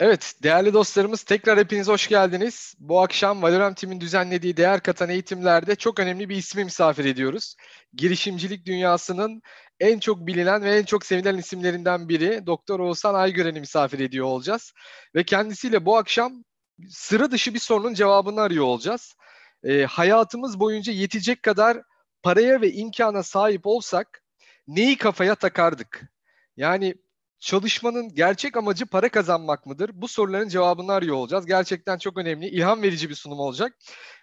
Evet, değerli dostlarımız tekrar hepiniz hoş geldiniz. Bu akşam Valorant Team'in düzenlediği değer katan eğitimlerde çok önemli bir ismi misafir ediyoruz. Girişimcilik dünyasının en çok bilinen ve en çok sevilen isimlerinden biri Doktor Oğuzhan Aygören'i misafir ediyor olacağız. Ve kendisiyle bu akşam sıra dışı bir sorunun cevabını arıyor olacağız. E, hayatımız boyunca yetecek kadar paraya ve imkana sahip olsak neyi kafaya takardık? Yani çalışmanın gerçek amacı para kazanmak mıdır? Bu soruların cevabını arıyor olacağız. Gerçekten çok önemli, ilham verici bir sunum olacak.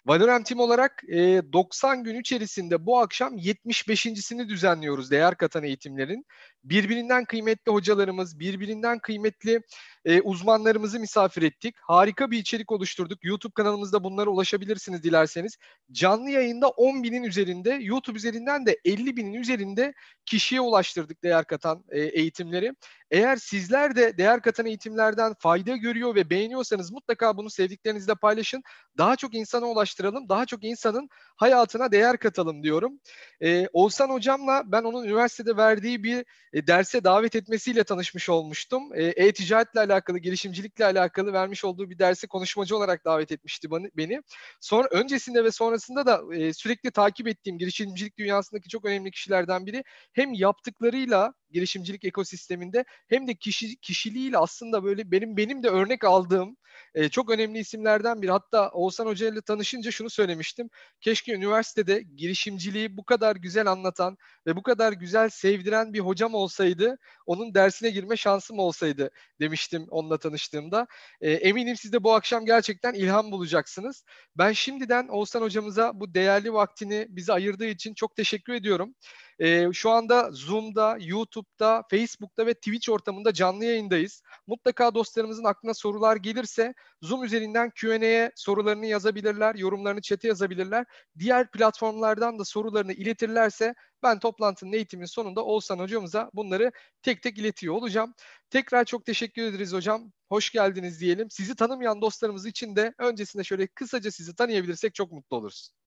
Valorant Team olarak e, 90 gün içerisinde bu akşam 75.sini düzenliyoruz değer katan eğitimlerin. Birbirinden kıymetli hocalarımız, birbirinden kıymetli e, uzmanlarımızı misafir ettik. Harika bir içerik oluşturduk. YouTube kanalımızda bunlara ulaşabilirsiniz dilerseniz. Canlı yayında 10 binin üzerinde, YouTube üzerinden de 50 binin üzerinde kişiye ulaştırdık değer katan e, eğitimleri. Eğer sizler de değer katan eğitimlerden fayda görüyor ve beğeniyorsanız mutlaka bunu sevdiklerinizle paylaşın. Daha çok insana ulaştıralım, daha çok insanın hayatına değer katalım diyorum. Ee, Oğuzhan Hocam'la ben onun üniversitede verdiği bir e, derse davet etmesiyle tanışmış olmuştum. E, e-ticaretle alakalı, girişimcilikle alakalı vermiş olduğu bir dersi konuşmacı olarak davet etmişti beni. Sonra öncesinde ve sonrasında da e, sürekli takip ettiğim girişimcilik dünyasındaki çok önemli kişilerden biri hem yaptıklarıyla girişimcilik ekosisteminde hem de kişi kişiliğiyle aslında böyle benim benim de örnek aldığım e, çok önemli isimlerden biri. Hatta Oğuzhan Hoca ile tanışınca şunu söylemiştim. Keşke üniversitede girişimciliği bu kadar güzel anlatan ve bu kadar güzel sevdiren bir hocam olsaydı, onun dersine girme şansım olsaydı demiştim onunla tanıştığımda. E, eminim siz de bu akşam gerçekten ilham bulacaksınız. Ben şimdiden Oğuzhan hocamıza bu değerli vaktini bize ayırdığı için çok teşekkür ediyorum. E, şu anda Zoom'da, YouTube'da, Facebook'ta ve Twitch ortamında canlı yayındayız. Mutlaka dostlarımızın aklına sorular gelirse Zoom üzerinden Q&A'ye sorularını yazabilirler, yorumlarını chat'e yazabilirler. Diğer platformlardan da sorularını iletirlerse ben toplantının eğitimin sonunda Oğuzhan hocamıza bunları tek tek iletiyor olacağım. Tekrar çok teşekkür ederiz hocam. Hoş geldiniz diyelim. Sizi tanımayan dostlarımız için de öncesinde şöyle kısaca sizi tanıyabilirsek çok mutlu oluruz.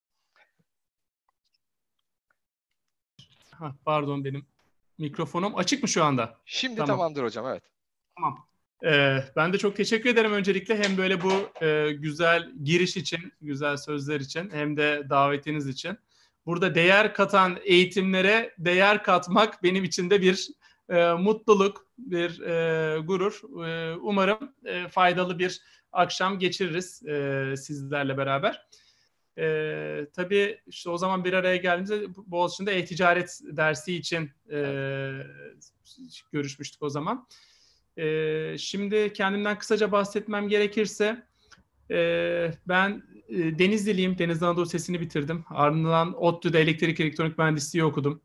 Heh, pardon benim mikrofonum açık mı şu anda? Şimdi tamam. tamamdır hocam evet. Tamam. Ee, ben de çok teşekkür ederim öncelikle hem böyle bu e, güzel giriş için, güzel sözler için hem de davetiniz için. Burada değer katan eğitimlere değer katmak benim için de bir e, mutluluk, bir e, gurur. E, umarım e, faydalı bir akşam geçiririz e, sizlerle beraber. E, tabii işte o zaman bir araya geldiğimizde Boğaziçi'nde e-ticaret dersi için e, görüşmüştük o zaman. E, şimdi kendimden kısaca bahsetmem gerekirse e, ben e, Denizliliyim. Deniz Anadolu Sesi'ni bitirdim. Ardından ODTÜ'de elektrik elektronik mühendisliği okudum.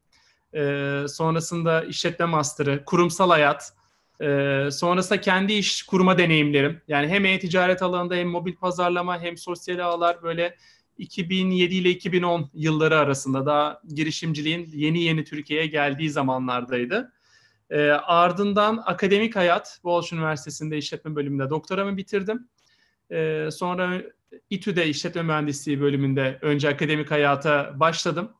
E, sonrasında işletme master'ı, kurumsal hayat, e, sonrasında kendi iş kurma deneyimlerim. Yani hem e-ticaret alanında hem mobil pazarlama hem sosyal ağlar böyle 2007 ile 2010 yılları arasında daha girişimciliğin yeni yeni Türkiye'ye geldiği zamanlardaydı. E, ardından akademik hayat, Boğaziçi Üniversitesi'nde işletme bölümünde doktoramı bitirdim. E, sonra İTÜ'de işletme mühendisliği bölümünde önce akademik hayata başladım.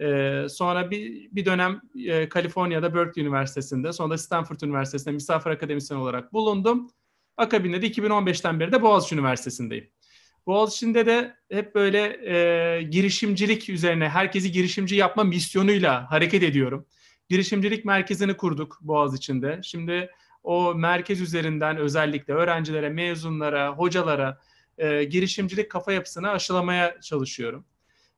E, sonra bir, bir dönem e, Kaliforniya'da Berkeley Üniversitesi'nde, sonra da Stanford Üniversitesi'nde misafir akademisyen olarak bulundum. Akabinde de 2015'ten beri de Boğaziçi Üniversitesi'ndeyim. Boğaziçi'nde de hep böyle e, girişimcilik üzerine, herkesi girişimci yapma misyonuyla hareket ediyorum. Girişimcilik merkezini kurduk Boğaziçi'nde. Şimdi o merkez üzerinden özellikle öğrencilere, mezunlara, hocalara e, girişimcilik kafa yapısını aşılamaya çalışıyorum.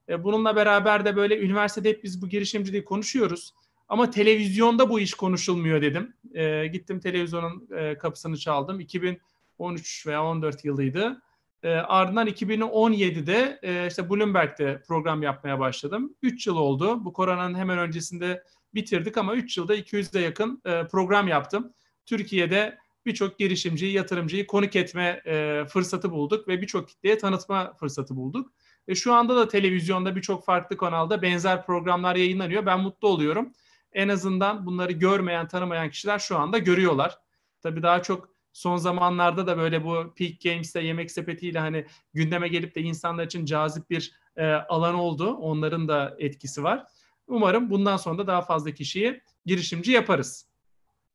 E, bununla beraber de böyle üniversitede hep biz bu girişimciliği konuşuyoruz. Ama televizyonda bu iş konuşulmuyor dedim. E, gittim televizyonun e, kapısını çaldım. 2013 veya 14 yılıydı. E, ardından 2017'de e, işte Bloomberg'de program yapmaya başladım. 3 yıl oldu. Bu koronanın hemen öncesinde bitirdik ama 3 yılda 200'e yakın e, program yaptım. Türkiye'de birçok girişimciyi, yatırımcıyı konuk etme e, fırsatı bulduk ve birçok kitleye tanıtma fırsatı bulduk. E, şu anda da televizyonda birçok farklı kanalda benzer programlar yayınlanıyor. Ben mutlu oluyorum. En azından bunları görmeyen, tanımayan kişiler şu anda görüyorlar. Tabii daha çok son zamanlarda da böyle bu Peak Games'te yemek sepetiyle hani gündeme gelip de insanlar için cazip bir e, alan oldu. Onların da etkisi var. Umarım bundan sonra da daha fazla kişiyi girişimci yaparız.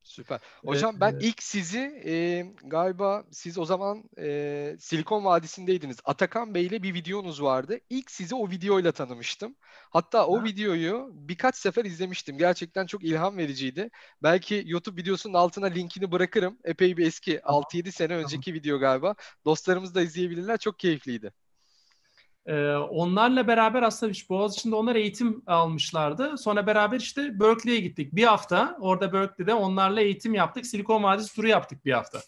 Süper. Hocam ben ilk sizi e, galiba siz o zaman e, Silikon Vadisi'ndeydiniz. Atakan Bey ile bir videonuz vardı. İlk sizi o videoyla tanımıştım. Hatta o ha. videoyu birkaç sefer izlemiştim. Gerçekten çok ilham vericiydi. Belki YouTube videosunun altına linkini bırakırım. Epey bir eski 6-7 sene önceki video galiba. Dostlarımız da izleyebilirler. Çok keyifliydi. Ee, onlarla beraber aslında işte Boğaziçi'nde onlar eğitim almışlardı. Sonra beraber işte Berkeley'e gittik. Bir hafta orada Berkeley'de onlarla eğitim yaptık. Silikon Vadisi turu yaptık bir hafta.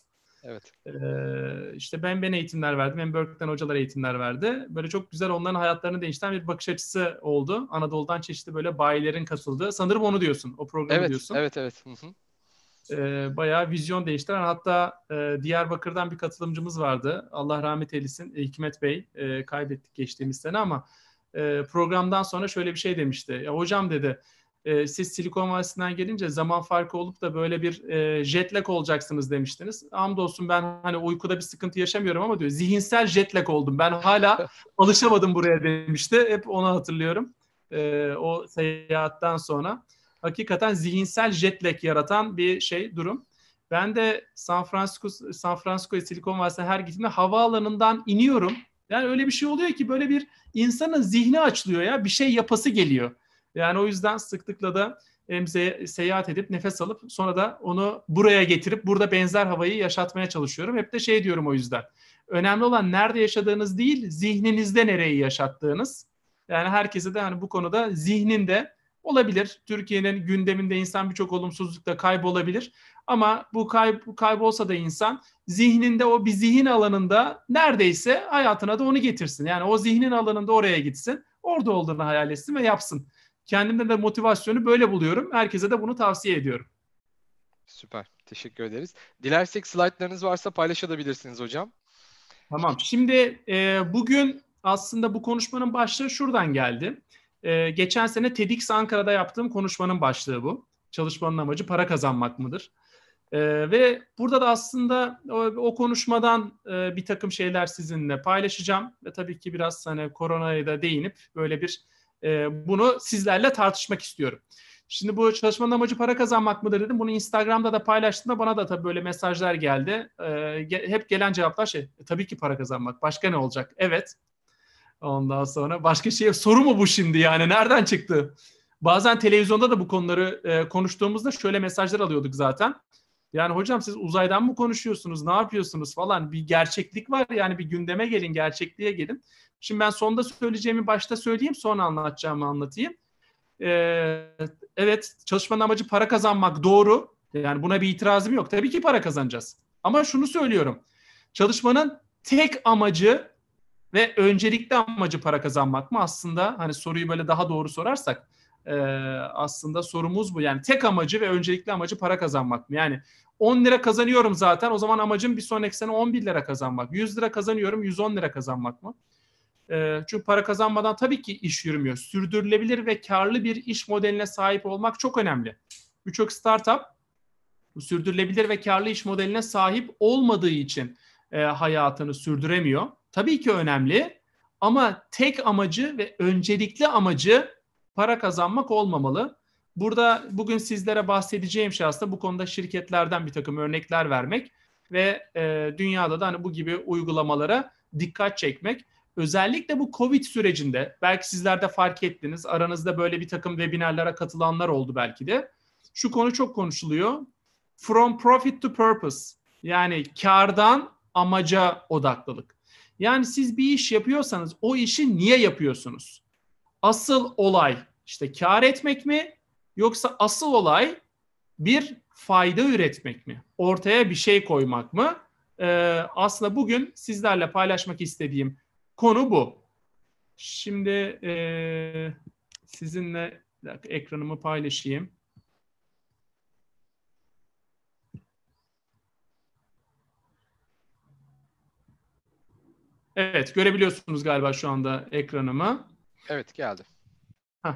Evet. Ee, işte ben ben eğitimler verdim. Hem Berkeley'den hocalar eğitimler verdi. Böyle çok güzel onların hayatlarını değiştiren bir bakış açısı oldu. Anadolu'dan çeşitli böyle bayilerin katıldığı. Sanırım onu diyorsun. O programı evet, diyorsun. Evet, evet. Hı hı e, bayağı vizyon değiştiren hatta e, Diyarbakır'dan bir katılımcımız vardı. Allah rahmet eylesin Hikmet Bey e, kaybettik geçtiğimiz sene ama e, programdan sonra şöyle bir şey demişti. Ya hocam dedi e, siz Silikon Vadisi'nden gelince zaman farkı olup da böyle bir e, jet lag olacaksınız demiştiniz. Hamdolsun ben hani uykuda bir sıkıntı yaşamıyorum ama diyor zihinsel jet lag oldum. Ben hala alışamadım buraya demişti. Hep onu hatırlıyorum. E, o seyahatten sonra hakikaten zihinsel jet lag yaratan bir şey durum. Ben de San Francisco San Francisco Silikon Vadisi'ne her gittiğimde havaalanından iniyorum. Yani öyle bir şey oluyor ki böyle bir insanın zihni açılıyor ya. Bir şey yapası geliyor. Yani o yüzden sıklıkla da hem seyahat edip nefes alıp sonra da onu buraya getirip burada benzer havayı yaşatmaya çalışıyorum. Hep de şey diyorum o yüzden. Önemli olan nerede yaşadığınız değil, zihninizde nereyi yaşattığınız. Yani herkese de hani bu konuda zihninde Olabilir. Türkiye'nin gündeminde insan birçok olumsuzlukta kaybolabilir. Ama bu kayb kaybolsa da insan zihninde o bir zihin alanında neredeyse hayatına da onu getirsin. Yani o zihnin alanında oraya gitsin. Orada olduğunu hayal etsin ve yapsın. Kendimde de motivasyonu böyle buluyorum. Herkese de bunu tavsiye ediyorum. Süper. Teşekkür ederiz. Dilersek slaytlarınız varsa paylaşabilirsiniz hocam. Tamam. Şimdi e, bugün aslında bu konuşmanın başlığı şuradan geldi. Ee, geçen sene TEDx Ankara'da yaptığım konuşmanın başlığı bu. Çalışmanın amacı para kazanmak mıdır? Ee, ve burada da aslında o, o konuşmadan e, bir takım şeyler sizinle paylaşacağım. Ve tabii ki biraz hani koronaya da değinip böyle bir e, bunu sizlerle tartışmak istiyorum. Şimdi bu çalışmanın amacı para kazanmak mıdır dedim. Bunu Instagram'da da paylaştığımda bana da tabii böyle mesajlar geldi. Ee, hep gelen cevaplar şey, e, tabii ki para kazanmak. Başka ne olacak? Evet. Ondan sonra başka şey soru mu bu şimdi yani nereden çıktı? Bazen televizyonda da bu konuları e, konuştuğumuzda şöyle mesajlar alıyorduk zaten. Yani hocam siz uzaydan mı konuşuyorsunuz? Ne yapıyorsunuz falan? Bir gerçeklik var yani bir gündeme gelin, gerçekliğe gelin. Şimdi ben sonda söyleyeceğimi başta söyleyeyim, sonra anlatacağımı anlatayım. Ee, evet, çalışmanın amacı para kazanmak doğru. Yani buna bir itirazım yok. Tabii ki para kazanacağız. Ama şunu söylüyorum. Çalışmanın tek amacı ve öncelikli amacı para kazanmak mı? Aslında hani soruyu böyle daha doğru sorarsak e, aslında sorumuz bu. Yani tek amacı ve öncelikli amacı para kazanmak mı? Yani 10 lira kazanıyorum zaten o zaman amacım bir sonraki sene 11 lira kazanmak. 100 lira kazanıyorum 110 lira kazanmak mı? E, çünkü para kazanmadan tabii ki iş yürümüyor. Sürdürülebilir ve karlı bir iş modeline sahip olmak çok önemli. Birçok startup sürdürülebilir ve karlı iş modeline sahip olmadığı için e, hayatını sürdüremiyor. Tabii ki önemli ama tek amacı ve öncelikli amacı para kazanmak olmamalı. Burada bugün sizlere bahsedeceğim şey aslında bu konuda şirketlerden bir takım örnekler vermek ve e, dünyada da hani bu gibi uygulamalara dikkat çekmek. Özellikle bu Covid sürecinde belki sizler de fark ettiniz aranızda böyle bir takım webinarlara katılanlar oldu belki de. Şu konu çok konuşuluyor. From profit to purpose yani kardan amaca odaklılık. Yani siz bir iş yapıyorsanız o işi niye yapıyorsunuz? Asıl olay işte kar etmek mi yoksa asıl olay bir fayda üretmek mi? Ortaya bir şey koymak mı? Ee, aslında bugün sizlerle paylaşmak istediğim konu bu. Şimdi e, sizinle dakika, ekranımı paylaşayım. Evet, görebiliyorsunuz galiba şu anda ekranımı. Evet, geldi. Heh,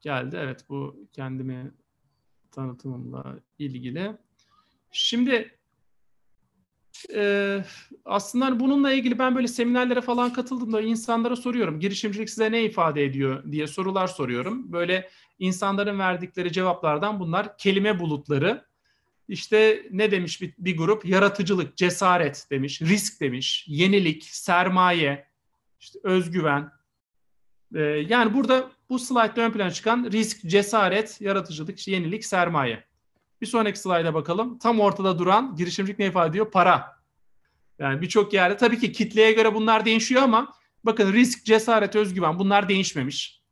geldi. Evet, bu kendimi tanıtımımla ilgili. Şimdi e, aslında hani bununla ilgili ben böyle seminerlere falan katıldığımda insanlara soruyorum. Girişimcilik size ne ifade ediyor diye sorular soruyorum. Böyle insanların verdikleri cevaplardan bunlar kelime bulutları. İşte ne demiş bir, bir grup? Yaratıcılık, cesaret demiş, risk demiş, yenilik, sermaye, işte özgüven. Ee, yani burada bu slaytta ön plana çıkan risk, cesaret, yaratıcılık, yenilik, sermaye. Bir sonraki slayda bakalım. Tam ortada duran girişimcilik ne ifade ediyor? Para. Yani birçok yerde tabii ki kitleye göre bunlar değişiyor ama bakın risk, cesaret, özgüven bunlar değişmemiş.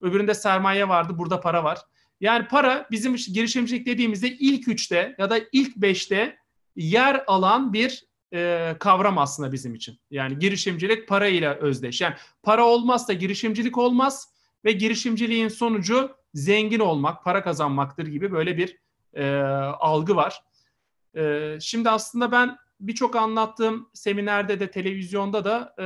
Öbüründe sermaye vardı, burada para var. Yani para bizim girişimcilik dediğimizde ilk üçte ya da ilk beşte yer alan bir e, kavram aslında bizim için. Yani girişimcilik para ile özdeş. Yani para olmazsa girişimcilik olmaz ve girişimciliğin sonucu zengin olmak, para kazanmaktır gibi böyle bir e, algı var. E, şimdi aslında ben birçok anlattığım seminerde de televizyonda da e,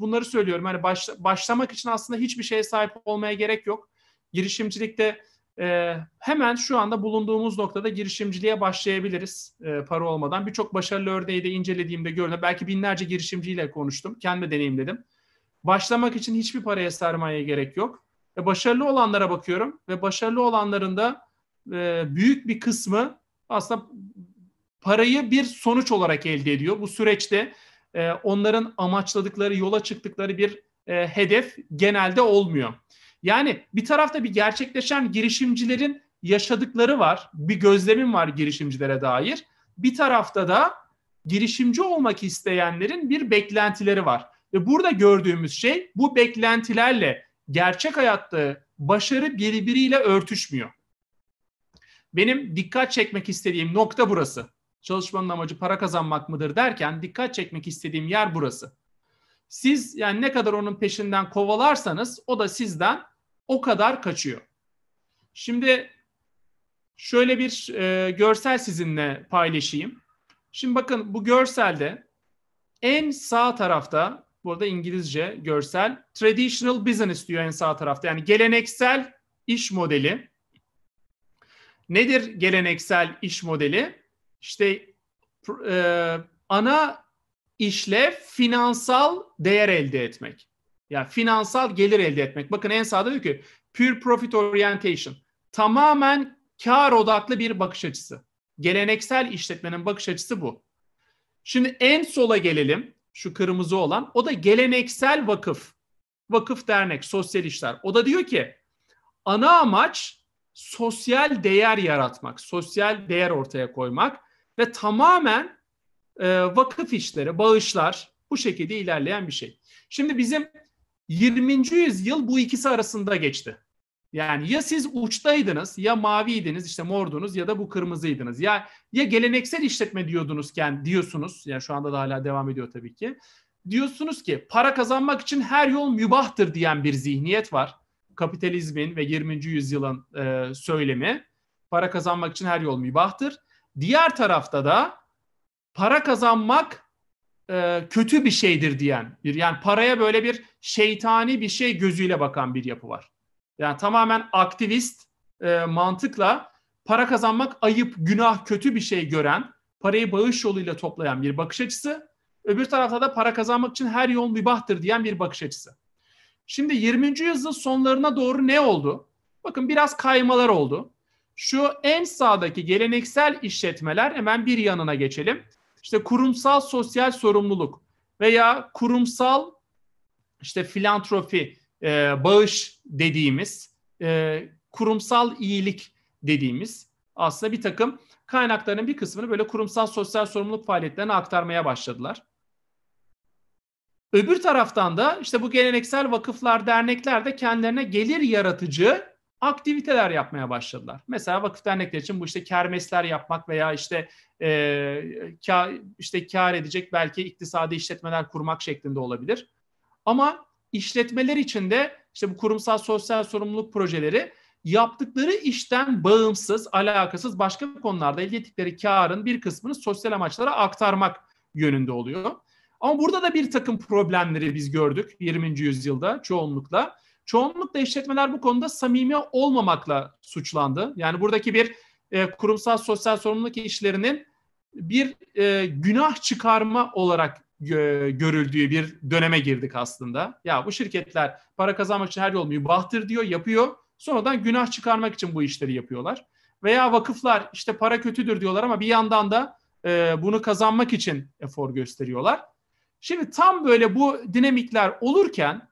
bunları söylüyorum. Hani baş, başlamak için aslında hiçbir şeye sahip olmaya gerek yok. Girişimcilikte e, hemen şu anda bulunduğumuz noktada girişimciliğe başlayabiliriz e, para olmadan. Birçok başarılı örneği de incelediğimde gördüm. Belki binlerce girişimciyle konuştum. Kendi deneyimledim. Başlamak için hiçbir paraya sermaye gerek yok. Ve başarılı olanlara bakıyorum ve başarılı olanların da e, büyük bir kısmı aslında parayı bir sonuç olarak elde ediyor. Bu süreçte e, onların amaçladıkları, yola çıktıkları bir e, hedef genelde olmuyor. Yani bir tarafta bir gerçekleşen girişimcilerin yaşadıkları var. Bir gözlemim var girişimcilere dair. Bir tarafta da girişimci olmak isteyenlerin bir beklentileri var. Ve burada gördüğümüz şey bu beklentilerle gerçek hayatta başarı birbiriyle örtüşmüyor. Benim dikkat çekmek istediğim nokta burası. Çalışmanın amacı para kazanmak mıdır derken dikkat çekmek istediğim yer burası. Siz yani ne kadar onun peşinden kovalarsanız o da sizden o kadar kaçıyor. Şimdi şöyle bir e, görsel sizinle paylaşayım. Şimdi bakın bu görselde en sağ tarafta burada İngilizce görsel traditional business diyor en sağ tarafta. Yani geleneksel iş modeli. Nedir geleneksel iş modeli? İşte e, ana işlev finansal değer elde etmek. Yani finansal gelir elde etmek. Bakın en sağda diyor ki pure profit orientation. Tamamen kar odaklı bir bakış açısı. Geleneksel işletmenin bakış açısı bu. Şimdi en sola gelelim. Şu kırmızı olan. O da geleneksel vakıf. Vakıf dernek, sosyal işler. O da diyor ki ana amaç sosyal değer yaratmak, sosyal değer ortaya koymak ve tamamen e, vakıf işleri, bağışlar bu şekilde ilerleyen bir şey. Şimdi bizim 20. yüzyıl bu ikisi arasında geçti. Yani ya siz uçtaydınız ya maviydiniz işte mordunuz ya da bu kırmızıydınız. Ya ya geleneksel işletme diyordunuz yani diyorsunuz. Yani şu anda da hala devam ediyor tabii ki. Diyorsunuz ki para kazanmak için her yol mübahtır diyen bir zihniyet var. Kapitalizmin ve 20. yüzyılın e, söylemi. Para kazanmak için her yol mübahtır. Diğer tarafta da para kazanmak e, kötü bir şeydir diyen bir yani paraya böyle bir şeytani bir şey gözüyle bakan bir yapı var. Yani tamamen aktivist e, mantıkla para kazanmak ayıp, günah, kötü bir şey gören, parayı bağış yoluyla toplayan bir bakış açısı. Öbür tarafta da para kazanmak için her yol mübahtır diyen bir bakış açısı. Şimdi 20. yüzyıl sonlarına doğru ne oldu? Bakın biraz kaymalar oldu. Şu en sağdaki geleneksel işletmeler hemen bir yanına geçelim işte kurumsal sosyal sorumluluk veya kurumsal işte filantrofi, e, bağış dediğimiz, e, kurumsal iyilik dediğimiz aslında bir takım kaynakların bir kısmını böyle kurumsal sosyal sorumluluk faaliyetlerine aktarmaya başladılar. Öbür taraftan da işte bu geleneksel vakıflar, dernekler de kendilerine gelir yaratıcı aktiviteler yapmaya başladılar. Mesela vakıf dernekler için bu işte kermesler yapmak veya işte e, kar, işte kar edecek belki iktisadi işletmeler kurmak şeklinde olabilir. Ama işletmeler için de işte bu kurumsal sosyal sorumluluk projeleri yaptıkları işten bağımsız, alakasız başka konularda elde ettikleri karın bir kısmını sosyal amaçlara aktarmak yönünde oluyor. Ama burada da bir takım problemleri biz gördük 20. yüzyılda çoğunlukla. Çoğunlukla işletmeler bu konuda samimi olmamakla suçlandı. Yani buradaki bir e, kurumsal sosyal sorumluluk işlerinin bir e, günah çıkarma olarak gö- görüldüğü bir döneme girdik aslında. Ya bu şirketler para kazanmak için her yol mübahtır diyor, yapıyor. Sonradan günah çıkarmak için bu işleri yapıyorlar. Veya vakıflar işte para kötüdür diyorlar ama bir yandan da e, bunu kazanmak için efor gösteriyorlar. Şimdi tam böyle bu dinamikler olurken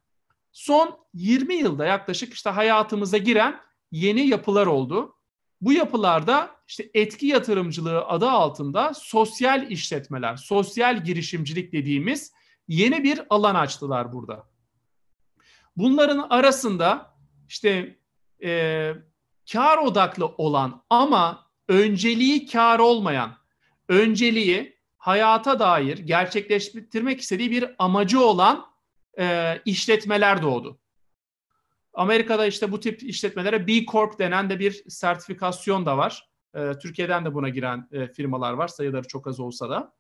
son 20 yılda yaklaşık işte hayatımıza giren yeni yapılar oldu. Bu yapılarda işte etki yatırımcılığı adı altında sosyal işletmeler, sosyal girişimcilik dediğimiz yeni bir alan açtılar burada. Bunların arasında işte e, kar odaklı olan ama önceliği kar olmayan, önceliği hayata dair gerçekleştirmek istediği bir amacı olan e, işletmeler doğdu. Amerika'da işte bu tip işletmelere B Corp denen de bir sertifikasyon da var. E, Türkiye'den de buna giren e, firmalar var sayıları çok az olsa da.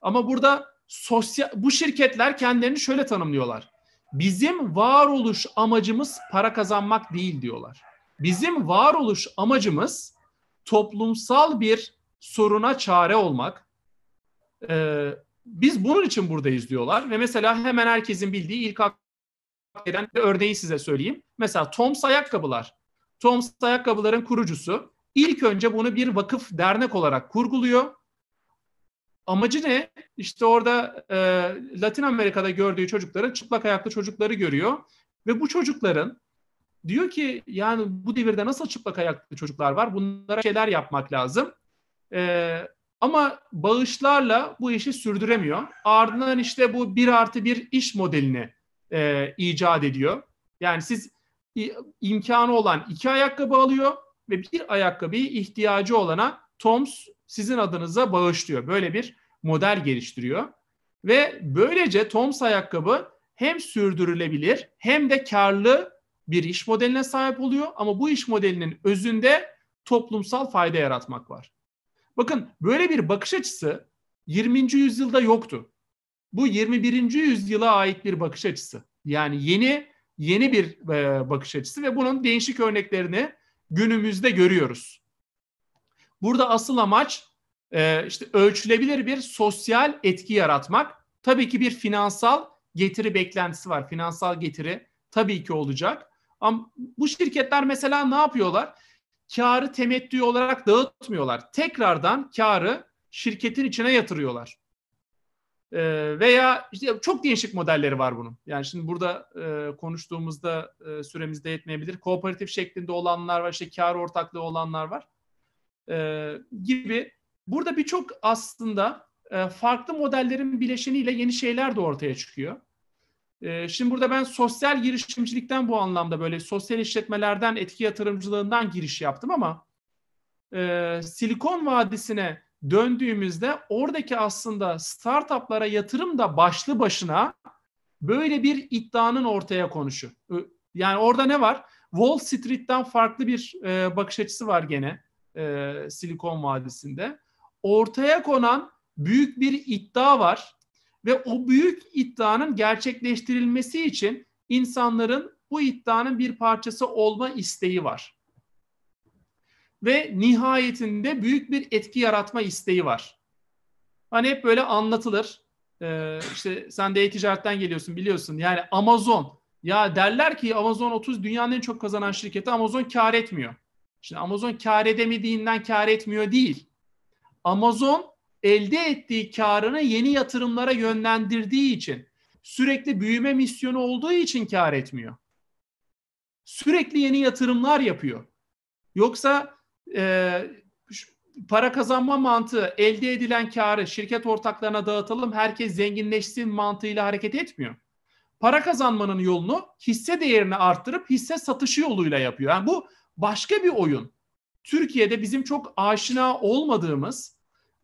Ama burada sosyal bu şirketler kendilerini şöyle tanımlıyorlar. Bizim varoluş amacımız para kazanmak değil diyorlar. Bizim varoluş amacımız toplumsal bir soruna çare olmak. Ee, biz bunun için buradayız diyorlar ve mesela hemen herkesin bildiği ilk gelen örneği size söyleyeyim. Mesela Toms ayakkabılar. Toms ayakkabıların kurucusu ilk önce bunu bir vakıf dernek olarak kurguluyor. Amacı ne? İşte orada e, Latin Amerika'da gördüğü çocukların çıplak ayaklı çocukları görüyor ve bu çocukların diyor ki yani bu devirde nasıl çıplak ayaklı çocuklar var? Bunlara şeyler yapmak lazım. E, ama bağışlarla bu işi sürdüremiyor. Ardından işte bu bir artı bir iş modelini e, icat ediyor. Yani siz imkanı olan iki ayakkabı alıyor ve bir ayakkabıyı ihtiyacı olana Toms sizin adınıza bağışlıyor. Böyle bir model geliştiriyor. Ve böylece Toms ayakkabı hem sürdürülebilir hem de karlı bir iş modeline sahip oluyor. Ama bu iş modelinin özünde toplumsal fayda yaratmak var. Bakın böyle bir bakış açısı 20. yüzyılda yoktu. Bu 21. yüzyıla ait bir bakış açısı. Yani yeni yeni bir e, bakış açısı ve bunun değişik örneklerini günümüzde görüyoruz. Burada asıl amaç e, işte ölçülebilir bir sosyal etki yaratmak. Tabii ki bir finansal getiri beklentisi var. Finansal getiri tabii ki olacak. Ama bu şirketler mesela ne yapıyorlar? Karı temettü olarak dağıtmıyorlar. Tekrardan karı şirketin içine yatırıyorlar. Ee, veya işte çok değişik modelleri var bunun. Yani şimdi burada e, konuştuğumuzda e, süremizde yetmeyebilir. Kooperatif şeklinde olanlar var, işte kar ortaklığı olanlar var e, gibi. Burada birçok aslında e, farklı modellerin bileşeniyle yeni şeyler de ortaya çıkıyor. E, şimdi burada ben sosyal girişimcilikten bu anlamda böyle sosyal işletmelerden, etki yatırımcılığından giriş yaptım ama e, Silikon Vadisi'ne döndüğümüzde oradaki aslında startuplara yatırım da başlı başına böyle bir iddianın ortaya konuşu. Yani orada ne var? Wall Street'ten farklı bir e, bakış açısı var gene e, Silikon Vadisi'nde. Ortaya konan büyük bir iddia var ve o büyük iddianın gerçekleştirilmesi için insanların bu iddianın bir parçası olma isteği var ve nihayetinde büyük bir etki yaratma isteği var. Hani hep böyle anlatılır. Ee, işte sen de e-ticaretten geliyorsun biliyorsun. Yani Amazon. Ya derler ki Amazon 30 dünyanın en çok kazanan şirketi Amazon kar etmiyor. Şimdi Amazon kar edemediğinden kar etmiyor değil. Amazon elde ettiği karını yeni yatırımlara yönlendirdiği için sürekli büyüme misyonu olduğu için kar etmiyor. Sürekli yeni yatırımlar yapıyor. Yoksa e, para kazanma mantığı elde edilen karı şirket ortaklarına dağıtalım herkes zenginleşsin mantığıyla hareket etmiyor. Para kazanmanın yolunu hisse değerini arttırıp hisse satışı yoluyla yapıyor. Yani bu başka bir oyun. Türkiye'de bizim çok aşina olmadığımız,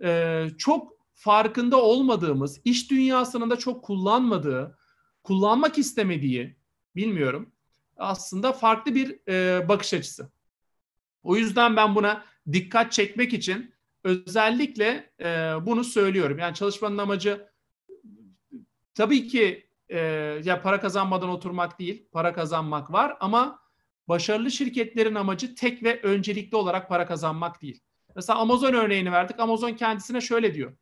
e, çok farkında olmadığımız, iş dünyasının da çok kullanmadığı, kullanmak istemediği, bilmiyorum, aslında farklı bir e, bakış açısı. O yüzden ben buna dikkat çekmek için özellikle e, bunu söylüyorum. Yani çalışmanın amacı tabii ki e, ya para kazanmadan oturmak değil, para kazanmak var ama başarılı şirketlerin amacı tek ve öncelikli olarak para kazanmak değil. Mesela Amazon örneğini verdik. Amazon kendisine şöyle diyor.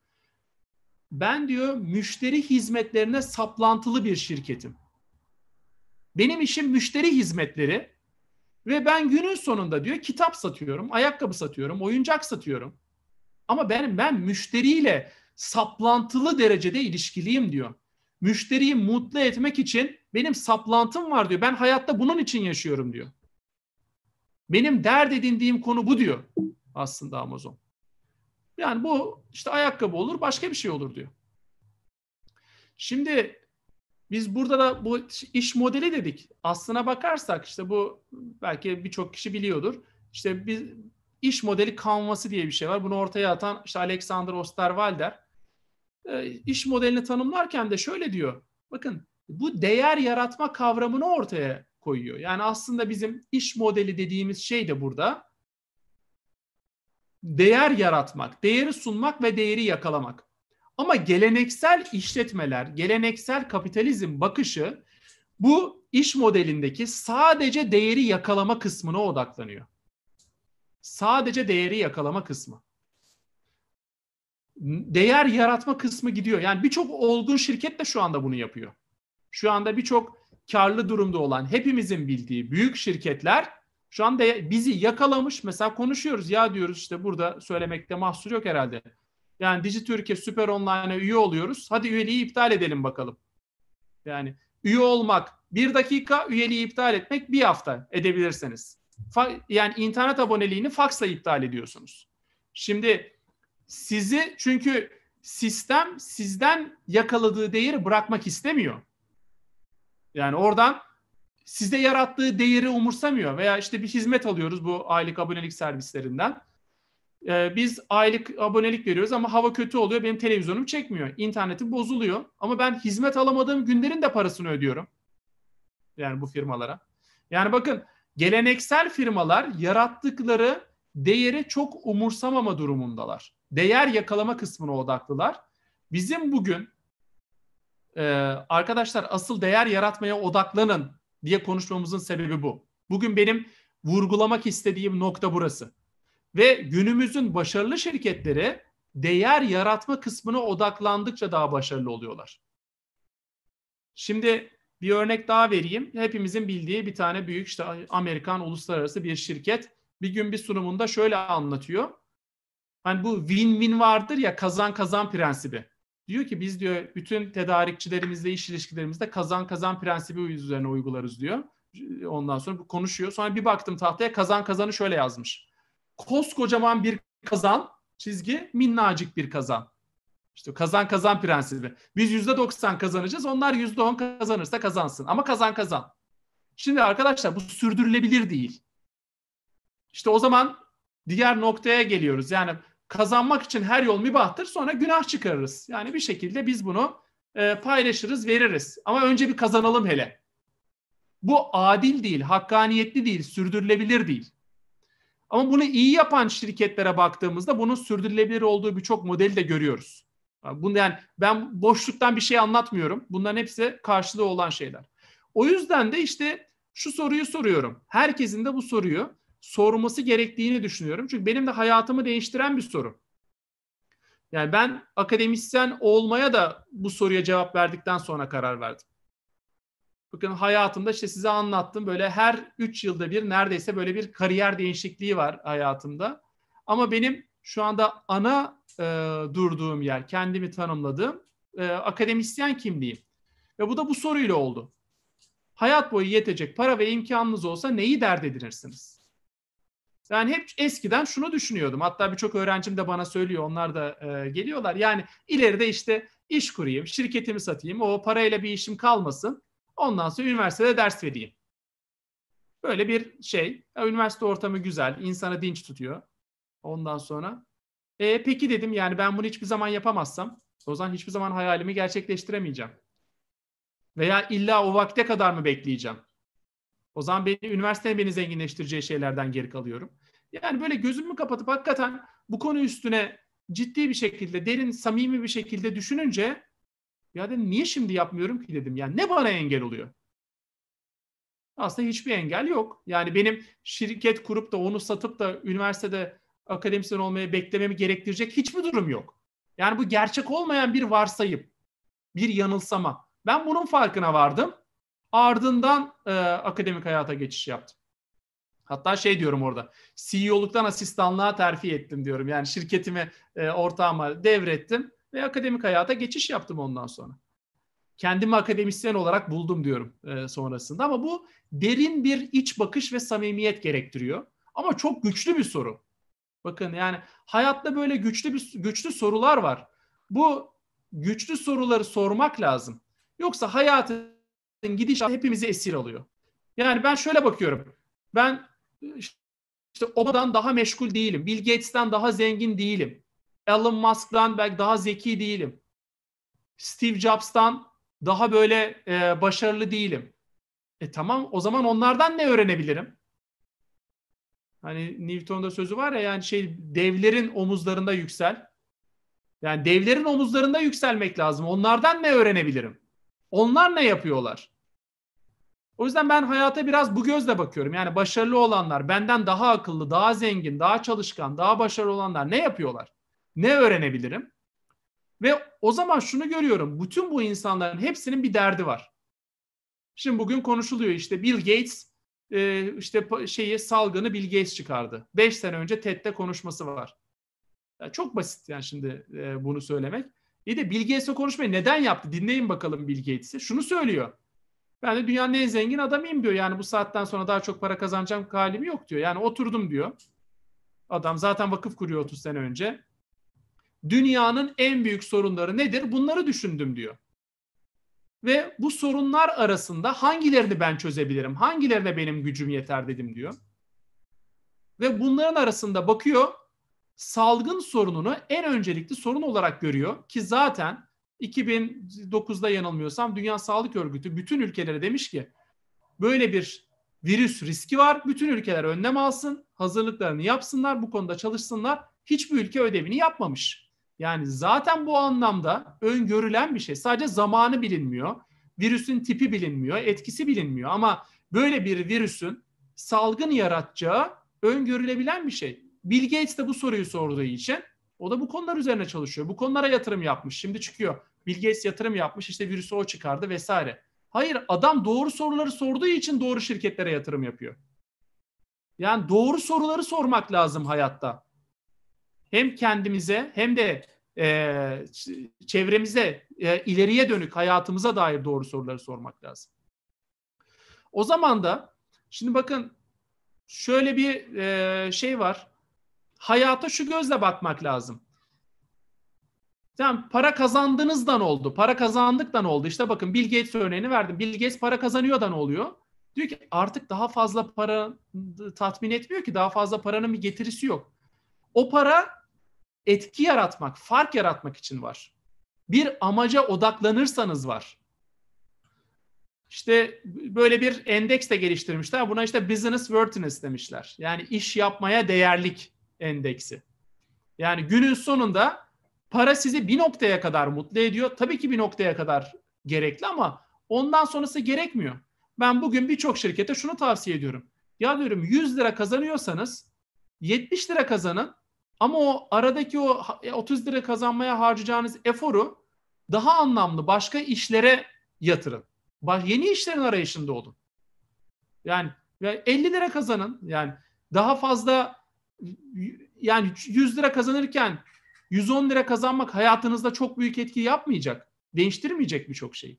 Ben diyor müşteri hizmetlerine saplantılı bir şirketim. Benim işim müşteri hizmetleri ve ben günün sonunda diyor kitap satıyorum, ayakkabı satıyorum, oyuncak satıyorum. Ama ben ben müşteriyle saplantılı derecede ilişkiliyim diyor. Müşteriyi mutlu etmek için benim saplantım var diyor. Ben hayatta bunun için yaşıyorum diyor. Benim dert edindiğim konu bu diyor aslında Amazon. Yani bu işte ayakkabı olur başka bir şey olur diyor. Şimdi biz burada da bu iş modeli dedik. Aslına bakarsak işte bu belki birçok kişi biliyordur. İşte bir iş modeli kanvası diye bir şey var. Bunu ortaya atan işte Alexander Osterwalder. E, iş modelini tanımlarken de şöyle diyor. Bakın bu değer yaratma kavramını ortaya koyuyor. Yani aslında bizim iş modeli dediğimiz şey de burada değer yaratmak, değeri sunmak ve değeri yakalamak. Ama geleneksel işletmeler, geleneksel kapitalizm bakışı bu iş modelindeki sadece değeri yakalama kısmına odaklanıyor. Sadece değeri yakalama kısmı. Değer yaratma kısmı gidiyor. Yani birçok olgun şirket de şu anda bunu yapıyor. Şu anda birçok karlı durumda olan hepimizin bildiği büyük şirketler şu anda bizi yakalamış. Mesela konuşuyoruz ya diyoruz işte burada söylemekte mahsur yok herhalde. Yani Dijitürk'e Süper Online'a üye oluyoruz. Hadi üyeliği iptal edelim bakalım. Yani üye olmak bir dakika, üyeliği iptal etmek bir hafta edebilirseniz. yani internet aboneliğini faksla iptal ediyorsunuz. Şimdi sizi çünkü sistem sizden yakaladığı değeri bırakmak istemiyor. Yani oradan sizde yarattığı değeri umursamıyor veya işte bir hizmet alıyoruz bu aylık abonelik servislerinden. Ee, biz aylık abonelik veriyoruz ama hava kötü oluyor benim televizyonum çekmiyor. İnternetim bozuluyor ama ben hizmet alamadığım günlerin de parasını ödüyorum. Yani bu firmalara. Yani bakın geleneksel firmalar yarattıkları değeri çok umursamama durumundalar. Değer yakalama kısmına odaklılar. Bizim bugün e, arkadaşlar asıl değer yaratmaya odaklanın diye konuşmamızın sebebi bu. Bugün benim vurgulamak istediğim nokta burası. Ve günümüzün başarılı şirketleri değer yaratma kısmına odaklandıkça daha başarılı oluyorlar. Şimdi bir örnek daha vereyim. Hepimizin bildiği bir tane büyük işte Amerikan uluslararası bir şirket bir gün bir sunumunda şöyle anlatıyor. Hani bu win-win vardır ya kazan kazan prensibi. Diyor ki biz diyor bütün tedarikçilerimizle iş ilişkilerimizde kazan kazan prensibi üzerine uygularız diyor. Ondan sonra konuşuyor. Sonra bir baktım tahtaya kazan kazanı şöyle yazmış. Koskocaman bir kazan çizgi minnacık bir kazan. İşte kazan kazan prensibi. Biz yüzde doksan kazanacağız. Onlar yüzde on kazanırsa kazansın. Ama kazan kazan. Şimdi arkadaşlar bu sürdürülebilir değil. İşte o zaman diğer noktaya geliyoruz. Yani kazanmak için her yol mübahtır sonra günah çıkarırız. Yani bir şekilde biz bunu e, paylaşırız, veririz. Ama önce bir kazanalım hele. Bu adil değil, hakkaniyetli değil, sürdürülebilir değil. Ama bunu iyi yapan şirketlere baktığımızda bunun sürdürülebilir olduğu birçok modeli de görüyoruz. Bunu yani ben boşluktan bir şey anlatmıyorum. Bunların hepsi karşılığı olan şeyler. O yüzden de işte şu soruyu soruyorum. Herkesin de bu soruyu sorması gerektiğini düşünüyorum. Çünkü benim de hayatımı değiştiren bir soru. Yani ben akademisyen olmaya da bu soruya cevap verdikten sonra karar verdim. Bakın hayatımda işte size anlattım böyle her 3 yılda bir neredeyse böyle bir kariyer değişikliği var hayatımda. Ama benim şu anda ana e, durduğum yer, kendimi tanımladığım e, akademisyen kimliğim. Ve bu da bu soruyla oldu. Hayat boyu yetecek para ve imkanınız olsa neyi dert edinirsiniz? Ben hep eskiden şunu düşünüyordum. Hatta birçok öğrencim de bana söylüyor. Onlar da e, geliyorlar. Yani ileride işte iş kurayım, şirketimi satayım. O parayla bir işim kalmasın. Ondan sonra üniversitede ders vereyim. Böyle bir şey. Ya, üniversite ortamı güzel. insanı dinç tutuyor. Ondan sonra. E, peki dedim yani ben bunu hiçbir zaman yapamazsam o zaman hiçbir zaman hayalimi gerçekleştiremeyeceğim. Veya illa o vakte kadar mı bekleyeceğim? O zaman beni üniversitenin beni zenginleştireceği şeylerden geri kalıyorum. Yani böyle gözümü kapatıp hakikaten bu konu üstüne ciddi bir şekilde, derin, samimi bir şekilde düşününce ya dedim niye şimdi yapmıyorum ki dedim. Yani ne bana engel oluyor? Aslında hiçbir engel yok. Yani benim şirket kurup da onu satıp da üniversitede akademisyen olmayı beklememi gerektirecek hiçbir durum yok. Yani bu gerçek olmayan bir varsayım, bir yanılsama. Ben bunun farkına vardım. Ardından e, akademik hayata geçiş yaptım. Hatta şey diyorum orada. CEO'luktan asistanlığa terfi ettim diyorum. Yani şirketimi e, ortağıma devrettim ve akademik hayata geçiş yaptım ondan sonra. Kendimi akademisyen olarak buldum diyorum e, sonrasında. Ama bu derin bir iç bakış ve samimiyet gerektiriyor. Ama çok güçlü bir soru. Bakın yani hayatta böyle güçlü bir güçlü sorular var. Bu güçlü soruları sormak lazım. Yoksa hayatın gidişatı hepimizi esir alıyor. Yani ben şöyle bakıyorum. Ben işte Obama'dan daha meşgul değilim. Bill Gates'ten daha zengin değilim. Elon Musk'dan belki daha zeki değilim. Steve Jobs'tan daha böyle e, başarılı değilim. E tamam o zaman onlardan ne öğrenebilirim? Hani Newton'da sözü var ya yani şey devlerin omuzlarında yüksel. Yani devlerin omuzlarında yükselmek lazım. Onlardan ne öğrenebilirim? Onlar ne yapıyorlar? O yüzden ben hayata biraz bu gözle bakıyorum. Yani başarılı olanlar, benden daha akıllı, daha zengin, daha çalışkan, daha başarılı olanlar ne yapıyorlar? Ne öğrenebilirim? Ve o zaman şunu görüyorum. Bütün bu insanların hepsinin bir derdi var. Şimdi bugün konuşuluyor işte Bill Gates e, işte şeyi salgını Bill Gates çıkardı. 5 sene önce TED'de konuşması var. Çok basit yani şimdi e, bunu söylemek. İyi de Bill Gates'le konuşmayı neden yaptı? Dinleyin bakalım Bill Gates'i. Şunu söylüyor. Ben de dünyanın en zengin adamıyım diyor. Yani bu saatten sonra daha çok para kazanacağım halim yok diyor. Yani oturdum diyor. Adam zaten vakıf kuruyor 30 sene önce. Dünyanın en büyük sorunları nedir? Bunları düşündüm diyor. Ve bu sorunlar arasında hangilerini ben çözebilirim? Hangilerine benim gücüm yeter dedim diyor. Ve bunların arasında bakıyor salgın sorununu en öncelikli sorun olarak görüyor ki zaten 2009'da yanılmıyorsam Dünya Sağlık Örgütü bütün ülkelere demiş ki böyle bir virüs riski var. Bütün ülkeler önlem alsın, hazırlıklarını yapsınlar, bu konuda çalışsınlar. Hiçbir ülke ödevini yapmamış. Yani zaten bu anlamda öngörülen bir şey. Sadece zamanı bilinmiyor. Virüsün tipi bilinmiyor, etkisi bilinmiyor ama böyle bir virüsün salgın yaratacağı öngörülebilen bir şey. Bill Gates de bu soruyu sorduğu için o da bu konular üzerine çalışıyor. Bu konulara yatırım yapmış. Şimdi çıkıyor. Bill Gates yatırım yapmış işte virüsü o çıkardı vesaire. Hayır adam doğru soruları sorduğu için doğru şirketlere yatırım yapıyor. Yani doğru soruları sormak lazım hayatta. Hem kendimize hem de e, çevremize, e, ileriye dönük hayatımıza dair doğru soruları sormak lazım. O zaman da şimdi bakın şöyle bir e, şey var. Hayata şu gözle bakmak lazım. Tamam para kazandığınızdan oldu. Para kazandıktan oldu. İşte bakın Bill Gates örneğini verdim. Bill Gates para kazanıyor da ne oluyor? Diyor ki artık daha fazla para tatmin etmiyor ki. Daha fazla paranın bir getirisi yok. O para etki yaratmak, fark yaratmak için var. Bir amaca odaklanırsanız var. İşte böyle bir endeks de geliştirmişler. Buna işte business worthiness demişler. Yani iş yapmaya değerlik endeksi. Yani günün sonunda para sizi bir noktaya kadar mutlu ediyor. Tabii ki bir noktaya kadar gerekli ama ondan sonrası gerekmiyor. Ben bugün birçok şirkete şunu tavsiye ediyorum. Ya diyorum 100 lira kazanıyorsanız 70 lira kazanın ama o aradaki o 30 lira kazanmaya harcayacağınız eforu daha anlamlı başka işlere yatırın. Yeni işlerin arayışında olun. Yani 50 lira kazanın. Yani daha fazla yani 100 lira kazanırken 110 lira kazanmak hayatınızda çok büyük etki yapmayacak. Değiştirmeyecek birçok şeyi.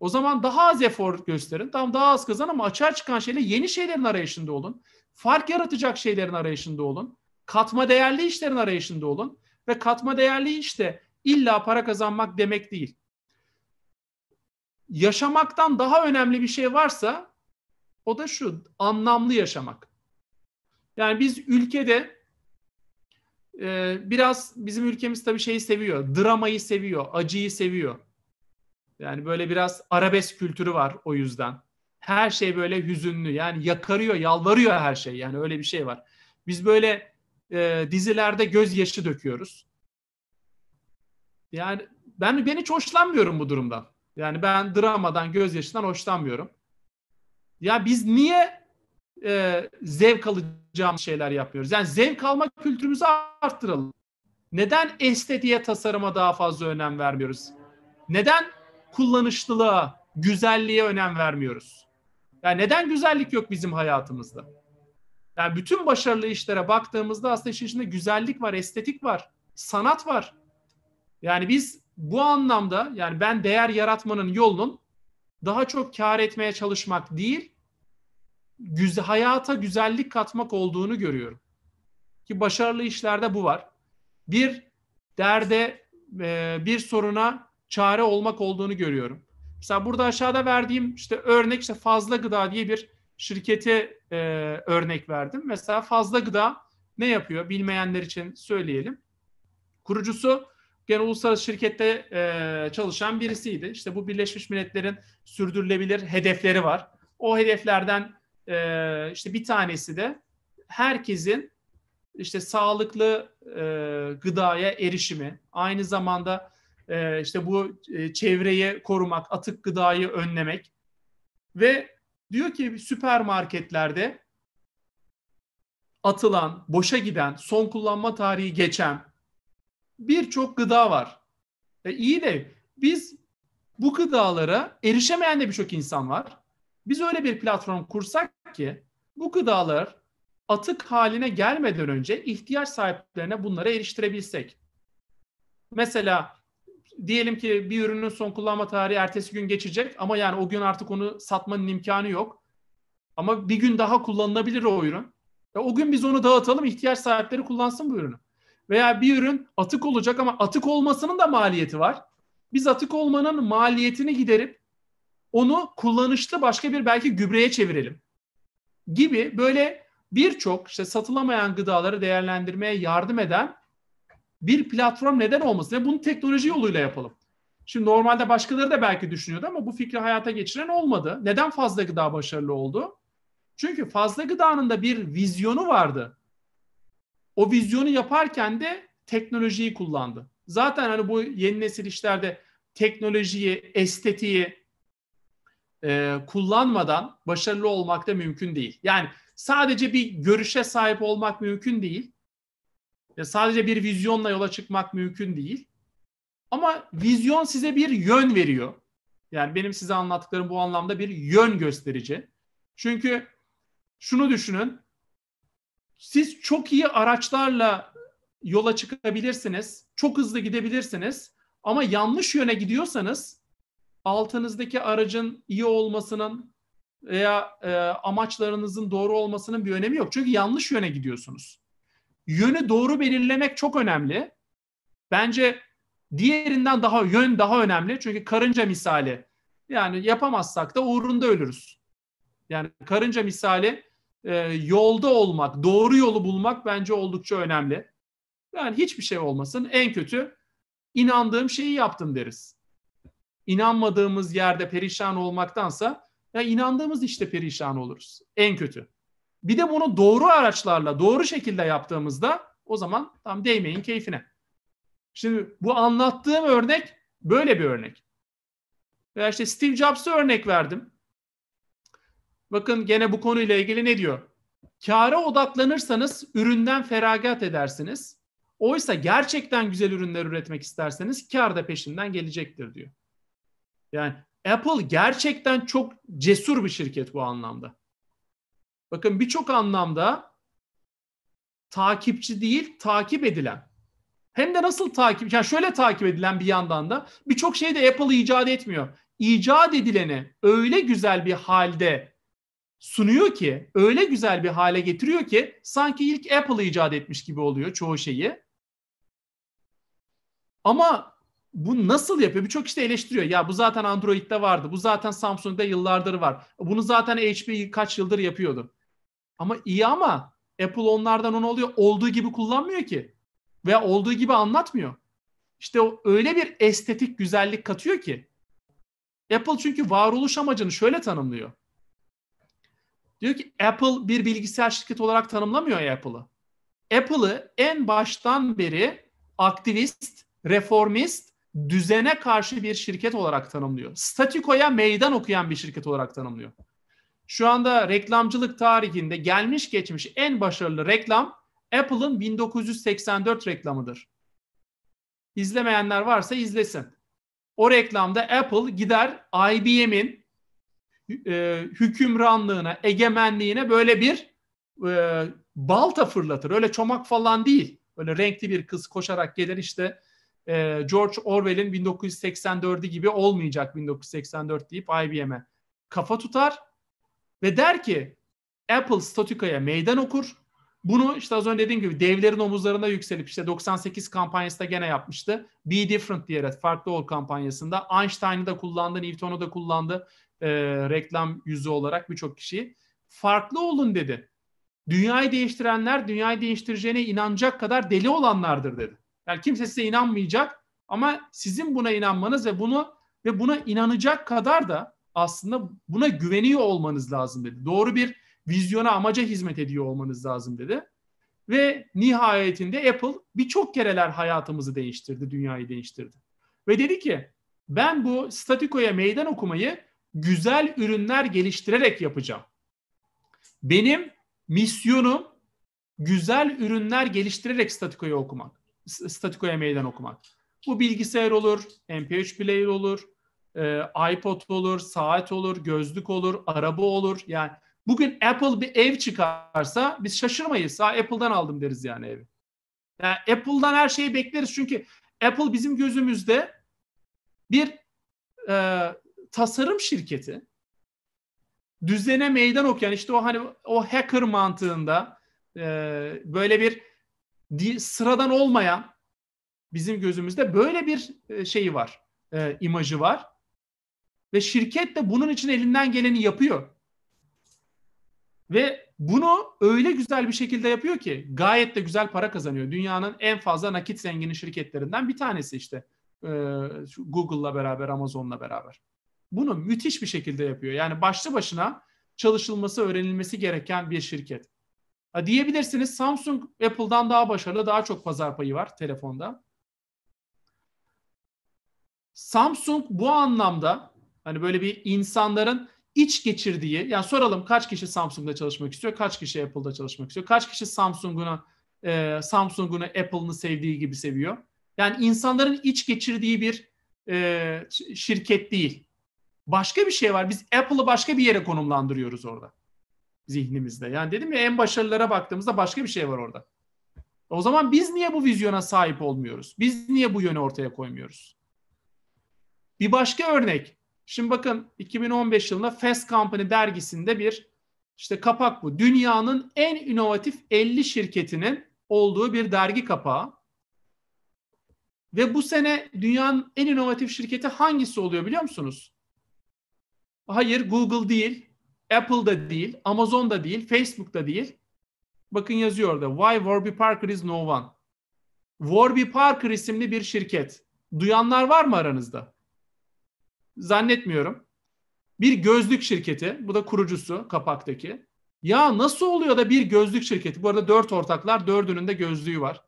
O zaman daha az efor gösterin. Tam daha az kazan ama açığa çıkan şeyler yeni şeylerin arayışında olun. Fark yaratacak şeylerin arayışında olun. Katma değerli işlerin arayışında olun. Ve katma değerli işte illa para kazanmak demek değil. Yaşamaktan daha önemli bir şey varsa o da şu anlamlı yaşamak. Yani biz ülkede e, biraz bizim ülkemiz tabii şeyi seviyor. Dramayı seviyor, acıyı seviyor. Yani böyle biraz arabesk kültürü var o yüzden. Her şey böyle hüzünlü. Yani yakarıyor, yalvarıyor her şey. Yani öyle bir şey var. Biz böyle e, dizilerde gözyaşı döküyoruz. Yani ben ben hiç hoşlanmıyorum bu durumdan. Yani ben dramadan, gözyaşından hoşlanmıyorum. Ya biz niye e, zevk alacağımız şeyler yapıyoruz. Yani zevk alma kültürümüzü arttıralım. Neden estetiğe, tasarıma daha fazla önem vermiyoruz? Neden kullanışlılığa, güzelliğe önem vermiyoruz? Yani neden güzellik yok bizim hayatımızda? Yani bütün başarılı işlere baktığımızda aslında işin içinde güzellik var, estetik var, sanat var. Yani biz bu anlamda yani ben değer yaratmanın yolunun daha çok kar etmeye çalışmak değil, güzel, hayata güzellik katmak olduğunu görüyorum. Ki başarılı işlerde bu var. Bir derde, e, bir soruna çare olmak olduğunu görüyorum. Mesela burada aşağıda verdiğim işte örnek işte fazla gıda diye bir şirkete e, örnek verdim. Mesela fazla gıda ne yapıyor bilmeyenler için söyleyelim. Kurucusu gene uluslararası şirkette e, çalışan birisiydi. İşte bu Birleşmiş Milletler'in sürdürülebilir hedefleri var. O hedeflerden e, işte bir tanesi de herkesin işte sağlıklı e, gıdaya erişimi, aynı zamanda e, işte bu e, çevreyi korumak, atık gıdayı önlemek ve diyor ki süpermarketlerde atılan, boşa giden, son kullanma tarihi geçen birçok gıda var. E iyi de biz bu gıdalara erişemeyen de birçok insan var. Biz öyle bir platform kursak ki bu gıdalar atık haline gelmeden önce ihtiyaç sahiplerine bunlara eriştirebilsek. Mesela diyelim ki bir ürünün son kullanma tarihi ertesi gün geçecek ama yani o gün artık onu satmanın imkanı yok. Ama bir gün daha kullanılabilir o ürün. E o gün biz onu dağıtalım ihtiyaç sahipleri kullansın bu ürünü. Veya bir ürün atık olacak ama atık olmasının da maliyeti var. Biz atık olmanın maliyetini giderip onu kullanışlı başka bir belki gübreye çevirelim. Gibi böyle birçok işte satılamayan gıdaları değerlendirmeye yardım eden bir platform neden olmasın? Ve bunu teknoloji yoluyla yapalım. Şimdi normalde başkaları da belki düşünüyordu ama bu fikri hayata geçiren olmadı. Neden fazla gıda başarılı oldu? Çünkü fazla gıdanın da bir vizyonu vardı. O vizyonu yaparken de teknolojiyi kullandı. Zaten hani bu yeni nesil işlerde teknolojiyi, estetiği e, kullanmadan başarılı olmak da mümkün değil. Yani sadece bir görüşe sahip olmak mümkün değil. Ya sadece bir vizyonla yola çıkmak mümkün değil. Ama vizyon size bir yön veriyor. Yani benim size anlattıklarım bu anlamda bir yön gösterici. Çünkü şunu düşünün. Siz çok iyi araçlarla yola çıkabilirsiniz. Çok hızlı gidebilirsiniz. Ama yanlış yöne gidiyorsanız altınızdaki aracın iyi olmasının veya e, amaçlarınızın doğru olmasının bir önemi yok. Çünkü yanlış yöne gidiyorsunuz. Yönü doğru belirlemek çok önemli. Bence diğerinden daha yön daha önemli. Çünkü karınca misali. Yani yapamazsak da uğrunda ölürüz. Yani karınca misali e, yolda olmak, doğru yolu bulmak bence oldukça önemli. Yani hiçbir şey olmasın. En kötü inandığım şeyi yaptım deriz. İnanmadığımız yerde perişan olmaktansa ya inandığımız işte perişan oluruz. En kötü. Bir de bunu doğru araçlarla, doğru şekilde yaptığımızda o zaman tam değmeyin keyfine. Şimdi bu anlattığım örnek böyle bir örnek. Veya işte Steve Jobs'a örnek verdim. Bakın gene bu konuyla ilgili ne diyor? Kâra odaklanırsanız üründen feragat edersiniz. Oysa gerçekten güzel ürünler üretmek isterseniz kar da peşinden gelecektir diyor. Yani Apple gerçekten çok cesur bir şirket bu anlamda. Bakın birçok anlamda takipçi değil, takip edilen. Hem de nasıl takip? Yani şöyle takip edilen bir yandan da birçok şey de Apple icat etmiyor. İcat edileni öyle güzel bir halde sunuyor ki, öyle güzel bir hale getiriyor ki sanki ilk Apple icat etmiş gibi oluyor çoğu şeyi. Ama bu nasıl yapıyor? Birçok işte eleştiriyor. Ya bu zaten Android'de vardı. Bu zaten Samsung'da yıllardır var. Bunu zaten HP kaç yıldır yapıyordu. Ama iyi ama Apple onlardan onu oluyor olduğu gibi kullanmıyor ki. Veya olduğu gibi anlatmıyor. İşte o öyle bir estetik güzellik katıyor ki. Apple çünkü varoluş amacını şöyle tanımlıyor. Diyor ki Apple bir bilgisayar şirketi olarak tanımlamıyor Apple'ı. Apple'ı en baştan beri aktivist, reformist, düzene karşı bir şirket olarak tanımlıyor. Statikoya meydan okuyan bir şirket olarak tanımlıyor. Şu anda reklamcılık tarihinde gelmiş geçmiş en başarılı reklam Apple'ın 1984 reklamıdır. İzlemeyenler varsa izlesin. O reklamda Apple gider IBM'in e, hükümranlığına, egemenliğine böyle bir e, balta fırlatır. Öyle çomak falan değil. Böyle renkli bir kız koşarak gelir işte e, George Orwell'in 1984'ü gibi olmayacak 1984 deyip IBM'e kafa tutar ve der ki Apple statükaya meydan okur. Bunu işte az önce dediğim gibi devlerin omuzlarında yükselip işte 98 kampanyasında gene yapmıştı. Be different diyerek farklı ol kampanyasında. Einstein'ı da kullandı, Newton'u da kullandı e, reklam yüzü olarak birçok kişiyi. Farklı olun dedi. Dünyayı değiştirenler dünyayı değiştireceğine inanacak kadar deli olanlardır dedi. Yani kimse size inanmayacak ama sizin buna inanmanız ve bunu ve buna inanacak kadar da aslında buna güveniyor olmanız lazım dedi. Doğru bir vizyona, amaca hizmet ediyor olmanız lazım dedi. Ve nihayetinde Apple birçok kereler hayatımızı değiştirdi, dünyayı değiştirdi. Ve dedi ki ben bu statikoya meydan okumayı güzel ürünler geliştirerek yapacağım. Benim misyonum güzel ürünler geliştirerek statikoya okumak. Statikoya meydan okumak. Bu bilgisayar olur, MP3 player olur, e, iPod olur, saat olur, gözlük olur, araba olur. Yani bugün Apple bir ev çıkarsa biz şaşırmayız. Ha Apple'dan aldım deriz yani evi. Yani Apple'dan her şeyi bekleriz çünkü Apple bizim gözümüzde bir e, tasarım şirketi. Düzene meydan okuyan işte o hani o hacker mantığında e, böyle bir sıradan olmayan bizim gözümüzde böyle bir e, şeyi var, e, imajı var. Ve şirket de bunun için elinden geleni yapıyor. Ve bunu öyle güzel bir şekilde yapıyor ki gayet de güzel para kazanıyor. Dünyanın en fazla nakit zengini şirketlerinden bir tanesi işte. Ee, Google'la beraber, Amazon'la beraber. Bunu müthiş bir şekilde yapıyor. Yani başlı başına çalışılması, öğrenilmesi gereken bir şirket. Diyebilirsiniz Samsung Apple'dan daha başarılı, daha çok pazar payı var telefonda. Samsung bu anlamda Hani böyle bir insanların iç geçirdiği, yani soralım kaç kişi Samsung'da çalışmak istiyor, kaç kişi Apple'da çalışmak istiyor, kaç kişi Samsung'unu e, Samsung'unu Apple'ını sevdiği gibi seviyor. Yani insanların iç geçirdiği bir e, şirket değil. Başka bir şey var. Biz Apple'ı başka bir yere konumlandırıyoruz orada. Zihnimizde. Yani dedim ya en başarılara baktığımızda başka bir şey var orada. O zaman biz niye bu vizyona sahip olmuyoruz? Biz niye bu yönü ortaya koymuyoruz? Bir başka örnek. Şimdi bakın 2015 yılında Fast Company dergisinde bir işte kapak bu. Dünyanın en inovatif 50 şirketinin olduğu bir dergi kapağı. Ve bu sene dünyanın en inovatif şirketi hangisi oluyor biliyor musunuz? Hayır Google değil, Apple'da değil, Amazon'da değil, Facebook'ta değil. Bakın yazıyor orada. Why Warby Parker is no one. Warby Parker isimli bir şirket. Duyanlar var mı aranızda? Zannetmiyorum. Bir gözlük şirketi, bu da kurucusu kapaktaki. Ya nasıl oluyor da bir gözlük şirketi, bu arada dört ortaklar, dördünün de gözlüğü var.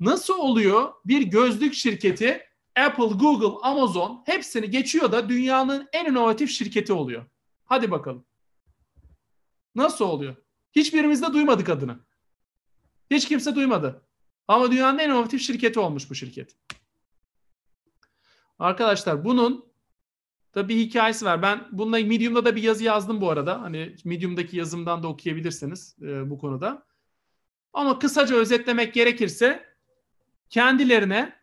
Nasıl oluyor bir gözlük şirketi Apple, Google, Amazon hepsini geçiyor da dünyanın en inovatif şirketi oluyor. Hadi bakalım. Nasıl oluyor? Hiçbirimiz de duymadık adını. Hiç kimse duymadı. Ama dünyanın en inovatif şirketi olmuş bu şirket. Arkadaşlar bunun Tabii bir hikayesi var. Ben bununla Medium'da da bir yazı yazdım bu arada. Hani Medium'daki yazımdan da okuyabilirsiniz e, bu konuda. Ama kısaca özetlemek gerekirse kendilerine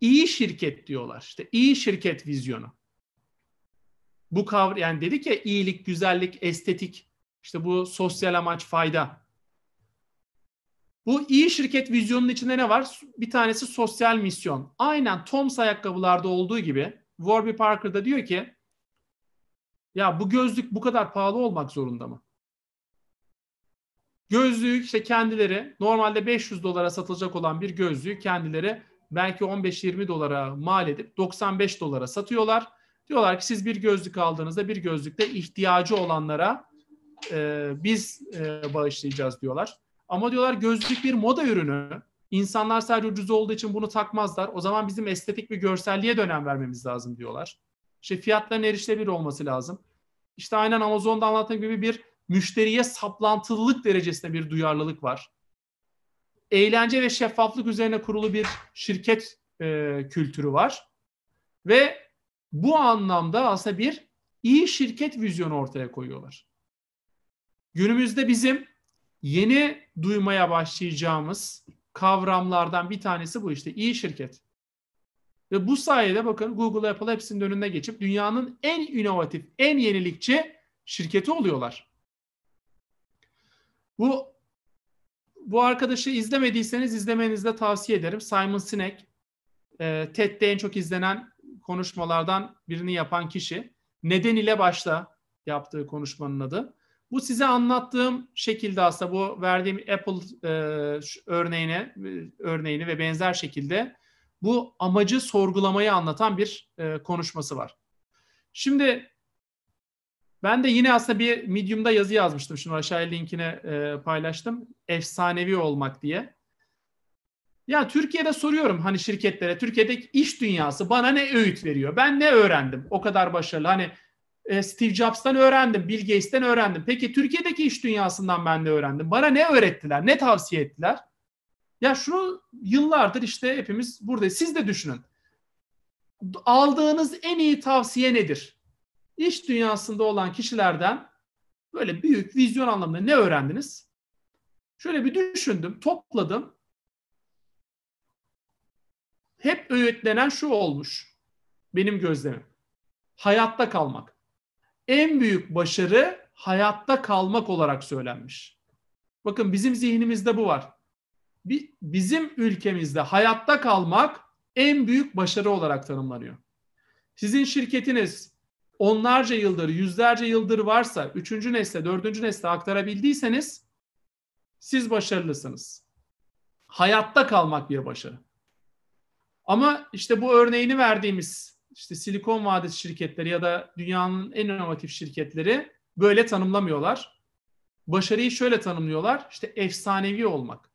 iyi şirket diyorlar. İşte iyi şirket vizyonu. Bu kavr yani dedik ya iyilik, güzellik, estetik, işte bu sosyal amaç, fayda. Bu iyi şirket vizyonunun içinde ne var? Bir tanesi sosyal misyon. Aynen Toms ayakkabılarda olduğu gibi Warby Parker da diyor ki ya bu gözlük bu kadar pahalı olmak zorunda mı? Gözlüğü işte kendileri normalde 500 dolara satılacak olan bir gözlüğü kendileri belki 15-20 dolara mal edip 95 dolara satıyorlar. Diyorlar ki siz bir gözlük aldığınızda bir gözlükte ihtiyacı olanlara e, biz e, bağışlayacağız diyorlar. Ama diyorlar gözlük bir moda ürünü. İnsanlar sadece ucuz olduğu için bunu takmazlar. O zaman bizim estetik bir görselliğe dönem vermemiz lazım diyorlar. İşte fiyatların erişilebilir olması lazım. İşte aynen Amazon'da anlattığım gibi bir müşteriye saplantılılık derecesinde bir duyarlılık var. Eğlence ve şeffaflık üzerine kurulu bir şirket e, kültürü var. Ve bu anlamda aslında bir iyi şirket vizyonu ortaya koyuyorlar. Günümüzde bizim yeni duymaya başlayacağımız kavramlardan bir tanesi bu işte iyi şirket. Ve bu sayede bakın Google, Apple hepsinin önüne geçip dünyanın en inovatif, en yenilikçi şirketi oluyorlar. Bu bu arkadaşı izlemediyseniz izlemenizi de tavsiye ederim. Simon Sinek, e, TED'de en çok izlenen konuşmalardan birini yapan kişi. Neden ile başla yaptığı konuşmanın adı. Bu size anlattığım şekilde aslında bu verdiğim Apple e, örneğine örneğini ve benzer şekilde bu amacı sorgulamayı anlatan bir e, konuşması var. Şimdi ben de yine aslında bir Medium'da yazı yazmıştım. Şimdi aşağıya linkine e, paylaştım. Efsanevi olmak diye. Ya Türkiye'de soruyorum hani şirketlere, Türkiye'deki iş dünyası bana ne öğüt veriyor? Ben ne öğrendim? O kadar başarılı. Hani e, Steve Jobs'tan öğrendim, Bill Gates'ten öğrendim. Peki Türkiye'deki iş dünyasından ben ne öğrendim? Bana ne öğrettiler? Ne tavsiye ettiler? Ya şunu yıllardır işte hepimiz burada. Siz de düşünün. Aldığınız en iyi tavsiye nedir? İş dünyasında olan kişilerden böyle büyük vizyon anlamında ne öğrendiniz? Şöyle bir düşündüm, topladım. Hep öğütlenen şu olmuş. Benim gözlemim. Hayatta kalmak. En büyük başarı hayatta kalmak olarak söylenmiş. Bakın bizim zihnimizde bu var bizim ülkemizde hayatta kalmak en büyük başarı olarak tanımlanıyor. Sizin şirketiniz onlarca yıldır, yüzlerce yıldır varsa üçüncü nesle, dördüncü nesle aktarabildiyseniz siz başarılısınız. Hayatta kalmak bir başarı. Ama işte bu örneğini verdiğimiz işte Silikon Vadisi şirketleri ya da dünyanın en inovatif şirketleri böyle tanımlamıyorlar. Başarıyı şöyle tanımlıyorlar. İşte efsanevi olmak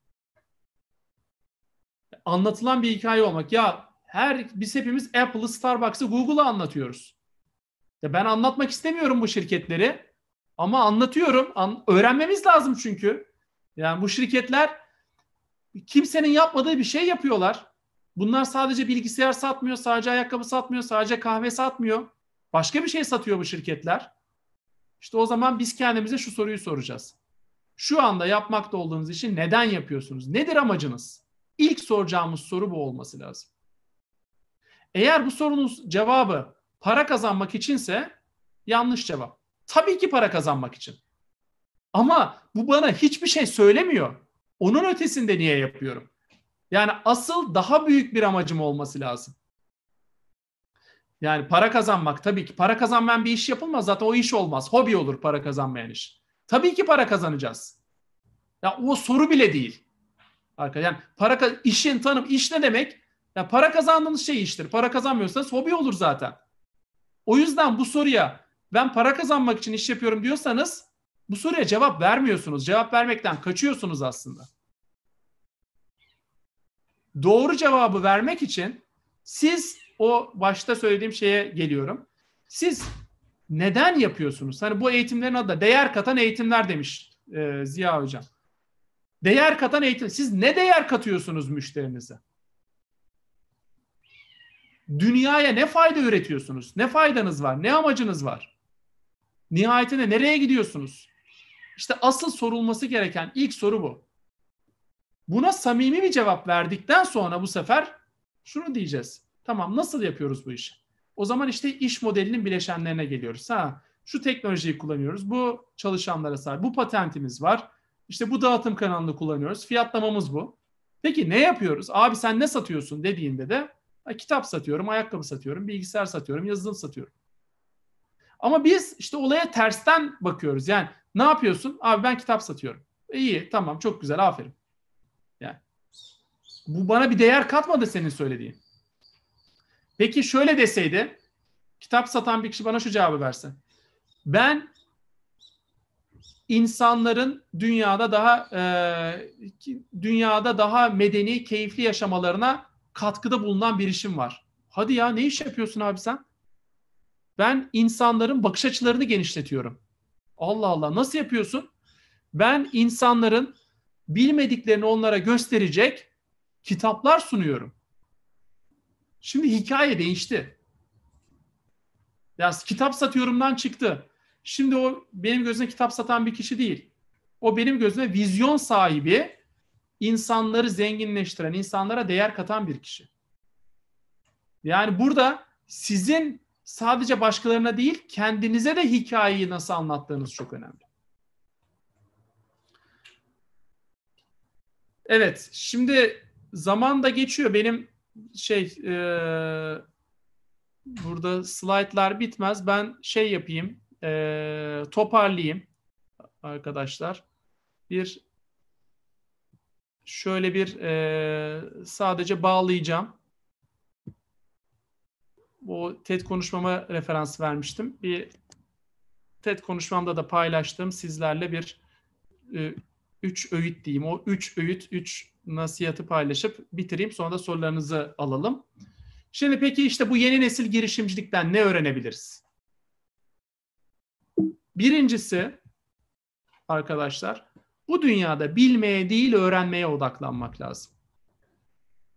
anlatılan bir hikaye olmak. Ya her biz hepimiz Apple'ı, Starbucks'ı, Google'ı anlatıyoruz. Ya ben anlatmak istemiyorum bu şirketleri ama anlatıyorum. An, öğrenmemiz lazım çünkü. Yani bu şirketler kimsenin yapmadığı bir şey yapıyorlar. Bunlar sadece bilgisayar satmıyor, sadece ayakkabı satmıyor, sadece kahve satmıyor. Başka bir şey satıyor bu şirketler. İşte o zaman biz kendimize şu soruyu soracağız. Şu anda yapmakta olduğunuz işi neden yapıyorsunuz? Nedir amacınız? İlk soracağımız soru bu olması lazım. Eğer bu sorunun cevabı para kazanmak içinse yanlış cevap. Tabii ki para kazanmak için. Ama bu bana hiçbir şey söylemiyor. Onun ötesinde niye yapıyorum? Yani asıl daha büyük bir amacım olması lazım. Yani para kazanmak tabii ki para kazanmayan bir iş yapılmaz. Zaten o iş olmaz. Hobi olur para kazanmayan iş. Tabii ki para kazanacağız. Ya o soru bile değil. Arka yani para işin tanım iş ne demek? Ya para kazandığınız şey iştir. Para kazanmıyorsanız hobi olur zaten. O yüzden bu soruya ben para kazanmak için iş yapıyorum diyorsanız bu soruya cevap vermiyorsunuz. Cevap vermekten kaçıyorsunuz aslında. Doğru cevabı vermek için siz o başta söylediğim şeye geliyorum. Siz neden yapıyorsunuz? Hani bu eğitimlerin adı da değer katan eğitimler demiş e, Ziya Hocam. Değer katan eğitim. Siz ne değer katıyorsunuz müşterinize? Dünyaya ne fayda üretiyorsunuz? Ne faydanız var? Ne amacınız var? Nihayetinde nereye gidiyorsunuz? İşte asıl sorulması gereken ilk soru bu. Buna samimi bir cevap verdikten sonra bu sefer şunu diyeceğiz. Tamam nasıl yapıyoruz bu işi? O zaman işte iş modelinin bileşenlerine geliyoruz. Ha, şu teknolojiyi kullanıyoruz. Bu çalışanlara sahip. Bu patentimiz var. İşte bu dağıtım kanalını kullanıyoruz. Fiyatlamamız bu. Peki ne yapıyoruz? Abi sen ne satıyorsun dediğinde de kitap satıyorum, ayakkabı satıyorum, bilgisayar satıyorum, yazılım satıyorum. Ama biz işte olaya tersten bakıyoruz. Yani ne yapıyorsun? Abi ben kitap satıyorum. İyi, tamam, çok güzel, aferin. Bu bana bir değer katmadı senin söylediğin. Peki şöyle deseydi, kitap satan bir kişi bana şu cevabı versin. Ben insanların dünyada daha e, dünyada daha medeni, keyifli yaşamalarına katkıda bulunan bir işim var. Hadi ya ne iş yapıyorsun abi sen? Ben insanların bakış açılarını genişletiyorum. Allah Allah nasıl yapıyorsun? Ben insanların bilmediklerini onlara gösterecek kitaplar sunuyorum. Şimdi hikaye değişti. Ya kitap satıyorumdan çıktı. Şimdi o benim gözüme kitap satan bir kişi değil. O benim gözüme vizyon sahibi, insanları zenginleştiren, insanlara değer katan bir kişi. Yani burada sizin sadece başkalarına değil, kendinize de hikayeyi nasıl anlattığınız çok önemli. Evet, şimdi zaman da geçiyor. Benim şey e, burada slaytlar bitmez. Ben şey yapayım, e, toparlayayım arkadaşlar. Bir şöyle bir e, sadece bağlayacağım. O TED konuşmama referans vermiştim. Bir TED konuşmamda da paylaştığım sizlerle bir e, üç öğüt diyeyim. O üç öğüt, üç nasihatı paylaşıp bitireyim. Sonra da sorularınızı alalım. Şimdi peki işte bu yeni nesil girişimcilikten ne öğrenebiliriz? Birincisi arkadaşlar bu dünyada bilmeye değil öğrenmeye odaklanmak lazım.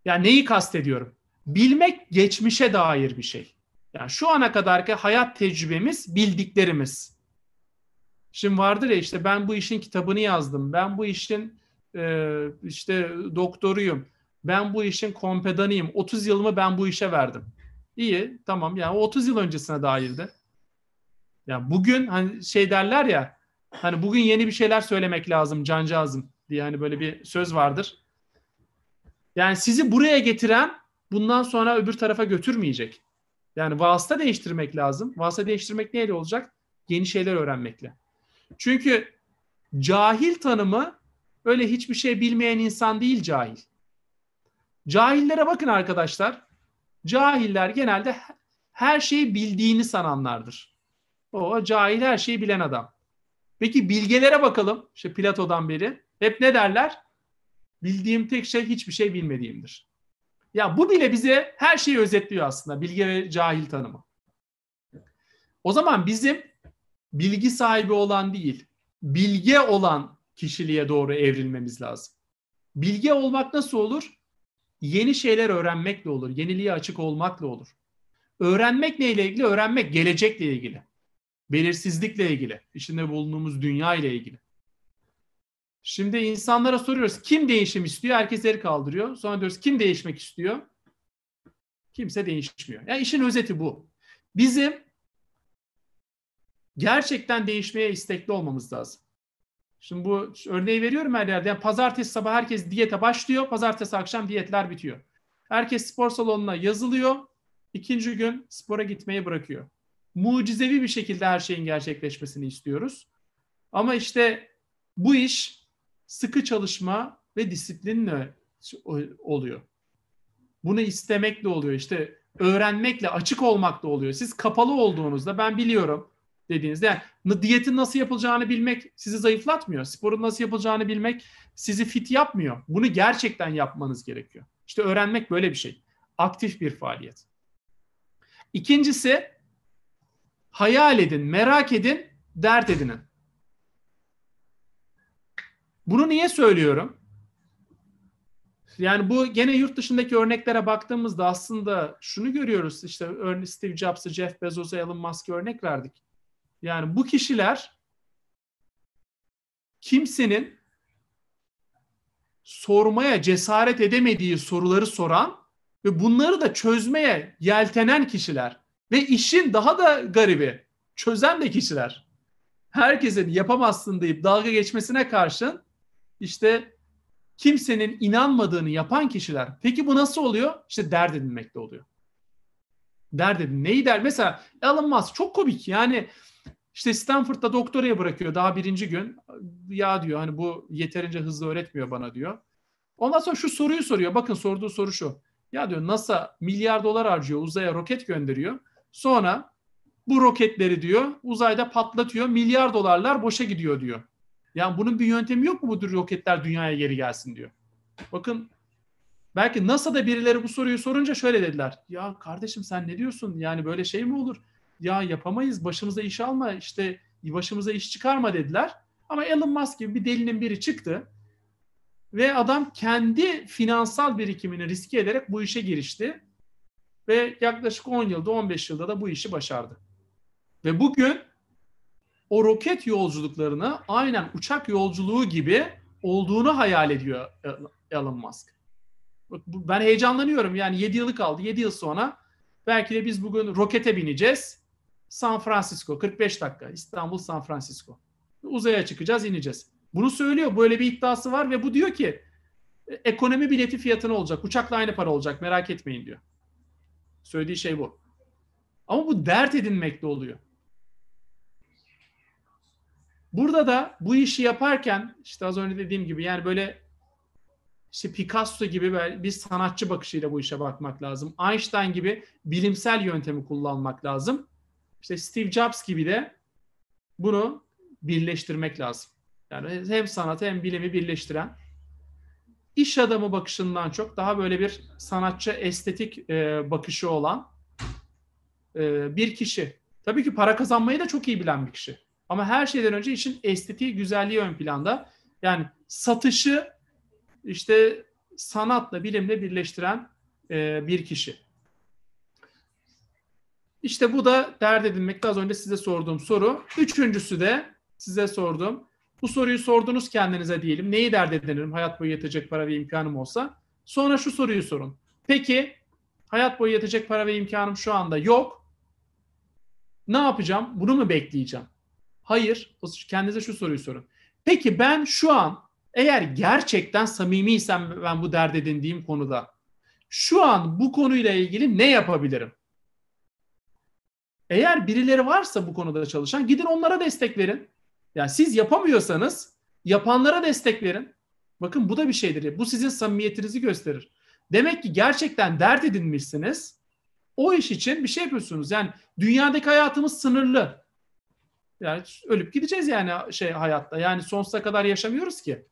Yani neyi kastediyorum? Bilmek geçmişe dair bir şey. Yani şu ana kadarki hayat tecrübemiz bildiklerimiz. Şimdi vardır ya işte ben bu işin kitabını yazdım. Ben bu işin e, işte doktoruyum. Ben bu işin kompedanıyım. 30 yılımı ben bu işe verdim. İyi tamam yani 30 yıl öncesine dairdi. Ya bugün hani şey derler ya hani bugün yeni bir şeyler söylemek lazım cancağızım diye hani böyle bir söz vardır. Yani sizi buraya getiren bundan sonra öbür tarafa götürmeyecek. Yani vasıta değiştirmek lazım. Vasıta değiştirmek neyle olacak? Yeni şeyler öğrenmekle. Çünkü cahil tanımı öyle hiçbir şey bilmeyen insan değil cahil. Cahillere bakın arkadaşlar. Cahiller genelde her şeyi bildiğini sananlardır. O cahil her şeyi bilen adam. Peki bilgelere bakalım. İşte Plato'dan beri. Hep ne derler? Bildiğim tek şey hiçbir şey bilmediğimdir. Ya bu bile bize her şeyi özetliyor aslında. Bilge ve cahil tanımı. O zaman bizim bilgi sahibi olan değil, bilge olan kişiliğe doğru evrilmemiz lazım. Bilge olmak nasıl olur? Yeni şeyler öğrenmekle olur. Yeniliğe açık olmakla olur. Öğrenmek neyle ilgili? Öğrenmek gelecekle ilgili. Belirsizlikle ilgili. İçinde bulunduğumuz dünya ile ilgili. Şimdi insanlara soruyoruz kim değişim istiyor? Herkes el kaldırıyor. Sonra diyoruz kim değişmek istiyor? Kimse değişmiyor. Yani işin özeti bu. Bizim gerçekten değişmeye istekli olmamız lazım. Şimdi bu örneği veriyorum her yerde. Yani pazartesi sabah herkes diyete başlıyor. Pazartesi akşam diyetler bitiyor. Herkes spor salonuna yazılıyor. İkinci gün spora gitmeyi bırakıyor. Mucizevi bir şekilde her şeyin gerçekleşmesini istiyoruz. Ama işte bu iş sıkı çalışma ve disiplinle oluyor. Bunu istemekle oluyor. İşte öğrenmekle, açık olmakla oluyor. Siz kapalı olduğunuzda ben biliyorum dediğinizde yani diyetin nasıl yapılacağını bilmek sizi zayıflatmıyor. Sporun nasıl yapılacağını bilmek sizi fit yapmıyor. Bunu gerçekten yapmanız gerekiyor. İşte öğrenmek böyle bir şey. Aktif bir faaliyet. İkincisi hayal edin, merak edin, dert edinin. Bunu niye söylüyorum? Yani bu gene yurt dışındaki örneklere baktığımızda aslında şunu görüyoruz. İşte Steve Jobs'ı, Jeff Bezos'a, Elon Musk'a örnek verdik. Yani bu kişiler kimsenin sormaya cesaret edemediği soruları soran ve bunları da çözmeye yeltenen kişiler ve işin daha da garibi çözen de kişiler. Herkesin yapamazsın deyip dalga geçmesine karşın işte kimsenin inanmadığını yapan kişiler. Peki bu nasıl oluyor? İşte dert edinmekle oluyor. Dert edin. Neyi der? Mesela Elon Musk çok komik. Yani işte Stanford'da doktoraya bırakıyor daha birinci gün. Ya diyor hani bu yeterince hızlı öğretmiyor bana diyor. Ondan sonra şu soruyu soruyor. Bakın sorduğu soru şu. Ya diyor NASA milyar dolar harcıyor uzaya roket gönderiyor. Sonra bu roketleri diyor uzayda patlatıyor. Milyar dolarlar boşa gidiyor diyor. Yani bunun bir yöntemi yok mu bu tür roketler dünyaya geri gelsin diyor. Bakın belki NASA'da birileri bu soruyu sorunca şöyle dediler. Ya kardeşim sen ne diyorsun? Yani böyle şey mi olur? Ya yapamayız başımıza iş alma işte başımıza iş çıkarma dediler. Ama Elon Musk gibi bir delinin biri çıktı ve adam kendi finansal birikimini riske ederek bu işe girişti. Ve yaklaşık 10 yılda 15 yılda da bu işi başardı. Ve bugün o roket yolculuklarını aynen uçak yolculuğu gibi olduğunu hayal ediyor Elon Musk. Ben heyecanlanıyorum yani 7 yılı kaldı. 7 yıl sonra belki de biz bugün rokete bineceğiz. San Francisco 45 dakika İstanbul San Francisco. Uzaya çıkacağız ineceğiz. Bunu söylüyor. Böyle bir iddiası var ve bu diyor ki e, ekonomi bileti fiyatına olacak. Uçakla aynı para olacak. Merak etmeyin diyor. Söylediği şey bu. Ama bu dert edinmekte oluyor. Burada da bu işi yaparken işte az önce dediğim gibi yani böyle işte Picasso gibi bir sanatçı bakışıyla bu işe bakmak lazım. Einstein gibi bilimsel yöntemi kullanmak lazım. İşte Steve Jobs gibi de bunu birleştirmek lazım. Yani hem sanatı hem bilimi birleştiren iş adamı bakışından çok daha böyle bir sanatçı estetik e, bakışı olan e, bir kişi. Tabii ki para kazanmayı da çok iyi bilen bir kişi. Ama her şeyden önce işin estetiği, güzelliği ön planda. Yani satışı işte sanatla, bilimle birleştiren e, bir kişi. İşte bu da dert edinmekte az önce size sorduğum soru. Üçüncüsü de size sordum. Bu soruyu sordunuz kendinize diyelim. Neyi dert edinirim hayat boyu yetecek para ve imkanım olsa? Sonra şu soruyu sorun. Peki hayat boyu yetecek para ve imkanım şu anda yok. Ne yapacağım? Bunu mu bekleyeceğim? Hayır. Kendinize şu soruyu sorun. Peki ben şu an eğer gerçekten samimiysem ben bu dert edindiğim konuda şu an bu konuyla ilgili ne yapabilirim? Eğer birileri varsa bu konuda çalışan gidin onlara destek verin. Yani siz yapamıyorsanız yapanlara destek verin. Bakın bu da bir şeydir. Bu sizin samimiyetinizi gösterir. Demek ki gerçekten dert edinmişsiniz. O iş için bir şey yapıyorsunuz. Yani dünyadaki hayatımız sınırlı. Yani ölüp gideceğiz yani şey hayatta. Yani sonsuza kadar yaşamıyoruz ki.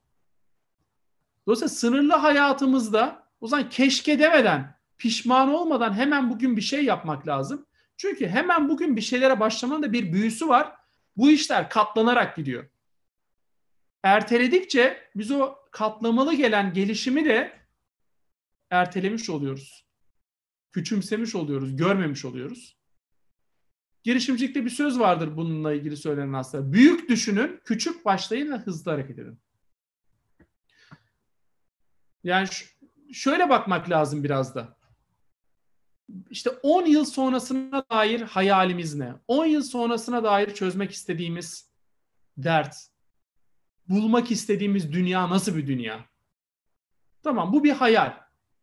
Dolayısıyla sınırlı hayatımızda o zaman keşke demeden, pişman olmadan hemen bugün bir şey yapmak lazım. Çünkü hemen bugün bir şeylere başlamanın da bir büyüsü var. Bu işler katlanarak gidiyor. Erteledikçe biz o katlamalı gelen gelişimi de ertelemiş oluyoruz. Küçümsemiş oluyoruz, görmemiş oluyoruz. Girişimcilikte bir söz vardır bununla ilgili söylenen aslında. Büyük düşünün, küçük başlayın ve hızlı hareket edin. Yani şöyle bakmak lazım biraz da işte 10 yıl sonrasına dair hayalimiz ne? 10 yıl sonrasına dair çözmek istediğimiz dert, bulmak istediğimiz dünya nasıl bir dünya? Tamam bu bir hayal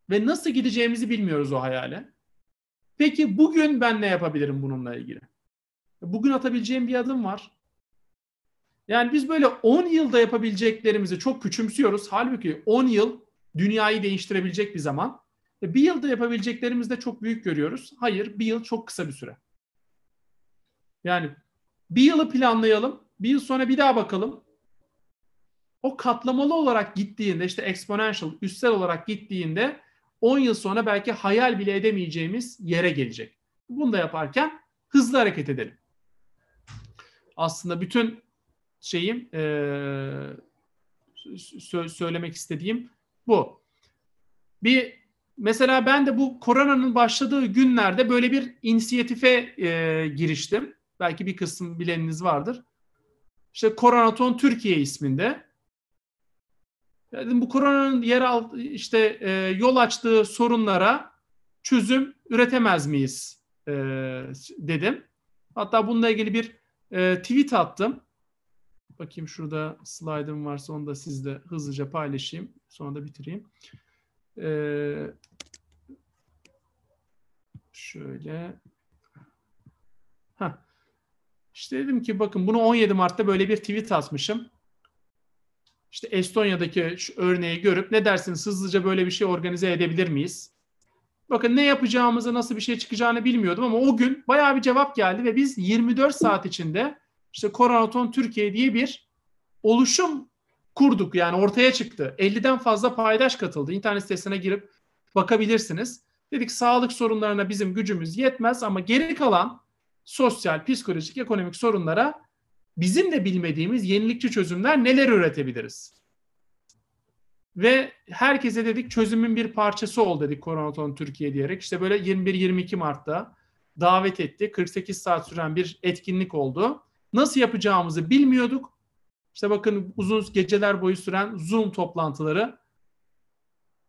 ve nasıl gideceğimizi bilmiyoruz o hayale. Peki bugün ben ne yapabilirim bununla ilgili? Bugün atabileceğim bir adım var. Yani biz böyle 10 yılda yapabileceklerimizi çok küçümsüyoruz. Halbuki 10 yıl dünyayı değiştirebilecek bir zaman. E, bir yılda yapabileceklerimizi de çok büyük görüyoruz. Hayır, bir yıl çok kısa bir süre. Yani bir yılı planlayalım, bir yıl sonra bir daha bakalım. O katlamalı olarak gittiğinde, işte exponential, üstel olarak gittiğinde 10 yıl sonra belki hayal bile edemeyeceğimiz yere gelecek. Bunu da yaparken hızlı hareket edelim. Aslında bütün şeyim e, söylemek istediğim bu. Bir Mesela ben de bu koronanın başladığı günlerde böyle bir inisiyatife e, giriştim. Belki bir kısım bileniniz vardır. İşte Koronaton Türkiye isminde. Dedim bu koronanın yer alt, işte e, yol açtığı sorunlara çözüm üretemez miyiz e, dedim. Hatta bununla ilgili bir e, tweet attım. Bakayım şurada slaydım varsa onu da sizle hızlıca paylaşayım. Sonra da bitireyim. Ee, şöyle. Heh. İşte dedim ki bakın bunu 17 Mart'ta böyle bir tweet atmışım. İşte Estonya'daki şu örneği görüp ne dersiniz hızlıca böyle bir şey organize edebilir miyiz? Bakın ne yapacağımızı nasıl bir şey çıkacağını bilmiyordum ama o gün bayağı bir cevap geldi ve biz 24 saat içinde işte Koronaton Türkiye diye bir oluşum kurduk yani ortaya çıktı. 50'den fazla paydaş katıldı. İnternet sitesine girip bakabilirsiniz. Dedik sağlık sorunlarına bizim gücümüz yetmez ama geri kalan sosyal, psikolojik, ekonomik sorunlara bizim de bilmediğimiz yenilikçi çözümler neler üretebiliriz? Ve herkese dedik çözümün bir parçası ol dedik Koronaton Türkiye diyerek. İşte böyle 21-22 Mart'ta davet etti. 48 saat süren bir etkinlik oldu. Nasıl yapacağımızı bilmiyorduk. İşte bakın uzun geceler boyu süren Zoom toplantıları.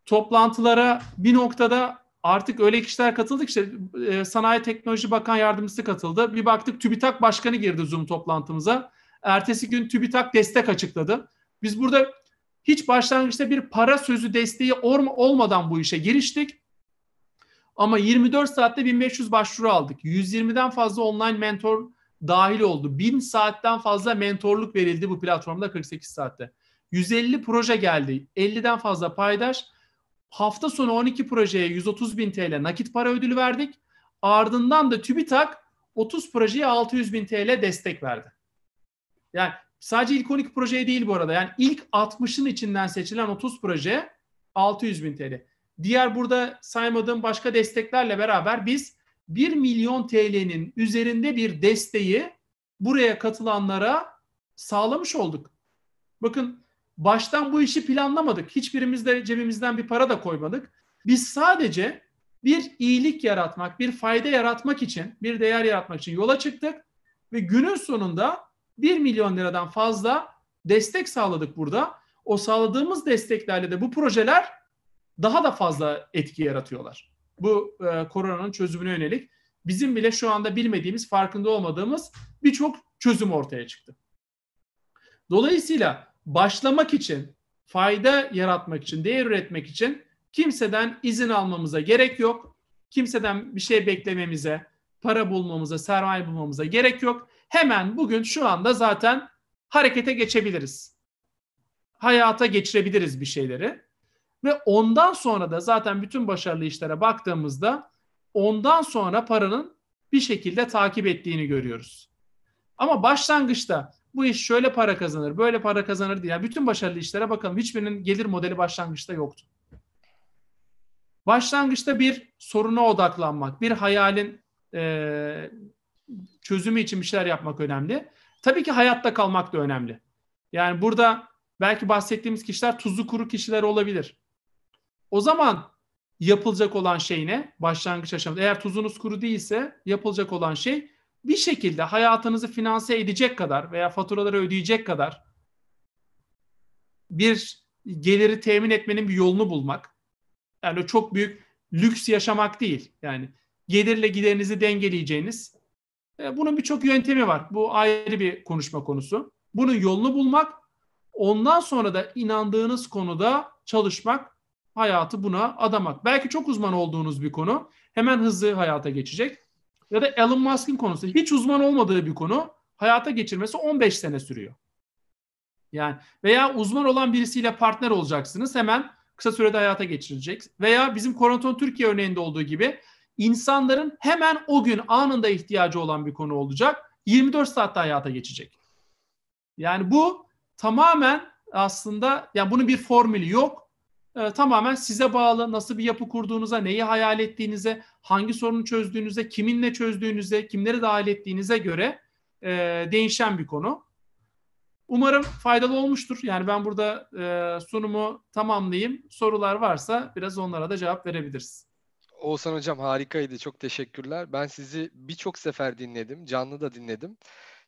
Toplantılara bir noktada artık öyle kişiler katıldık işte e, Sanayi Teknoloji Bakan Yardımcısı katıldı. Bir baktık TÜBİTAK Başkanı girdi Zoom toplantımıza. Ertesi gün TÜBİTAK destek açıkladı. Biz burada hiç başlangıçta bir para sözü desteği olmadan bu işe giriştik. Ama 24 saatte 1500 başvuru aldık. 120'den fazla online mentor dahil oldu. 1000 saatten fazla mentorluk verildi bu platformda 48 saatte. 150 proje geldi. 50'den fazla paydaş. Hafta sonu 12 projeye 130 bin TL nakit para ödülü verdik. Ardından da TÜBİTAK 30 projeye 600 bin TL destek verdi. Yani sadece ilk 12 projeye değil bu arada. Yani ilk 60'ın içinden seçilen 30 proje 600 bin TL. Diğer burada saymadığım başka desteklerle beraber biz 1 milyon TL'nin üzerinde bir desteği buraya katılanlara sağlamış olduk. Bakın baştan bu işi planlamadık. Hiçbirimiz de cebimizden bir para da koymadık. Biz sadece bir iyilik yaratmak, bir fayda yaratmak için, bir değer yaratmak için yola çıktık ve günün sonunda 1 milyon liradan fazla destek sağladık burada. O sağladığımız desteklerle de bu projeler daha da fazla etki yaratıyorlar. Bu e, koronanın çözümüne yönelik bizim bile şu anda bilmediğimiz, farkında olmadığımız birçok çözüm ortaya çıktı. Dolayısıyla başlamak için, fayda yaratmak için, değer üretmek için kimseden izin almamıza gerek yok. Kimseden bir şey beklememize, para bulmamıza, sermaye bulmamıza gerek yok. Hemen bugün şu anda zaten harekete geçebiliriz. Hayata geçirebiliriz bir şeyleri. Ve ondan sonra da zaten bütün başarılı işlere baktığımızda ondan sonra paranın bir şekilde takip ettiğini görüyoruz. Ama başlangıçta bu iş şöyle para kazanır, böyle para kazanır diye. Yani bütün başarılı işlere bakalım. Hiçbirinin gelir modeli başlangıçta yoktu. Başlangıçta bir soruna odaklanmak, bir hayalin e, çözümü için bir şeyler yapmak önemli. Tabii ki hayatta kalmak da önemli. Yani burada belki bahsettiğimiz kişiler tuzlu kuru kişiler olabilir. O zaman yapılacak olan şey ne? Başlangıç aşamasında. Eğer tuzunuz kuru değilse yapılacak olan şey bir şekilde hayatınızı finanse edecek kadar veya faturaları ödeyecek kadar bir geliri temin etmenin bir yolunu bulmak. Yani çok büyük lüks yaşamak değil. Yani gelirle giderinizi dengeleyeceğiniz. E, bunun birçok yöntemi var. Bu ayrı bir konuşma konusu. Bunun yolunu bulmak, ondan sonra da inandığınız konuda çalışmak, hayatı buna adamak. Belki çok uzman olduğunuz bir konu hemen hızlı hayata geçecek. Ya da Elon Musk'ın konusu hiç uzman olmadığı bir konu hayata geçirmesi 15 sene sürüyor. Yani veya uzman olan birisiyle partner olacaksınız hemen kısa sürede hayata geçirilecek. Veya bizim Koronaton Türkiye örneğinde olduğu gibi insanların hemen o gün anında ihtiyacı olan bir konu olacak. 24 saatte hayata geçecek. Yani bu tamamen aslında yani bunun bir formülü yok. Ee, tamamen size bağlı nasıl bir yapı kurduğunuza, neyi hayal ettiğinize, hangi sorunu çözdüğünüze, kiminle çözdüğünüze, kimleri dahil ettiğinize göre e, değişen bir konu. Umarım faydalı olmuştur. Yani ben burada e, sunumu tamamlayayım. Sorular varsa biraz onlara da cevap verebiliriz. Oğuzhan Hocam harikaydı. Çok teşekkürler. Ben sizi birçok sefer dinledim. Canlı da dinledim.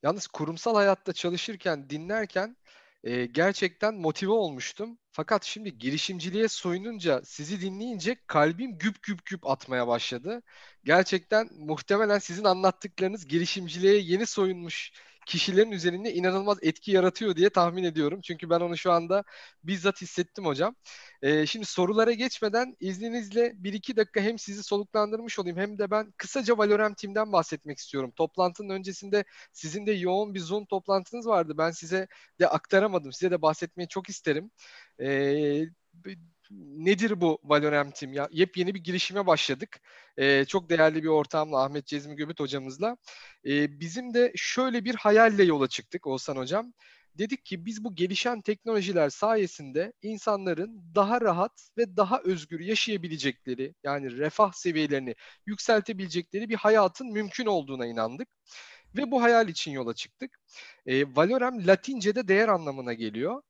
Yalnız kurumsal hayatta çalışırken, dinlerken e, gerçekten motive olmuştum. Fakat şimdi girişimciliğe soyununca, sizi dinleyince kalbim güp güp güp atmaya başladı. Gerçekten muhtemelen sizin anlattıklarınız girişimciliğe yeni soyunmuş kişilerin üzerinde inanılmaz etki yaratıyor diye tahmin ediyorum. Çünkü ben onu şu anda bizzat hissettim hocam. Ee, şimdi sorulara geçmeden izninizle bir iki dakika hem sizi soluklandırmış olayım hem de ben kısaca Valorem Team'den bahsetmek istiyorum. Toplantının öncesinde sizin de yoğun bir Zoom toplantınız vardı. Ben size de aktaramadım. Size de bahsetmeyi çok isterim. Ee, nedir bu Valorem Team? Ya, yepyeni bir girişime başladık. Ee, çok değerli bir ortamla Ahmet Cezmi Göbüt hocamızla. Ee, bizim de şöyle bir hayalle yola çıktık Oğuzhan hocam. dedik ki biz bu gelişen teknolojiler sayesinde insanların daha rahat ve daha özgür yaşayabilecekleri yani refah seviyelerini yükseltebilecekleri bir hayatın mümkün olduğuna inandık. Ve bu hayal için yola çıktık. E, Valorem Latince'de değer anlamına geliyor.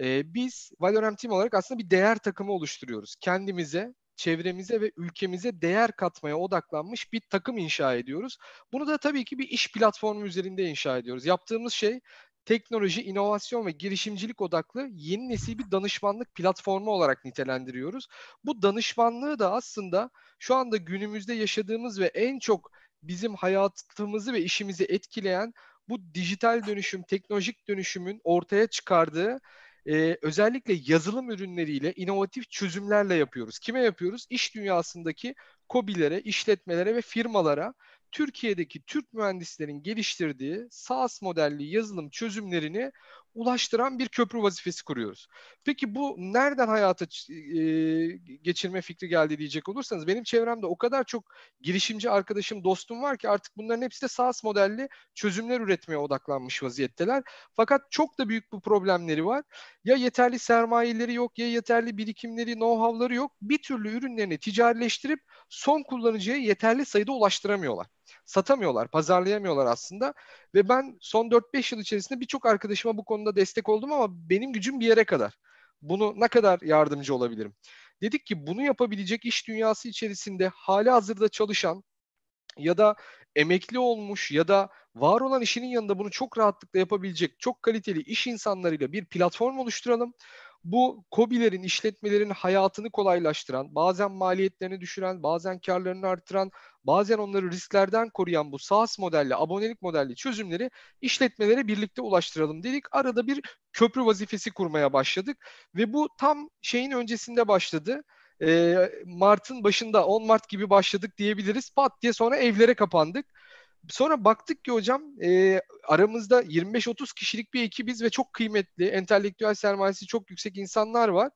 E, biz Valorem Team olarak aslında bir değer takımı oluşturuyoruz. Kendimize, çevremize ve ülkemize değer katmaya odaklanmış bir takım inşa ediyoruz. Bunu da tabii ki bir iş platformu üzerinde inşa ediyoruz. Yaptığımız şey teknoloji, inovasyon ve girişimcilik odaklı yeni nesil bir danışmanlık platformu olarak nitelendiriyoruz. Bu danışmanlığı da aslında şu anda günümüzde yaşadığımız ve en çok bizim hayatımızı ve işimizi etkileyen bu dijital dönüşüm, teknolojik dönüşümün ortaya çıkardığı e, özellikle yazılım ürünleriyle, inovatif çözümlerle yapıyoruz. Kime yapıyoruz? İş dünyasındaki COBİ'lere, işletmelere ve firmalara Türkiye'deki Türk mühendislerin geliştirdiği SaaS modelli yazılım çözümlerini ulaştıran bir köprü vazifesi kuruyoruz. Peki bu nereden hayata e, geçirme fikri geldi diyecek olursanız benim çevremde o kadar çok girişimci arkadaşım, dostum var ki artık bunların hepsi de SaaS modelli çözümler üretmeye odaklanmış vaziyetteler. Fakat çok da büyük bu problemleri var. Ya yeterli sermayeleri yok, ya yeterli birikimleri, know-how'ları yok. Bir türlü ürünlerini ticarileştirip son kullanıcıya yeterli sayıda ulaştıramıyorlar satamıyorlar, pazarlayamıyorlar aslında. Ve ben son 4-5 yıl içerisinde birçok arkadaşıma bu konuda destek oldum ama benim gücüm bir yere kadar. Bunu ne kadar yardımcı olabilirim? Dedik ki bunu yapabilecek iş dünyası içerisinde hali hazırda çalışan ya da emekli olmuş ya da var olan işinin yanında bunu çok rahatlıkla yapabilecek çok kaliteli iş insanlarıyla bir platform oluşturalım bu COBİ'lerin, işletmelerin hayatını kolaylaştıran, bazen maliyetlerini düşüren, bazen karlarını artıran, bazen onları risklerden koruyan bu SaaS modelli, abonelik modelli çözümleri işletmelere birlikte ulaştıralım dedik. Arada bir köprü vazifesi kurmaya başladık ve bu tam şeyin öncesinde başladı. E, Mart'ın başında 10 Mart gibi başladık diyebiliriz. Pat diye sonra evlere kapandık. Sonra baktık ki hocam e, aramızda 25-30 kişilik bir ekibiz ve çok kıymetli, entelektüel sermayesi çok yüksek insanlar var.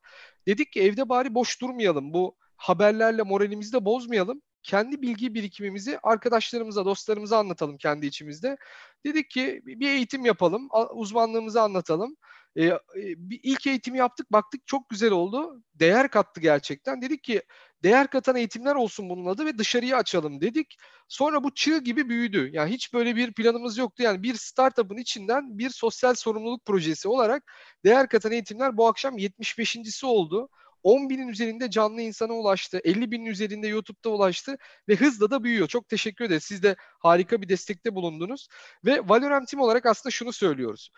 Dedik ki evde bari boş durmayalım. Bu haberlerle moralimizi de bozmayalım. Kendi bilgi birikimimizi arkadaşlarımıza, dostlarımıza anlatalım kendi içimizde. Dedik ki bir eğitim yapalım, uzmanlığımızı anlatalım. E, bir ilk eğitimi yaptık, baktık çok güzel oldu. Değer kattı gerçekten. Dedik ki değer katan eğitimler olsun bunun adı ve dışarıya açalım dedik. Sonra bu çığ gibi büyüdü. Yani hiç böyle bir planımız yoktu. Yani bir startup'ın içinden bir sosyal sorumluluk projesi olarak değer katan eğitimler bu akşam 75.si oldu. 10 binin üzerinde canlı insana ulaştı. 50 binin üzerinde YouTube'da ulaştı ve hızla da büyüyor. Çok teşekkür ederiz. Siz de harika bir destekte bulundunuz. Ve Valorant Team olarak aslında şunu söylüyoruz.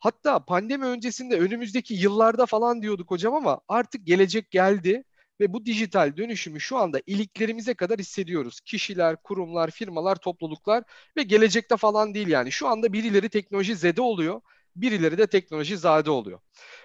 Hatta pandemi öncesinde önümüzdeki yıllarda falan diyorduk hocam ama artık gelecek geldi ve bu dijital dönüşümü şu anda iliklerimize kadar hissediyoruz. Kişiler, kurumlar, firmalar, topluluklar ve gelecekte falan değil yani. Şu anda birileri teknoloji zede oluyor, birileri de teknoloji zade oluyor.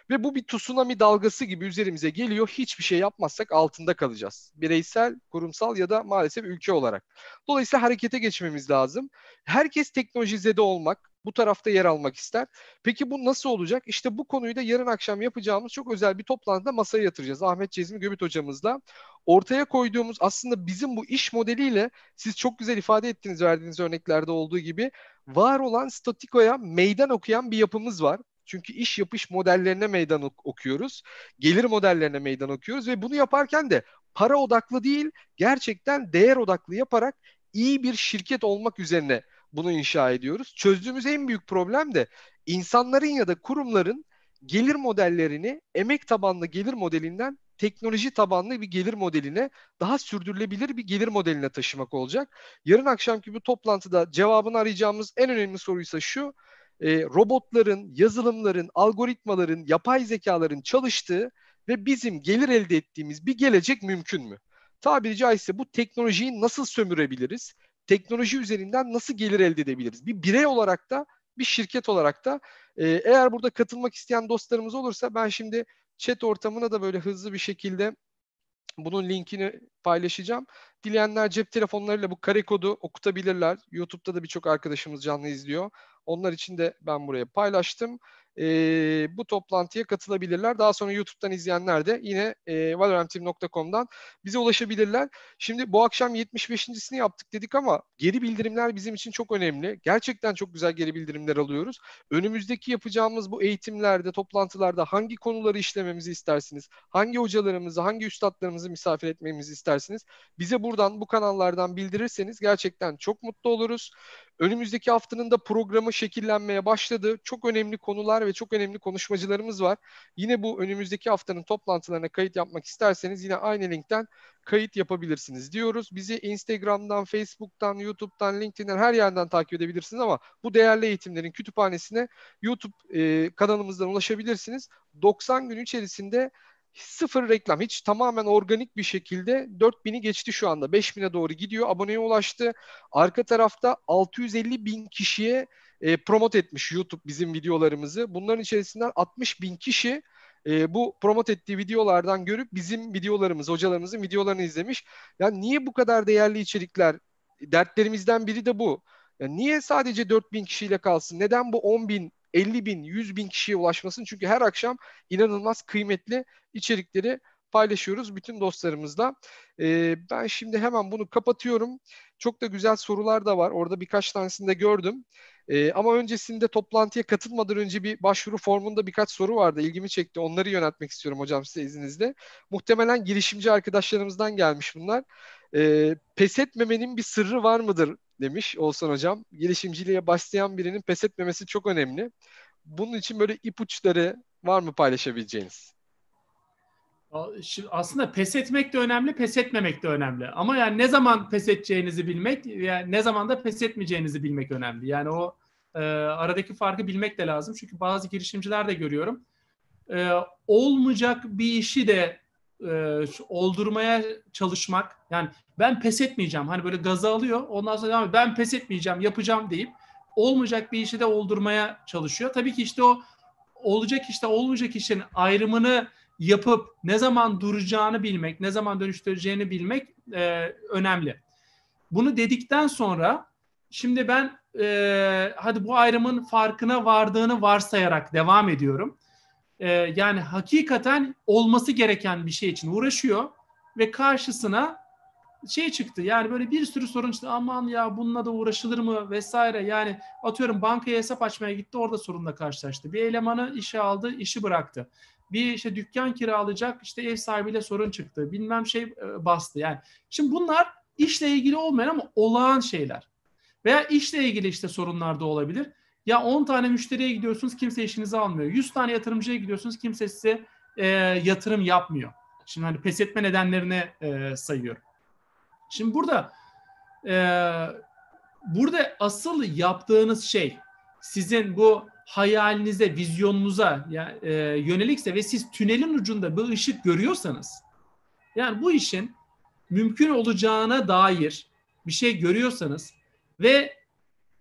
Ve bu bir tsunami dalgası gibi üzerimize geliyor. Hiçbir şey yapmazsak altında kalacağız. Bireysel, kurumsal ya da maalesef ülke olarak. Dolayısıyla harekete geçmemiz lazım. Herkes teknolojizede olmak, bu tarafta yer almak ister. Peki bu nasıl olacak? İşte bu konuyu da yarın akşam yapacağımız çok özel bir toplantıda masaya yatıracağız. Ahmet Cezmi Göbüt hocamızla. Ortaya koyduğumuz aslında bizim bu iş modeliyle siz çok güzel ifade ettiğiniz verdiğiniz örneklerde olduğu gibi var olan statikoya meydan okuyan bir yapımız var. Çünkü iş yapış modellerine meydan okuyoruz. Gelir modellerine meydan okuyoruz ve bunu yaparken de para odaklı değil, gerçekten değer odaklı yaparak iyi bir şirket olmak üzerine bunu inşa ediyoruz. Çözdüğümüz en büyük problem de insanların ya da kurumların gelir modellerini emek tabanlı gelir modelinden teknoloji tabanlı bir gelir modeline daha sürdürülebilir bir gelir modeline taşımak olacak. Yarın akşamki bu toplantıda cevabını arayacağımız en önemli soruysa şu. E, robotların, yazılımların, algoritmaların, yapay zekaların çalıştığı ve bizim gelir elde ettiğimiz bir gelecek mümkün mü? Tabiri caizse bu teknolojiyi nasıl sömürebiliriz? Teknoloji üzerinden nasıl gelir elde edebiliriz? Bir birey olarak da bir şirket olarak da e, eğer burada katılmak isteyen dostlarımız olursa ben şimdi chat ortamına da böyle hızlı bir şekilde bunun linkini paylaşacağım. Dileyenler cep telefonlarıyla bu kare kodu okutabilirler. YouTube'da da birçok arkadaşımız canlı izliyor. Onlar için de ben buraya paylaştım. E, bu toplantıya katılabilirler. Daha sonra YouTube'dan izleyenler de yine e, valorantteam.com'dan bize ulaşabilirler. Şimdi bu akşam 75.sini yaptık dedik ama geri bildirimler bizim için çok önemli. Gerçekten çok güzel geri bildirimler alıyoruz. Önümüzdeki yapacağımız bu eğitimlerde, toplantılarda hangi konuları işlememizi istersiniz? Hangi hocalarımızı, hangi üstadlarımızı misafir etmemizi istersiniz? Bize buradan, bu kanallardan bildirirseniz gerçekten çok mutlu oluruz. Önümüzdeki haftanın da programı şekillenmeye başladı. Çok önemli konular ve çok önemli konuşmacılarımız var. Yine bu önümüzdeki haftanın toplantılarına kayıt yapmak isterseniz yine aynı linkten kayıt yapabilirsiniz diyoruz. Bizi Instagram'dan, Facebook'tan, YouTube'dan, LinkedIn'den her yerden takip edebilirsiniz ama bu değerli eğitimlerin kütüphanesine YouTube e, kanalımızdan ulaşabilirsiniz. 90 gün içerisinde sıfır reklam. Hiç tamamen organik bir şekilde 4000'i geçti şu anda. 5000'e doğru gidiyor. Aboneye ulaştı. Arka tarafta 650 bin kişiye e, promote etmiş YouTube bizim videolarımızı. Bunların içerisinden 60 bin kişi e, bu promote ettiği videolardan görüp bizim videolarımız hocalarımızın videolarını izlemiş. Yani niye bu kadar değerli içerikler? Dertlerimizden biri de bu. Yani niye sadece 4000 kişiyle kalsın? Neden bu 10 bin 50 bin, 100 bin kişiye ulaşmasın. Çünkü her akşam inanılmaz kıymetli içerikleri paylaşıyoruz bütün dostlarımızla. Ee, ben şimdi hemen bunu kapatıyorum. Çok da güzel sorular da var. Orada birkaç tanesini de gördüm. Ee, ama öncesinde toplantıya katılmadan önce bir başvuru formunda birkaç soru vardı. İlgimi çekti. Onları yöneltmek istiyorum hocam size izninizle. Muhtemelen girişimci arkadaşlarımızdan gelmiş bunlar. Ee, pes etmemenin bir sırrı var mıdır demiş Olsan Hocam. Girişimciliğe başlayan birinin pes etmemesi çok önemli. Bunun için böyle ipuçları var mı paylaşabileceğiniz? Şimdi aslında pes etmek de önemli, pes etmemek de önemli. Ama yani ne zaman pes edeceğinizi bilmek, yani ne zaman da pes etmeyeceğinizi bilmek önemli. Yani o e, aradaki farkı bilmek de lazım. Çünkü bazı girişimciler de görüyorum. E, olmayacak bir işi de e, oldurmaya çalışmak. Yani ben pes etmeyeceğim. Hani böyle gaza alıyor. Ondan sonra ben pes etmeyeceğim, yapacağım deyip olmayacak bir işi de oldurmaya çalışıyor. Tabii ki işte o olacak işte olmayacak işin ayrımını yapıp ne zaman duracağını bilmek, ne zaman dönüştüreceğini bilmek e, önemli. Bunu dedikten sonra şimdi ben e, hadi bu ayrımın farkına vardığını varsayarak devam ediyorum. E, yani hakikaten olması gereken bir şey için uğraşıyor ve karşısına şey çıktı. Yani böyle bir sürü sorun çıktı. Aman ya bununla da uğraşılır mı vesaire. Yani atıyorum bankaya hesap açmaya gitti orada sorunla karşılaştı. Bir elemanı işe aldı işi bıraktı. Bir işte dükkan kiralayacak işte ev sahibiyle sorun çıktı. Bilmem şey e, bastı. Yani şimdi bunlar işle ilgili olmayan ama olağan şeyler. Veya işle ilgili işte sorunlar da olabilir ya 10 tane müşteriye gidiyorsunuz kimse işinizi almıyor. 100 tane yatırımcıya gidiyorsunuz kimse size e, yatırım yapmıyor. Şimdi hani pes etme nedenlerini e, sayıyorum. Şimdi burada e, burada asıl yaptığınız şey sizin bu hayalinize, vizyonunuza ya, e, yönelikse ve siz tünelin ucunda bir ışık görüyorsanız yani bu işin mümkün olacağına dair bir şey görüyorsanız ve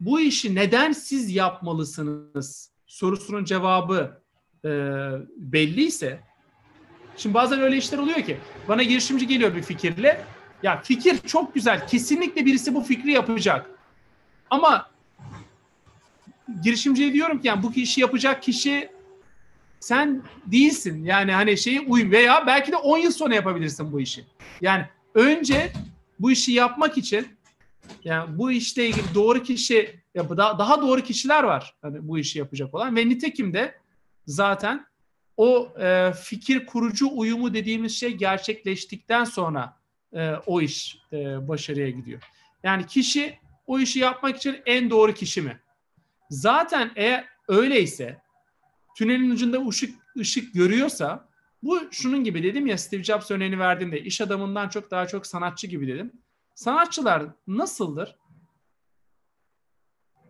bu işi neden siz yapmalısınız sorusunun cevabı e, belliyse şimdi bazen öyle işler oluyor ki bana girişimci geliyor bir fikirle ya fikir çok güzel. Kesinlikle birisi bu fikri yapacak. Ama girişimciye diyorum ki yani bu işi yapacak kişi sen değilsin. Yani hani şeyi uyum veya belki de 10 yıl sonra yapabilirsin bu işi. Yani önce bu işi yapmak için yani bu işle ilgili doğru kişi daha, doğru kişiler var hani bu işi yapacak olan ve nitekim de zaten o e, fikir kurucu uyumu dediğimiz şey gerçekleştikten sonra e, o iş e, başarıya gidiyor. Yani kişi o işi yapmak için en doğru kişi mi? Zaten eğer öyleyse tünelin ucunda ışık ışık görüyorsa bu şunun gibi dedim ya Steve Jobs örneğini verdiğimde iş adamından çok daha çok sanatçı gibi dedim. Sanatçılar nasıldır?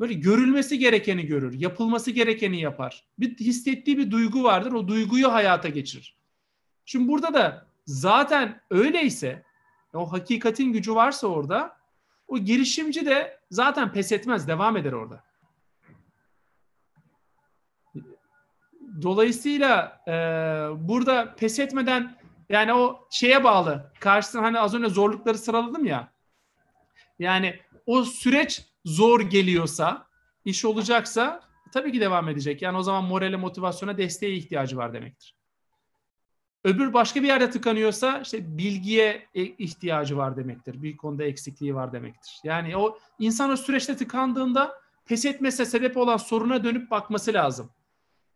Böyle görülmesi gerekeni görür, yapılması gerekeni yapar. Bir hissettiği bir duygu vardır, o duyguyu hayata geçirir. Şimdi burada da zaten öyleyse o hakikatin gücü varsa orada o girişimci de zaten pes etmez, devam eder orada. Dolayısıyla e, burada pes etmeden yani o şeye bağlı. Karşısına hani az önce zorlukları sıraladım ya. Yani o süreç zor geliyorsa, iş olacaksa tabii ki devam edecek. Yani o zaman morale, motivasyona, desteğe ihtiyacı var demektir. Öbür başka bir yerde tıkanıyorsa işte bilgiye e, ihtiyacı var demektir. Bir konuda eksikliği var demektir. Yani o insan o süreçte tıkandığında pes etmese sebep olan soruna dönüp bakması lazım.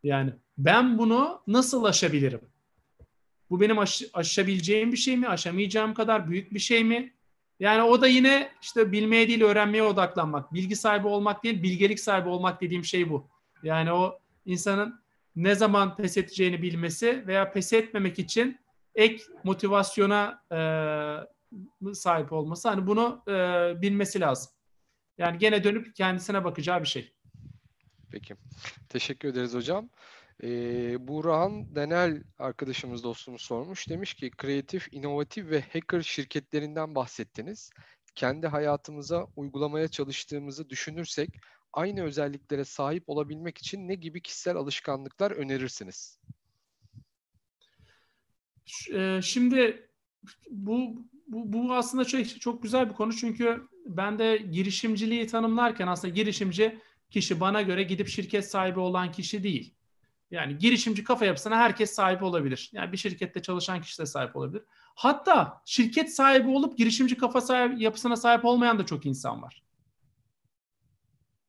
Yani ben bunu nasıl aşabilirim? Bu benim aş- aşabileceğim bir şey mi? Aşamayacağım kadar büyük bir şey mi? Yani o da yine işte bilmeye değil öğrenmeye odaklanmak. Bilgi sahibi olmak değil, bilgelik sahibi olmak dediğim şey bu. Yani o insanın ne zaman pes edeceğini bilmesi veya pes etmemek için ek motivasyona e, sahip olması. Hani bunu e, bilmesi lazım. Yani gene dönüp kendisine bakacağı bir şey. Peki. Teşekkür ederiz hocam. Ee, Burhan Denel arkadaşımız dostumuz sormuş. Demiş ki kreatif, inovatif ve hacker şirketlerinden bahsettiniz. Kendi hayatımıza uygulamaya çalıştığımızı düşünürsek aynı özelliklere sahip olabilmek için ne gibi kişisel alışkanlıklar önerirsiniz? Şimdi bu bu, bu aslında çok, çok güzel bir konu çünkü ben de girişimciliği tanımlarken aslında girişimci kişi bana göre gidip şirket sahibi olan kişi değil. Yani girişimci kafa yapısına herkes sahip olabilir. Yani bir şirkette çalışan kişi de sahip olabilir. Hatta şirket sahibi olup girişimci kafa sahibi, yapısına sahip olmayan da çok insan var.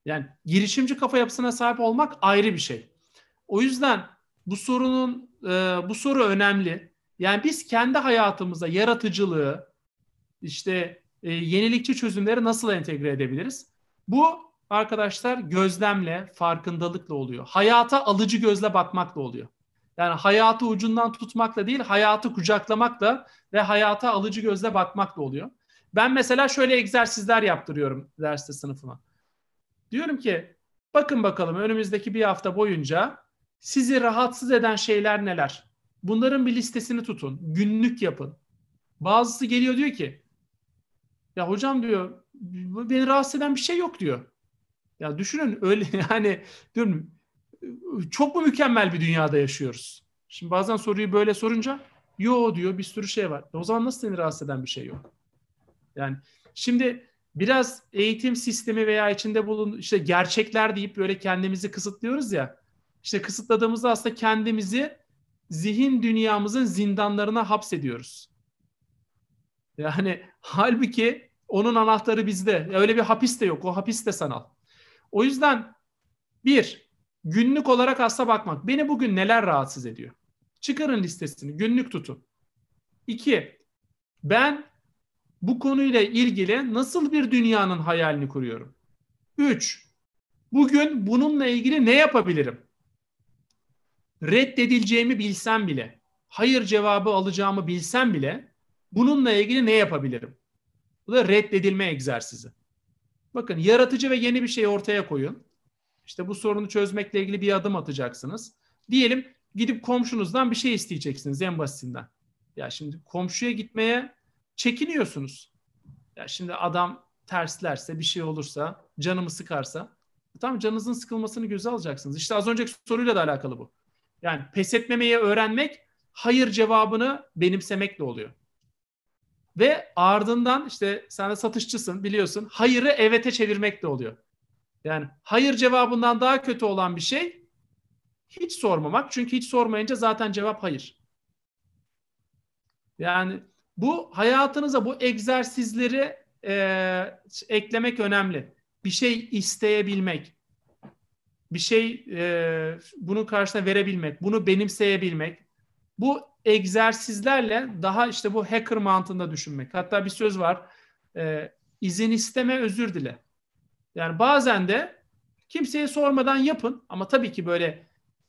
Yani girişimci kafa yapısına sahip olmak ayrı bir şey. O yüzden bu sorunun e, bu soru önemli. Yani biz kendi hayatımıza yaratıcılığı, işte e, yenilikçi çözümleri nasıl entegre edebiliriz? Bu arkadaşlar gözlemle, farkındalıkla oluyor. Hayata alıcı gözle bakmakla oluyor. Yani hayatı ucundan tutmakla değil, hayatı kucaklamakla ve hayata alıcı gözle bakmakla oluyor. Ben mesela şöyle egzersizler yaptırıyorum derste sınıfıma. Diyorum ki bakın bakalım önümüzdeki bir hafta boyunca sizi rahatsız eden şeyler neler? Bunların bir listesini tutun. Günlük yapın. Bazısı geliyor diyor ki ya hocam diyor beni rahatsız eden bir şey yok diyor. Ya düşünün öyle yani diyorum çok mu mükemmel bir dünyada yaşıyoruz? Şimdi bazen soruyu böyle sorunca yo diyor bir sürü şey var. O zaman nasıl seni rahatsız eden bir şey yok? Yani şimdi biraz eğitim sistemi veya içinde bulun işte gerçekler deyip böyle kendimizi kısıtlıyoruz ya. İşte kısıtladığımızda aslında kendimizi zihin dünyamızın zindanlarına hapsediyoruz. Yani halbuki onun anahtarı bizde. Öyle bir hapis de yok. O hapis de sanal. O yüzden bir, günlük olarak hasta bakmak. Beni bugün neler rahatsız ediyor? Çıkarın listesini, günlük tutun. İki, ben bu konuyla ilgili nasıl bir dünyanın hayalini kuruyorum? Üç, bugün bununla ilgili ne yapabilirim? Reddedileceğimi bilsem bile, hayır cevabı alacağımı bilsem bile bununla ilgili ne yapabilirim? Bu da reddedilme egzersizi. Bakın yaratıcı ve yeni bir şey ortaya koyun. İşte bu sorunu çözmekle ilgili bir adım atacaksınız. Diyelim gidip komşunuzdan bir şey isteyeceksiniz en basitinden. Ya şimdi komşuya gitmeye çekiniyorsunuz. Ya şimdi adam terslerse bir şey olursa canımı sıkarsa tam canınızın sıkılmasını göze alacaksınız. İşte az önceki soruyla da alakalı bu. Yani pes etmemeyi öğrenmek hayır cevabını benimsemekle oluyor. Ve ardından işte sen de satışçısın biliyorsun. Hayırı evete çevirmek de oluyor. Yani hayır cevabından daha kötü olan bir şey hiç sormamak. Çünkü hiç sormayınca zaten cevap hayır. Yani bu hayatınıza bu egzersizleri e, eklemek önemli. Bir şey isteyebilmek, bir şey e, bunun karşısına verebilmek, bunu benimseyebilmek. Bu egzersizlerle daha işte bu hacker mantığında düşünmek. Hatta bir söz var. E, izin isteme, özür dile. Yani bazen de kimseye sormadan yapın ama tabii ki böyle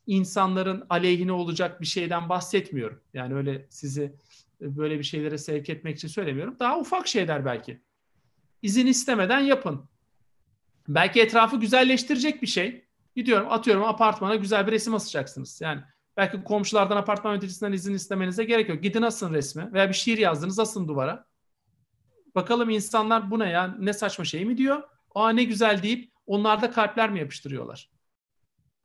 insanların aleyhine olacak bir şeyden bahsetmiyorum. Yani öyle sizi böyle bir şeylere sevk etmek için söylemiyorum. Daha ufak şeyler belki. İzin istemeden yapın. Belki etrafı güzelleştirecek bir şey. Gidiyorum atıyorum apartmana güzel bir resim asacaksınız. Yani belki komşulardan apartman yöneticisinden izin istemenize gerek yok. Gidin asın resmi veya bir şiir yazdınız asın duvara. Bakalım insanlar bu ne ya ne saçma şey mi diyor. Aa ne güzel deyip onlarda kalpler mi yapıştırıyorlar?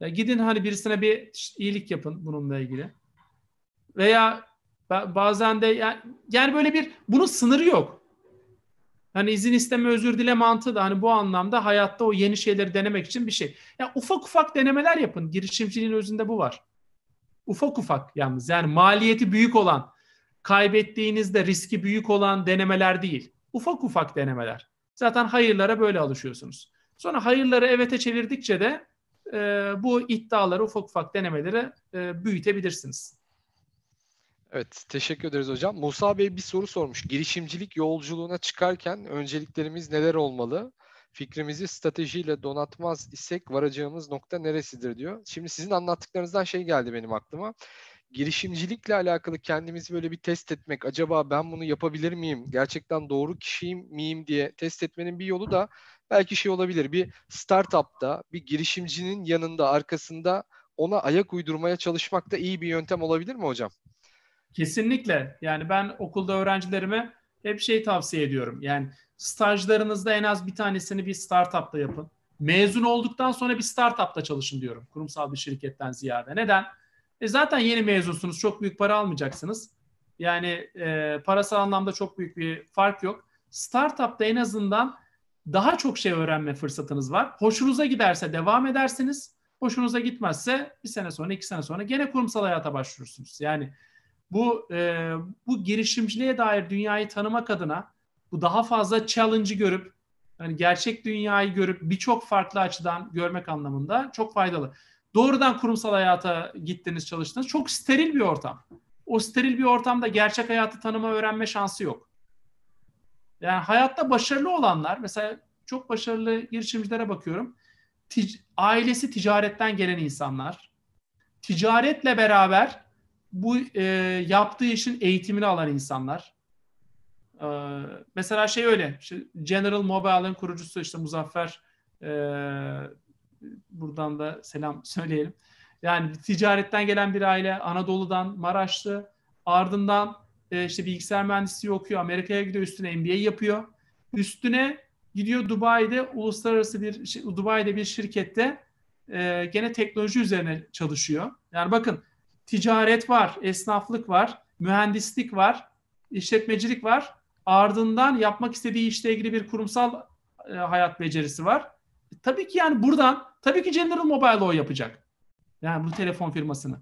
Ya gidin hani birisine bir iyilik yapın bununla ilgili. Veya bazen de yani, yani böyle bir bunun sınırı yok. Hani izin isteme özür dile mantığı da hani bu anlamda hayatta o yeni şeyleri denemek için bir şey. Ya yani ufak ufak denemeler yapın. Girişimciliğin özünde bu var. Ufak ufak yalnız. Yani maliyeti büyük olan, kaybettiğinizde riski büyük olan denemeler değil. Ufak ufak denemeler. Zaten hayırlara böyle alışıyorsunuz. Sonra hayırları evete çevirdikçe de e, bu iddiaları ufak ufak denemeleri e, büyütebilirsiniz. Evet, teşekkür ederiz hocam. Musa Bey bir soru sormuş. Girişimcilik yolculuğuna çıkarken önceliklerimiz neler olmalı? Fikrimizi stratejiyle donatmaz isek varacağımız nokta neresidir diyor. Şimdi sizin anlattıklarınızdan şey geldi benim aklıma. Girişimcilikle alakalı kendimizi böyle bir test etmek. Acaba ben bunu yapabilir miyim? Gerçekten doğru kişiyim miyim diye test etmenin bir yolu da belki şey olabilir. Bir startupta bir girişimcinin yanında arkasında ona ayak uydurmaya çalışmak da iyi bir yöntem olabilir mi hocam? Kesinlikle. Yani ben okulda öğrencilerime hep şey tavsiye ediyorum. Yani stajlarınızda en az bir tanesini bir startupta yapın. Mezun olduktan sonra bir startupta çalışın diyorum. Kurumsal bir şirketten ziyade. Neden? E zaten yeni mezunsunuz. Çok büyük para almayacaksınız. Yani e, parasal anlamda çok büyük bir fark yok. Startupta en azından daha çok şey öğrenme fırsatınız var. Hoşunuza giderse devam edersiniz. Hoşunuza gitmezse bir sene sonra, iki sene sonra gene kurumsal hayata başvurursunuz. Yani bu e, bu girişimciliğe dair dünyayı tanımak adına bu daha fazla challenge'ı görüp yani gerçek dünyayı görüp birçok farklı açıdan görmek anlamında çok faydalı. Doğrudan kurumsal hayata gittiniz, çalıştınız. Çok steril bir ortam. O steril bir ortamda gerçek hayatı tanıma, öğrenme şansı yok. Yani hayatta başarılı olanlar, mesela çok başarılı girişimcilere bakıyorum. Tic- ailesi ticaretten gelen insanlar. Ticaretle beraber bu e, yaptığı işin eğitimini alan insanlar. E, mesela şey öyle, işte General Mobile'ın kurucusu işte Muzaffer e, buradan da selam söyleyelim. Yani ticaretten gelen bir aile Anadolu'dan Maraşlı ardından e, işte bilgisayar mühendisliği okuyor. Amerika'ya gidiyor üstüne MBA yapıyor. Üstüne gidiyor Dubai'de uluslararası bir Dubai'de bir şirkette e, gene teknoloji üzerine çalışıyor. Yani bakın ticaret var, esnaflık var, mühendislik var, işletmecilik var. Ardından yapmak istediği işle ilgili bir kurumsal e, hayat becerisi var. E, tabii ki yani buradan tabii ki General Mobile o yapacak. Yani bu telefon firmasını.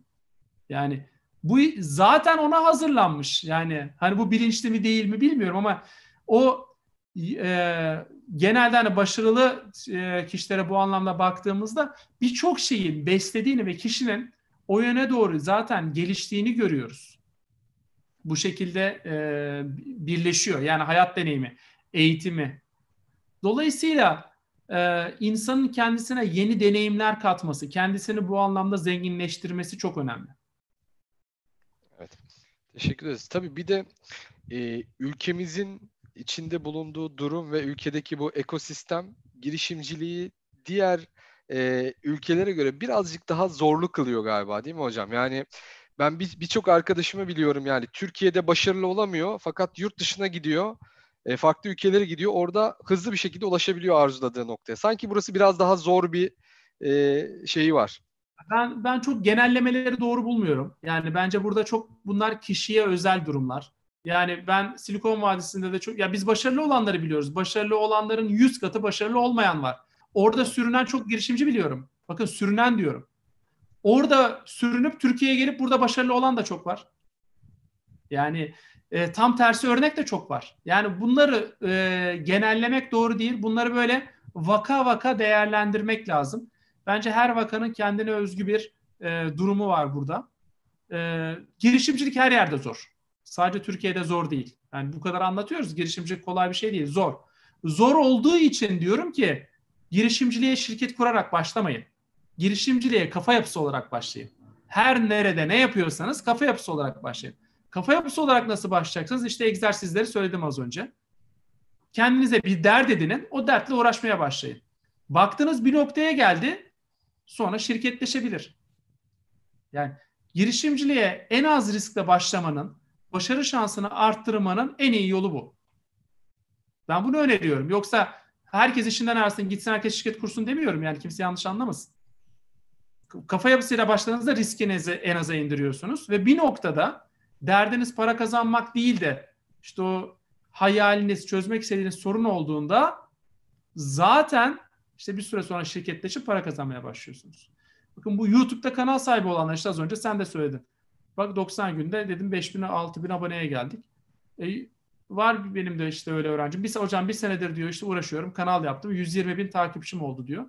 Yani bu zaten ona hazırlanmış. Yani hani bu bilinçli mi değil mi bilmiyorum ama o e, genelde hani başarılı e, kişilere bu anlamda baktığımızda birçok şeyin beslediğini ve kişinin o yöne doğru zaten geliştiğini görüyoruz. Bu şekilde e, birleşiyor. Yani hayat deneyimi, eğitimi. Dolayısıyla e, insanın kendisine yeni deneyimler katması, kendisini bu anlamda zenginleştirmesi çok önemli. Evet. Teşekkür ederiz. Tabii bir de e, ülkemizin içinde bulunduğu durum ve ülkedeki bu ekosistem girişimciliği diğer e, ülkelere göre birazcık daha zorlu kılıyor galiba değil mi hocam? Yani ben birçok bir arkadaşımı biliyorum yani Türkiye'de başarılı olamıyor fakat yurt dışına gidiyor. E, farklı ülkelere gidiyor. Orada hızlı bir şekilde ulaşabiliyor arzuladığı noktaya. Sanki burası biraz daha zor bir e, şeyi var. Ben ben çok genellemeleri doğru bulmuyorum. Yani bence burada çok bunlar kişiye özel durumlar. Yani ben Silikon Vadisi'nde de çok ya biz başarılı olanları biliyoruz. Başarılı olanların 100 katı başarılı olmayan var. Orada sürünen çok girişimci biliyorum. Bakın sürünen diyorum. Orada sürünüp Türkiye'ye gelip burada başarılı olan da çok var. Yani e, tam tersi örnek de çok var. Yani bunları e, genellemek doğru değil. Bunları böyle vaka vaka değerlendirmek lazım. Bence her vakanın kendine özgü bir e, durumu var burada. E, girişimcilik her yerde zor. Sadece Türkiye'de zor değil. Yani bu kadar anlatıyoruz. Girişimcilik kolay bir şey değil. Zor. Zor olduğu için diyorum ki girişimciliğe şirket kurarak başlamayın. Girişimciliğe kafa yapısı olarak başlayın. Her nerede ne yapıyorsanız kafa yapısı olarak başlayın. Kafa yapısı olarak nasıl başlayacaksınız? İşte egzersizleri söyledim az önce. Kendinize bir dert edinin, o dertle uğraşmaya başlayın. Baktınız bir noktaya geldi, sonra şirketleşebilir. Yani girişimciliğe en az riskle başlamanın, başarı şansını arttırmanın en iyi yolu bu. Ben bunu öneriyorum. Yoksa herkes işinden arasın gitsin herkes şirket kursun demiyorum yani kimse yanlış anlamasın. Kafa yapısıyla başladığınızda riskinizi en aza indiriyorsunuz ve bir noktada derdiniz para kazanmak değil de işte o hayaliniz, çözmek istediğiniz sorun olduğunda zaten işte bir süre sonra şirketleşip para kazanmaya başlıyorsunuz. Bakın bu YouTube'da kanal sahibi olanlar işte az önce sen de söyledin. Bak 90 günde dedim 5000 6000 aboneye geldik. E, var benim de işte öyle öğrencim. Bir, hocam bir senedir diyor işte uğraşıyorum. Kanal yaptım. 120 bin takipçim oldu diyor.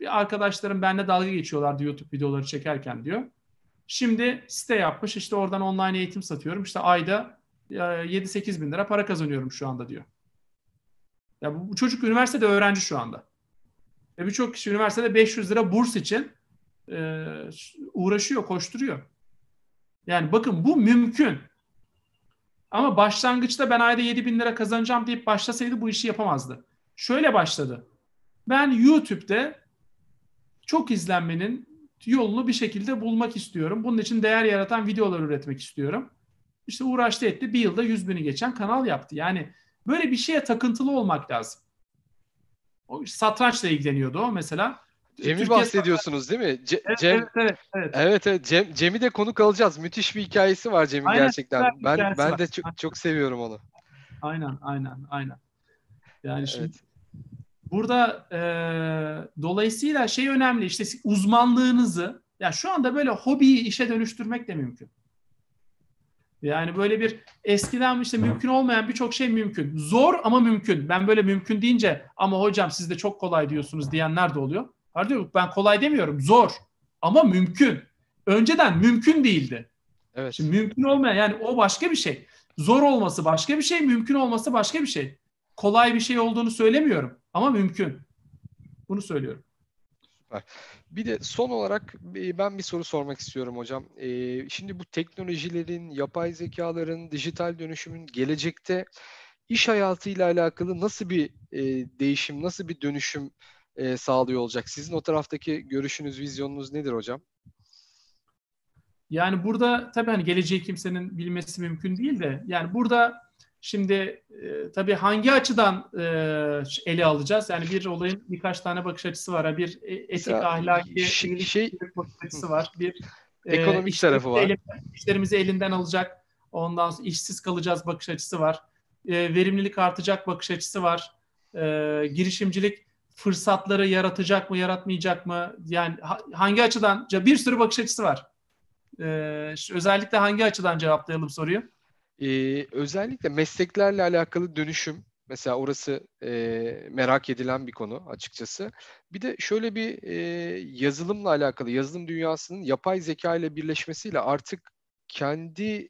Bir arkadaşlarım benimle dalga geçiyorlardı YouTube videoları çekerken diyor. Şimdi site yapmış işte oradan online eğitim satıyorum. İşte ayda 7-8 e, bin lira para kazanıyorum şu anda diyor. Ya bu, çocuk üniversitede öğrenci şu anda. Ve birçok kişi üniversitede 500 lira burs için e, uğraşıyor, koşturuyor. Yani bakın bu mümkün. Ama başlangıçta ben ayda 7 bin lira kazanacağım deyip başlasaydı bu işi yapamazdı. Şöyle başladı. Ben YouTube'de çok izlenmenin yolunu bir şekilde bulmak istiyorum. Bunun için değer yaratan videolar üretmek istiyorum. İşte uğraştı etti. Bir yılda 100 bini geçen kanal yaptı. Yani böyle bir şeye takıntılı olmak lazım. O satrançla ilgileniyordu o mesela. Cem'i Türkiye bahsediyorsunuz değil mi? Ce- evet, Cem, evet, evet, evet. Evet, evet. Cem, Cem'i de konuk alacağız. Müthiş bir hikayesi var Cem'in gerçekten. Ben ben var. de çok, çok seviyorum onu. Aynen, aynen, aynen. Yani evet. şimdi burada e, dolayısıyla şey önemli işte uzmanlığınızı ya şu anda böyle hobiyi işe dönüştürmek de mümkün. Yani böyle bir eskiden işte mümkün olmayan birçok şey mümkün. Zor ama mümkün. Ben böyle mümkün deyince ama hocam siz de çok kolay diyorsunuz diyenler de oluyor. Var diyor ben kolay demiyorum. Zor ama mümkün. Önceden mümkün değildi. Evet. Şimdi mümkün olmayan yani o başka bir şey. Zor olması başka bir şey, mümkün olması başka bir şey. Kolay bir şey olduğunu söylemiyorum ama mümkün. Bunu söylüyorum. Süper. Bir de son olarak ben bir soru sormak istiyorum hocam. Şimdi bu teknolojilerin, yapay zekaların, dijital dönüşümün gelecekte iş hayatıyla alakalı nasıl bir değişim, nasıl bir dönüşüm sağlıyor olacak? Sizin o taraftaki görüşünüz, vizyonunuz nedir hocam? Yani burada tabii hani geleceği kimsenin bilmesi mümkün değil de yani burada Şimdi e, tabii hangi açıdan e, ele alacağız? Yani bir olayın birkaç tane bakış açısı var. Bir e, etik, Mesela, ahlaki, şey, şey, bakış açısı var. Bir e, ekonomik e, tarafı var. Elim, işlerimizi elinden alacak. Ondan sonra işsiz kalacağız bakış açısı var. E, verimlilik artacak bakış açısı var. E, girişimcilik fırsatları yaratacak mı, yaratmayacak mı? Yani ha, hangi açıdan? Bir sürü bakış açısı var. E, özellikle hangi açıdan cevaplayalım soruyu? Ee, özellikle mesleklerle alakalı dönüşüm mesela orası e, merak edilen bir konu açıkçası. Bir de şöyle bir e, yazılımla alakalı yazılım dünyasının yapay zeka ile birleşmesiyle artık kendi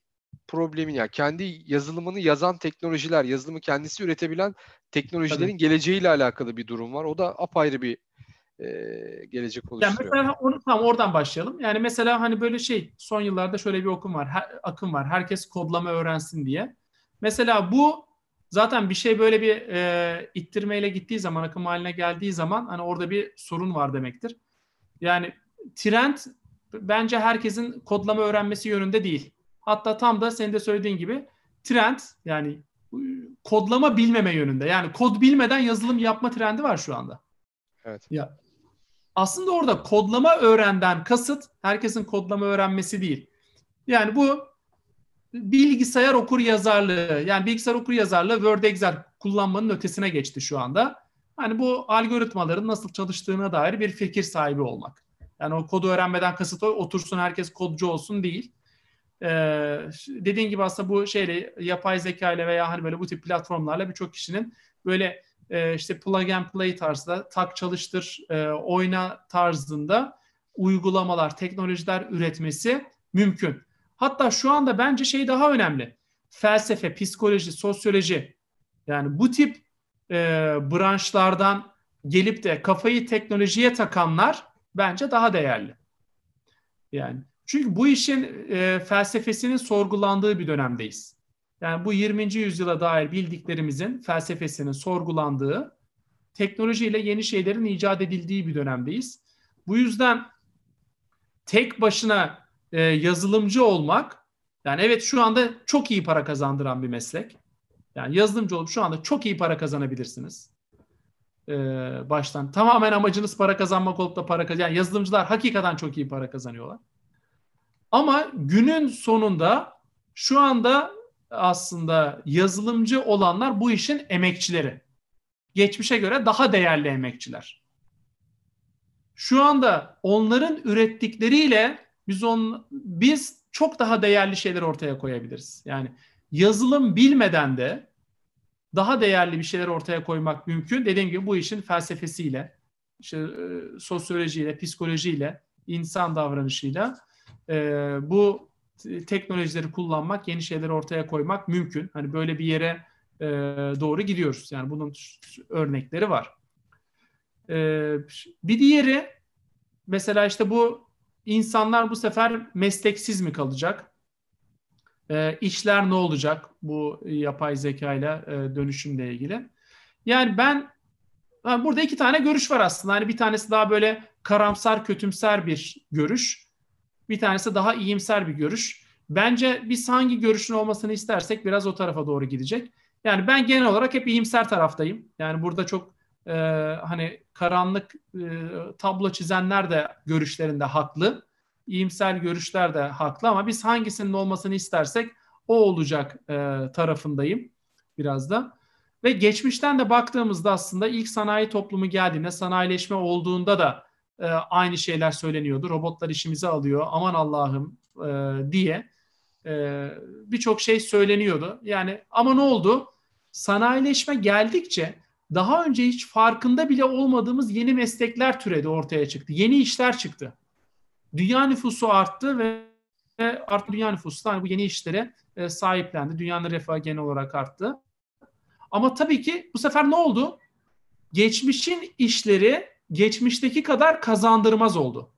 problemini yani kendi yazılımını yazan teknolojiler, yazılımı kendisi üretebilen teknolojilerin Tabii. geleceğiyle alakalı bir durum var. O da apayrı bir e, gelecek oluşturuyor. Yani mesela onu tam oradan başlayalım. Yani mesela hani böyle şey son yıllarda şöyle bir okum var, her, akım var. Herkes kodlama öğrensin diye. Mesela bu zaten bir şey böyle bir e, ittirmeyle gittiği zaman, akım haline geldiği zaman hani orada bir sorun var demektir. Yani trend bence herkesin kodlama öğrenmesi yönünde değil. Hatta tam da senin de söylediğin gibi trend yani kodlama bilmeme yönünde. Yani kod bilmeden yazılım yapma trendi var şu anda. Evet. Ya aslında orada kodlama öğrenden kasıt herkesin kodlama öğrenmesi değil. Yani bu bilgisayar okur yazarlığı yani bilgisayar okur yazarlığı Word Excel kullanmanın ötesine geçti şu anda. Hani bu algoritmaların nasıl çalıştığına dair bir fikir sahibi olmak. Yani o kodu öğrenmeden kasıt o, otursun herkes kodcu olsun değil. Ee, dediğin gibi aslında bu şeyle yapay zeka ile veya hani böyle bu tip platformlarla birçok kişinin böyle e, işte plug and play tarzda tak çalıştır e, oyna tarzında uygulamalar, teknolojiler üretmesi mümkün. Hatta şu anda bence şey daha önemli. Felsefe, psikoloji, sosyoloji yani bu tip e, branşlardan gelip de kafayı teknolojiye takanlar bence daha değerli. Yani çünkü bu işin e, felsefesinin sorgulandığı bir dönemdeyiz. Yani bu 20. yüzyıla dair bildiklerimizin felsefesinin sorgulandığı, teknolojiyle yeni şeylerin icat edildiği bir dönemdeyiz. Bu yüzden tek başına e, yazılımcı olmak, yani evet şu anda çok iyi para kazandıran bir meslek. Yani yazılımcı olup şu anda çok iyi para kazanabilirsiniz. Ee, baştan tamamen amacınız para kazanmak olup da para kazan. Yani yazılımcılar hakikaten çok iyi para kazanıyorlar. Ama günün sonunda şu anda aslında yazılımcı olanlar bu işin emekçileri. Geçmişe göre daha değerli emekçiler. Şu anda onların ürettikleriyle biz on biz çok daha değerli şeyler ortaya koyabiliriz. Yani yazılım bilmeden de daha değerli bir şeyler ortaya koymak mümkün. Dediğim gibi bu işin felsefesiyle, işte, e, sosyolojiyle, psikolojiyle, insan davranışıyla e, bu teknolojileri kullanmak, yeni şeyler ortaya koymak mümkün. Hani böyle bir yere e, doğru gidiyoruz. Yani bunun örnekleri var. E, bir diğeri mesela işte bu insanlar bu sefer mesleksiz mi kalacak? E, işler ne olacak bu yapay zeka ile dönüşümle ilgili? Yani ben burada iki tane görüş var aslında. Hani bir tanesi daha böyle karamsar, kötümser bir görüş. Bir tanesi daha iyimser bir görüş. Bence biz hangi görüşün olmasını istersek biraz o tarafa doğru gidecek. Yani ben genel olarak hep iyimser taraftayım. Yani burada çok e, hani karanlık e, tablo çizenler de görüşlerinde haklı. İyimser görüşler de haklı ama biz hangisinin olmasını istersek o olacak e, tarafındayım biraz da. Ve geçmişten de baktığımızda aslında ilk sanayi toplumu geldiğinde, sanayileşme olduğunda da e, aynı şeyler söyleniyordu. Robotlar işimizi alıyor, aman Allah'ım e, diye e, birçok şey söyleniyordu. Yani ama ne oldu? Sanayileşme geldikçe daha önce hiç farkında bile olmadığımız yeni meslekler türedi ortaya çıktı. Yeni işler çıktı. Dünya nüfusu arttı ve artık dünya nüfusu da bu yeni işlere e, sahiplendi. Dünyanın refahı genel olarak arttı. Ama tabii ki bu sefer ne oldu? Geçmişin işleri geçmişteki kadar kazandırmaz oldu.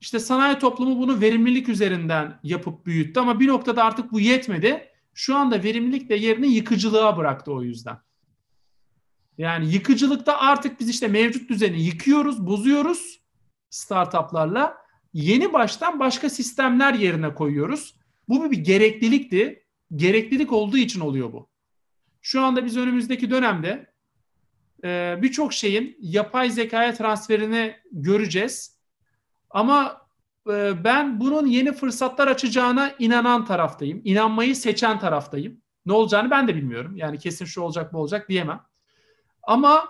İşte sanayi toplumu bunu verimlilik üzerinden yapıp büyüttü ama bir noktada artık bu yetmedi. Şu anda verimlilik de yerini yıkıcılığa bıraktı o yüzden. Yani yıkıcılıkta artık biz işte mevcut düzeni yıkıyoruz, bozuyoruz startuplarla. Yeni baştan başka sistemler yerine koyuyoruz. Bu bir gereklilikti. Gereklilik olduğu için oluyor bu. Şu anda biz önümüzdeki dönemde e, birçok şeyin yapay zekaya transferini göreceğiz. Ama e, ben bunun yeni fırsatlar açacağına inanan taraftayım. İnanmayı seçen taraftayım. Ne olacağını ben de bilmiyorum. Yani kesin şu olacak bu olacak diyemem. Ama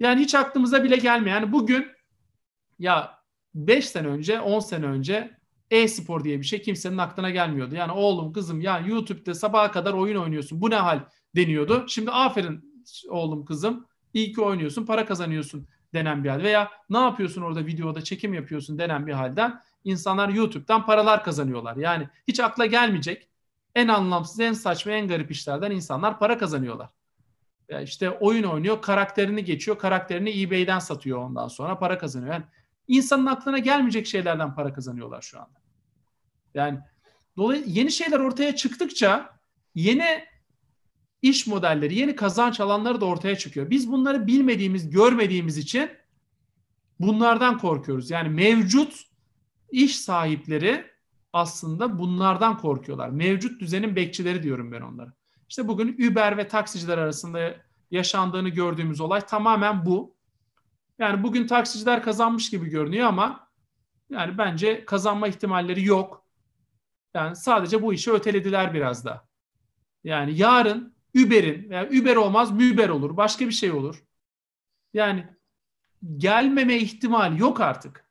yani hiç aklımıza bile gelmiyor. Yani bugün ya 5 sene önce 10 sene önce e-spor diye bir şey kimsenin aklına gelmiyordu. Yani oğlum kızım ya YouTube'da sabaha kadar oyun oynuyorsun bu ne hal deniyordu. Şimdi aferin oğlum kızım iyi ki oynuyorsun para kazanıyorsun denen bir hal veya ne yapıyorsun orada videoda çekim yapıyorsun denen bir halden insanlar YouTube'dan paralar kazanıyorlar. Yani hiç akla gelmeyecek en anlamsız, en saçma, en garip işlerden insanlar para kazanıyorlar. Ya işte oyun oynuyor, karakterini geçiyor, karakterini eBay'den satıyor ondan sonra para kazanıyor. Yani insanın aklına gelmeyecek şeylerden para kazanıyorlar şu anda. Yani dolayısıyla yeni şeyler ortaya çıktıkça yeni iş modelleri, yeni kazanç alanları da ortaya çıkıyor. Biz bunları bilmediğimiz, görmediğimiz için bunlardan korkuyoruz. Yani mevcut iş sahipleri aslında bunlardan korkuyorlar. Mevcut düzenin bekçileri diyorum ben onlara. İşte bugün Uber ve taksiciler arasında yaşandığını gördüğümüz olay tamamen bu. Yani bugün taksiciler kazanmış gibi görünüyor ama yani bence kazanma ihtimalleri yok. Yani sadece bu işi ötelediler biraz da. Yani yarın Uber'in yani Uber olmaz Uber olur. Başka bir şey olur. Yani gelmeme ihtimali yok artık.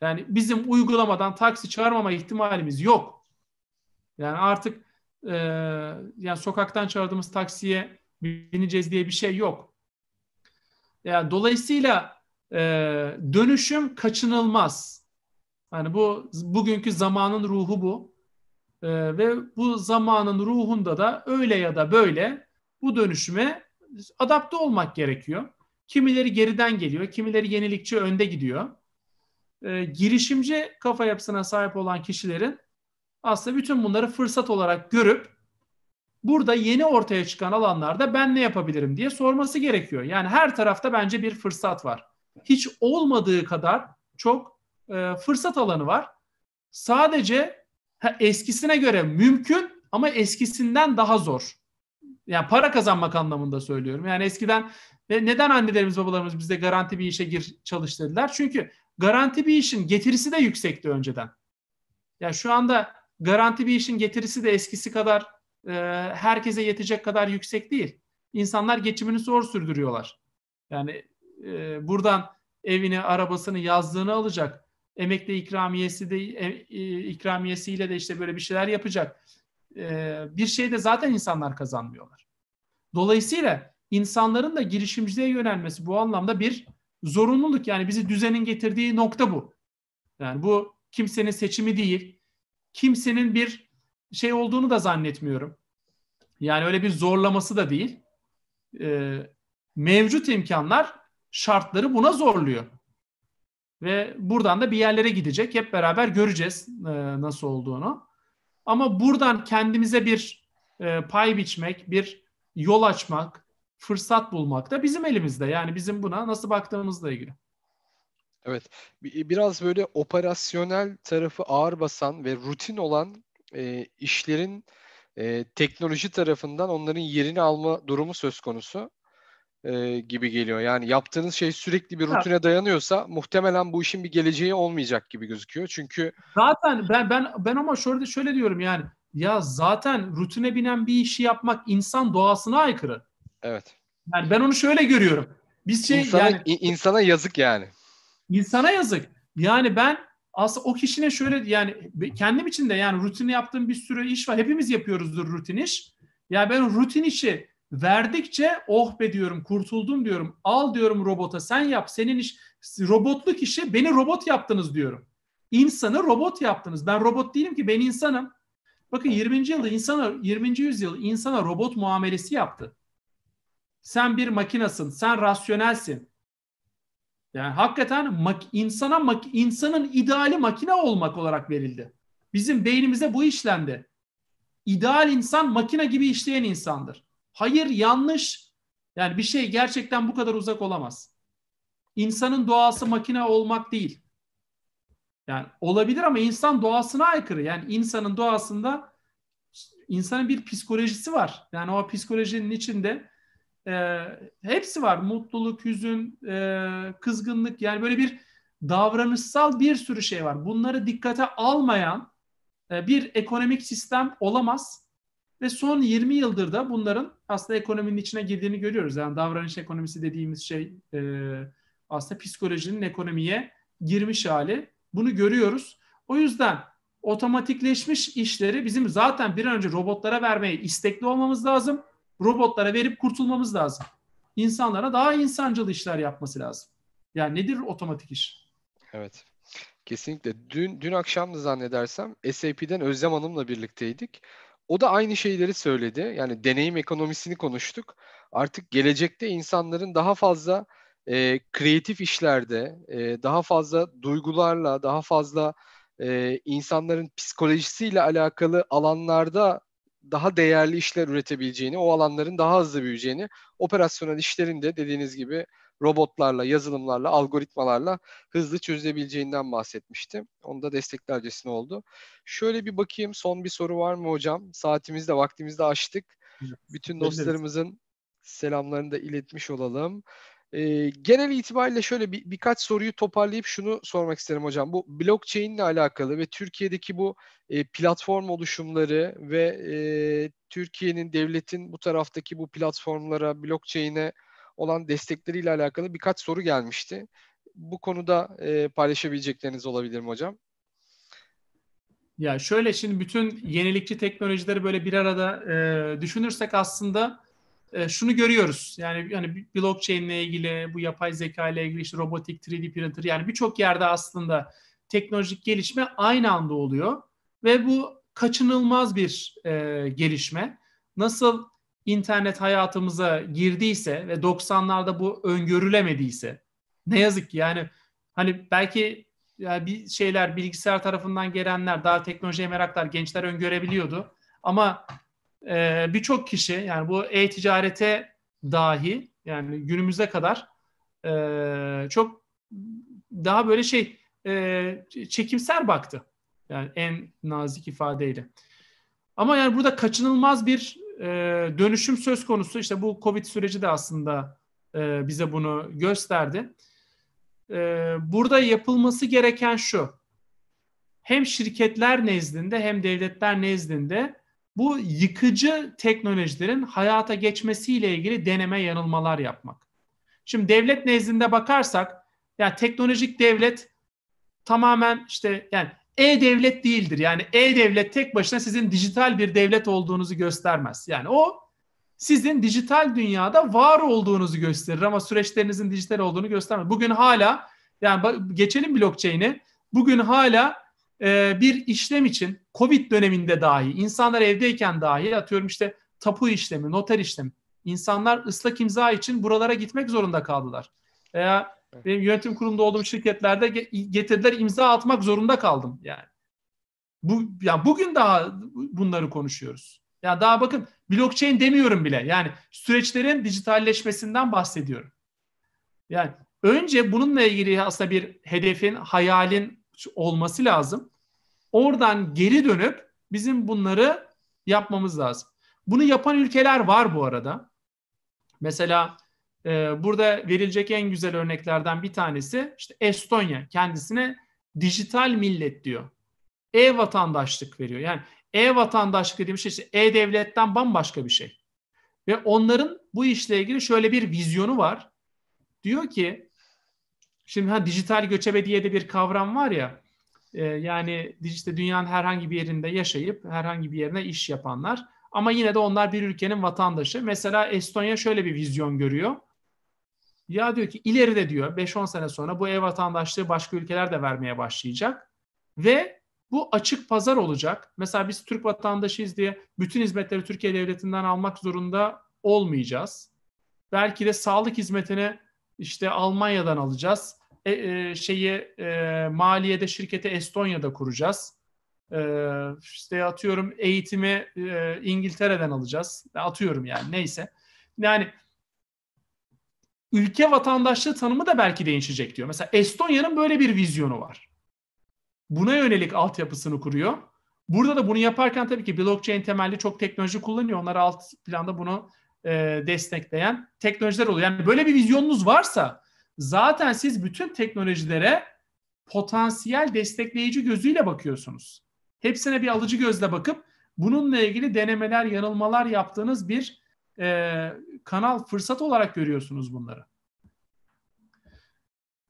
Yani bizim uygulamadan taksi çağırmama ihtimalimiz yok. Yani artık e, yani sokaktan çağırdığımız taksiye bineceğiz diye bir şey yok. Yani dolayısıyla e, dönüşüm kaçınılmaz. Yani bu bugünkü zamanın ruhu bu. E, ve bu zamanın ruhunda da öyle ya da böyle bu dönüşüme adapte olmak gerekiyor. Kimileri geriden geliyor, kimileri yenilikçi önde gidiyor. E, girişimci kafa yapısına sahip olan kişilerin aslında bütün bunları fırsat olarak görüp burada yeni ortaya çıkan alanlarda ben ne yapabilirim diye sorması gerekiyor. Yani her tarafta bence bir fırsat var. Hiç olmadığı kadar çok e, fırsat alanı var. Sadece eskisine göre mümkün ama eskisinden daha zor. Yani para kazanmak anlamında söylüyorum. Yani eskiden ve neden annelerimiz babalarımız bizde garanti bir işe gir çalıştırdılar? Çünkü garanti bir işin getirisi de yüksekti önceden. Ya yani şu anda garanti bir işin getirisi de eskisi kadar e, herkese yetecek kadar yüksek değil. İnsanlar geçimini zor sürdürüyorlar. Yani e, buradan evini, arabasını, yazdığını alacak. Emekli ikramiyesi de e, e, ikramiyesiyle de işte böyle bir şeyler yapacak. E, bir şey de zaten insanlar kazanmıyorlar. Dolayısıyla insanların da girişimciliğe yönelmesi bu anlamda bir zorunluluk. Yani bizi düzenin getirdiği nokta bu. Yani bu kimsenin seçimi değil. Kimsenin bir şey olduğunu da zannetmiyorum. Yani öyle bir zorlaması da değil. Mevcut imkanlar şartları buna zorluyor. Ve buradan da bir yerlere gidecek. Hep beraber göreceğiz e, nasıl olduğunu. Ama buradan kendimize bir e, pay biçmek, bir yol açmak, fırsat bulmak da bizim elimizde. Yani bizim buna nasıl baktığımızla ilgili. Evet. Biraz böyle operasyonel tarafı ağır basan ve rutin olan e, işlerin e, teknoloji tarafından onların yerini alma durumu söz konusu e, gibi geliyor. Yani yaptığınız şey sürekli bir rutine dayanıyorsa muhtemelen bu işin bir geleceği olmayacak gibi gözüküyor. Çünkü zaten ben ben ben ama şöyle şöyle diyorum yani ya zaten rutine binen bir işi yapmak insan doğasına aykırı. Evet. Yani ben onu şöyle görüyorum. Biz şey insana, yani insana yazık yani. İnsana yazık. Yani ben aslında o kişinin şöyle yani kendim için de yani rutini yaptığım bir sürü iş var. Hepimiz yapıyoruzdur rutin iş. Ya yani ben rutin işi verdikçe oh be diyorum kurtuldum diyorum. Al diyorum robota sen yap. Senin iş robotluk işi beni robot yaptınız diyorum. İnsanı robot yaptınız. Ben robot değilim ki ben insanım. Bakın 20. yılda insana 20. yüzyıl insana robot muamelesi yaptı. Sen bir makinasın, sen rasyonelsin. Yani hakikaten mak- insana mak- insanın ideali makine olmak olarak verildi. Bizim beynimize bu işlendi. İdeal insan makine gibi işleyen insandır. Hayır yanlış. Yani bir şey gerçekten bu kadar uzak olamaz. İnsanın doğası makine olmak değil. Yani olabilir ama insan doğasına aykırı. Yani insanın doğasında insanın bir psikolojisi var. Yani o psikolojinin içinde e, hepsi var. Mutluluk, hüzün, e, kızgınlık yani böyle bir davranışsal bir sürü şey var. Bunları dikkate almayan e, bir ekonomik sistem olamaz. Ve son 20 yıldır da bunların aslında ekonominin içine girdiğini görüyoruz. Yani davranış ekonomisi dediğimiz şey e, aslında psikolojinin ekonomiye girmiş hali. Bunu görüyoruz. O yüzden otomatikleşmiş işleri bizim zaten bir an önce robotlara vermeye istekli olmamız lazım robotlara verip kurtulmamız lazım. İnsanlara daha insancıl işler yapması lazım. Yani nedir otomatik iş? Evet. Kesinlikle. Dün dün akşam da zannedersem SAP'den Özlem Hanım'la birlikteydik. O da aynı şeyleri söyledi. Yani deneyim ekonomisini konuştuk. Artık gelecekte insanların daha fazla e, kreatif işlerde, e, daha fazla duygularla, daha fazla e, insanların psikolojisiyle alakalı alanlarda daha değerli işler üretebileceğini, o alanların daha hızlı büyüyeceğini, operasyonel işlerin de dediğiniz gibi robotlarla, yazılımlarla, algoritmalarla hızlı çözülebileceğinden bahsetmiştim. Onu da desteklercesine oldu. Şöyle bir bakayım son bir soru var mı hocam? Saatimizde, vaktimizde açtık. Bütün dostlarımızın selamlarını da iletmiş olalım. E, genel itibariyle şöyle bir, birkaç soruyu toparlayıp şunu sormak isterim hocam. Bu blockchain ile alakalı ve Türkiye'deki bu e, platform oluşumları ve e, Türkiye'nin devletin bu taraftaki bu platformlara, blockchain'e olan destekleriyle alakalı birkaç soru gelmişti. Bu konuda e, paylaşabilecekleriniz olabilir mi hocam? Ya şöyle şimdi bütün yenilikçi teknolojileri böyle bir arada e, düşünürsek aslında e, şunu görüyoruz. Yani yani blockchain ile ilgili, bu yapay zeka ile ilgili işte robotik 3D printer yani birçok yerde aslında teknolojik gelişme aynı anda oluyor ve bu kaçınılmaz bir e, gelişme. Nasıl internet hayatımıza girdiyse ve 90'larda bu öngörülemediyse ne yazık ki yani hani belki yani bir şeyler bilgisayar tarafından gelenler daha teknolojiye meraklar gençler öngörebiliyordu ama e, birçok kişi yani bu e-ticarete dahi yani günümüze kadar e, çok daha böyle şey e, çekimser baktı. Yani en nazik ifadeyle. Ama yani burada kaçınılmaz bir e, dönüşüm söz konusu. İşte bu Covid süreci de aslında e, bize bunu gösterdi. E, burada yapılması gereken şu. hem şirketler nezdinde hem devletler nezdinde bu yıkıcı teknolojilerin hayata geçmesiyle ilgili deneme yanılmalar yapmak. Şimdi devlet nezdinde bakarsak ya teknolojik devlet tamamen işte yani e-devlet değildir. Yani e-devlet tek başına sizin dijital bir devlet olduğunuzu göstermez. Yani o sizin dijital dünyada var olduğunuzu gösterir ama süreçlerinizin dijital olduğunu göstermez. Bugün hala yani geçelim blockchain'i. Bugün hala e, bir işlem için Covid döneminde dahi insanlar evdeyken dahi atıyorum işte tapu işlemi, noter işlemi. İnsanlar ıslak imza için buralara gitmek zorunda kaldılar. Veya benim yönetim kurulunda olduğum şirketlerde getirdiler imza atmak zorunda kaldım yani. Bu ya bugün daha bunları konuşuyoruz. Ya daha bakın blockchain demiyorum bile. Yani süreçlerin dijitalleşmesinden bahsediyorum. Yani önce bununla ilgili aslında bir hedefin, hayalin olması lazım. Oradan geri dönüp bizim bunları yapmamız lazım. Bunu yapan ülkeler var bu arada. Mesela e, burada verilecek en güzel örneklerden bir tanesi işte Estonya kendisine dijital millet diyor. E-vatandaşlık veriyor. Yani e-vatandaşlık dediğim şey işte e-devletten bambaşka bir şey. Ve onların bu işle ilgili şöyle bir vizyonu var. Diyor ki şimdi ha dijital göçebe diye de bir kavram var ya e, yani işte dünyanın herhangi bir yerinde yaşayıp herhangi bir yerine iş yapanlar ama yine de onlar bir ülkenin vatandaşı. Mesela Estonya şöyle bir vizyon görüyor. Ya diyor ki ileride diyor 5-10 sene sonra bu ev vatandaşlığı başka ülkeler de vermeye başlayacak. Ve bu açık pazar olacak. Mesela biz Türk vatandaşıyız diye bütün hizmetleri Türkiye Devleti'nden almak zorunda olmayacağız. Belki de sağlık hizmetini işte Almanya'dan alacağız. E, e, şeyi e, maliyede şirketi Estonya'da kuracağız. E, işte atıyorum eğitimi e, İngiltere'den alacağız. Atıyorum yani neyse. Yani ülke vatandaşlığı tanımı da belki değişecek diyor. Mesela Estonya'nın böyle bir vizyonu var. Buna yönelik altyapısını kuruyor. Burada da bunu yaparken tabii ki blockchain temelli çok teknoloji kullanıyor. Onlar alt planda bunu e, destekleyen teknolojiler oluyor. Yani böyle bir vizyonunuz varsa zaten siz bütün teknolojilere potansiyel destekleyici gözüyle bakıyorsunuz. Hepsine bir alıcı gözle bakıp bununla ilgili denemeler, yanılmalar yaptığınız bir e, kanal fırsat olarak görüyorsunuz bunları.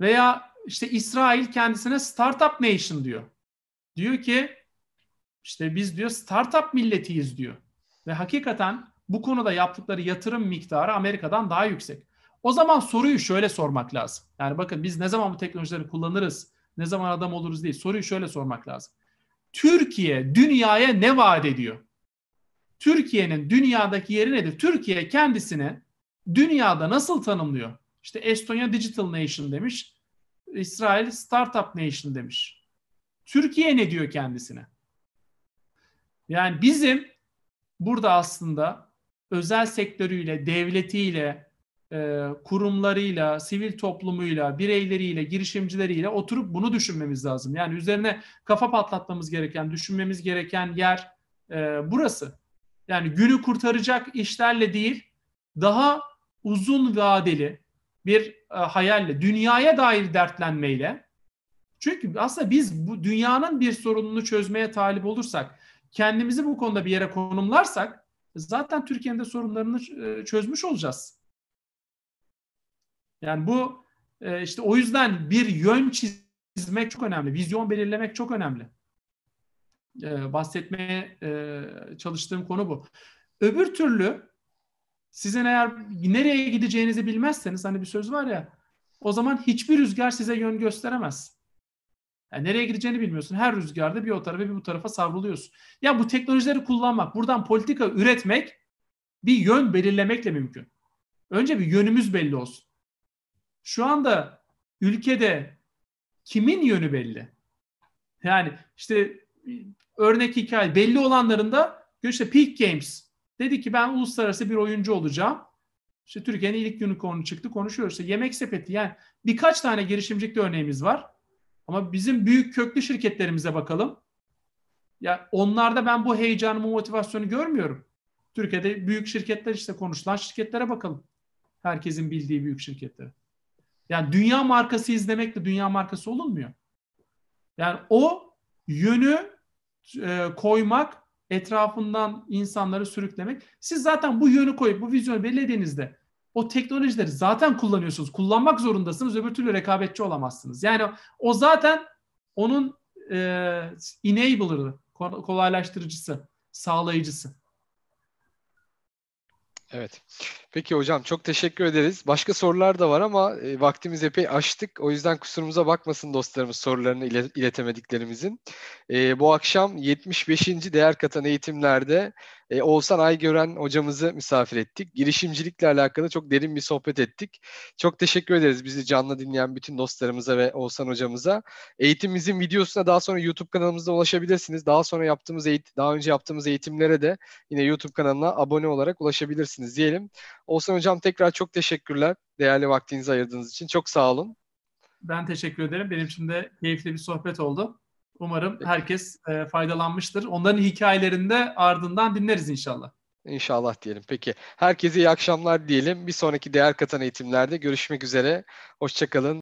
Veya işte İsrail kendisine startup nation diyor. Diyor ki işte biz diyor startup milletiyiz diyor. Ve hakikaten bu konuda yaptıkları yatırım miktarı Amerika'dan daha yüksek. O zaman soruyu şöyle sormak lazım. Yani bakın biz ne zaman bu teknolojileri kullanırız, ne zaman adam oluruz değil. Soruyu şöyle sormak lazım. Türkiye dünyaya ne vaat ediyor? Türkiye'nin dünyadaki yeri nedir? Türkiye kendisini dünyada nasıl tanımlıyor? İşte Estonya Digital Nation demiş. İsrail Startup Nation demiş. Türkiye ne diyor kendisine? Yani bizim burada aslında özel sektörüyle, devletiyle, e, kurumlarıyla, sivil toplumuyla, bireyleriyle, girişimcileriyle oturup bunu düşünmemiz lazım. Yani üzerine kafa patlatmamız gereken, düşünmemiz gereken yer e, burası. Yani günü kurtaracak işlerle değil, daha uzun vadeli bir e, hayalle, dünyaya dair dertlenmeyle. Çünkü aslında biz bu dünyanın bir sorununu çözmeye talip olursak, kendimizi bu konuda bir yere konumlarsak zaten Türkiye'nin de sorunlarını e, çözmüş olacağız. Yani bu e, işte o yüzden bir yön çizmek çok önemli, vizyon belirlemek çok önemli e, bahsetmeye e, çalıştığım konu bu. Öbür türlü sizin eğer nereye gideceğinizi bilmezseniz hani bir söz var ya o zaman hiçbir rüzgar size yön gösteremez. Yani nereye gideceğini bilmiyorsun. Her rüzgarda bir o tarafa bir bu tarafa savruluyorsun. Ya bu teknolojileri kullanmak, buradan politika üretmek bir yön belirlemekle mümkün. Önce bir yönümüz belli olsun. Şu anda ülkede kimin yönü belli? Yani işte örnek hikaye belli olanlarında işte Peak Games dedi ki ben uluslararası bir oyuncu olacağım. İşte Türkiye'nin ilk unicornu çıktı konuşuyoruz. İşte yemek sepeti yani birkaç tane girişimcilik örneğimiz var. Ama bizim büyük köklü şirketlerimize bakalım. Ya onlarda ben bu heyecanı, bu motivasyonu görmüyorum. Türkiye'de büyük şirketler işte konuşulan şirketlere bakalım. Herkesin bildiği büyük şirketlere. Yani dünya markası izlemekle dünya markası olunmuyor. Yani o yönü e, koymak, etrafından insanları sürüklemek. Siz zaten bu yönü koyup bu vizyonu belirlediğinizde o teknolojileri zaten kullanıyorsunuz. Kullanmak zorundasınız. Öbür türlü rekabetçi olamazsınız. Yani o zaten onun e, enabler'ı, kolaylaştırıcısı, sağlayıcısı. Evet. Peki hocam çok teşekkür ederiz. Başka sorular da var ama e, vaktimiz epey aştık. O yüzden kusurumuza bakmasın dostlarımız sorularını ilet- iletemediklerimizin. E, bu akşam 75. değer katan eğitimlerde e, Oğuzhan Aygören hocamızı misafir ettik. Girişimcilikle alakalı çok derin bir sohbet ettik. Çok teşekkür ederiz bizi canlı dinleyen bütün dostlarımıza ve Oğuzhan hocamıza. Eğitimimizin videosuna daha sonra YouTube kanalımızda ulaşabilirsiniz. Daha sonra yaptığımız eğitim, daha önce yaptığımız eğitimlere de yine YouTube kanalına abone olarak ulaşabilirsiniz diyelim. Oğuzhan hocam tekrar çok teşekkürler. Değerli vaktinizi ayırdığınız için. Çok sağ olun. Ben teşekkür ederim. Benim için de keyifli bir sohbet oldu. Umarım herkes e, faydalanmıştır. Onların hikayelerini de ardından dinleriz inşallah. İnşallah diyelim. Peki. Herkese iyi akşamlar diyelim. Bir sonraki değer katan eğitimlerde görüşmek üzere. Hoşçakalın.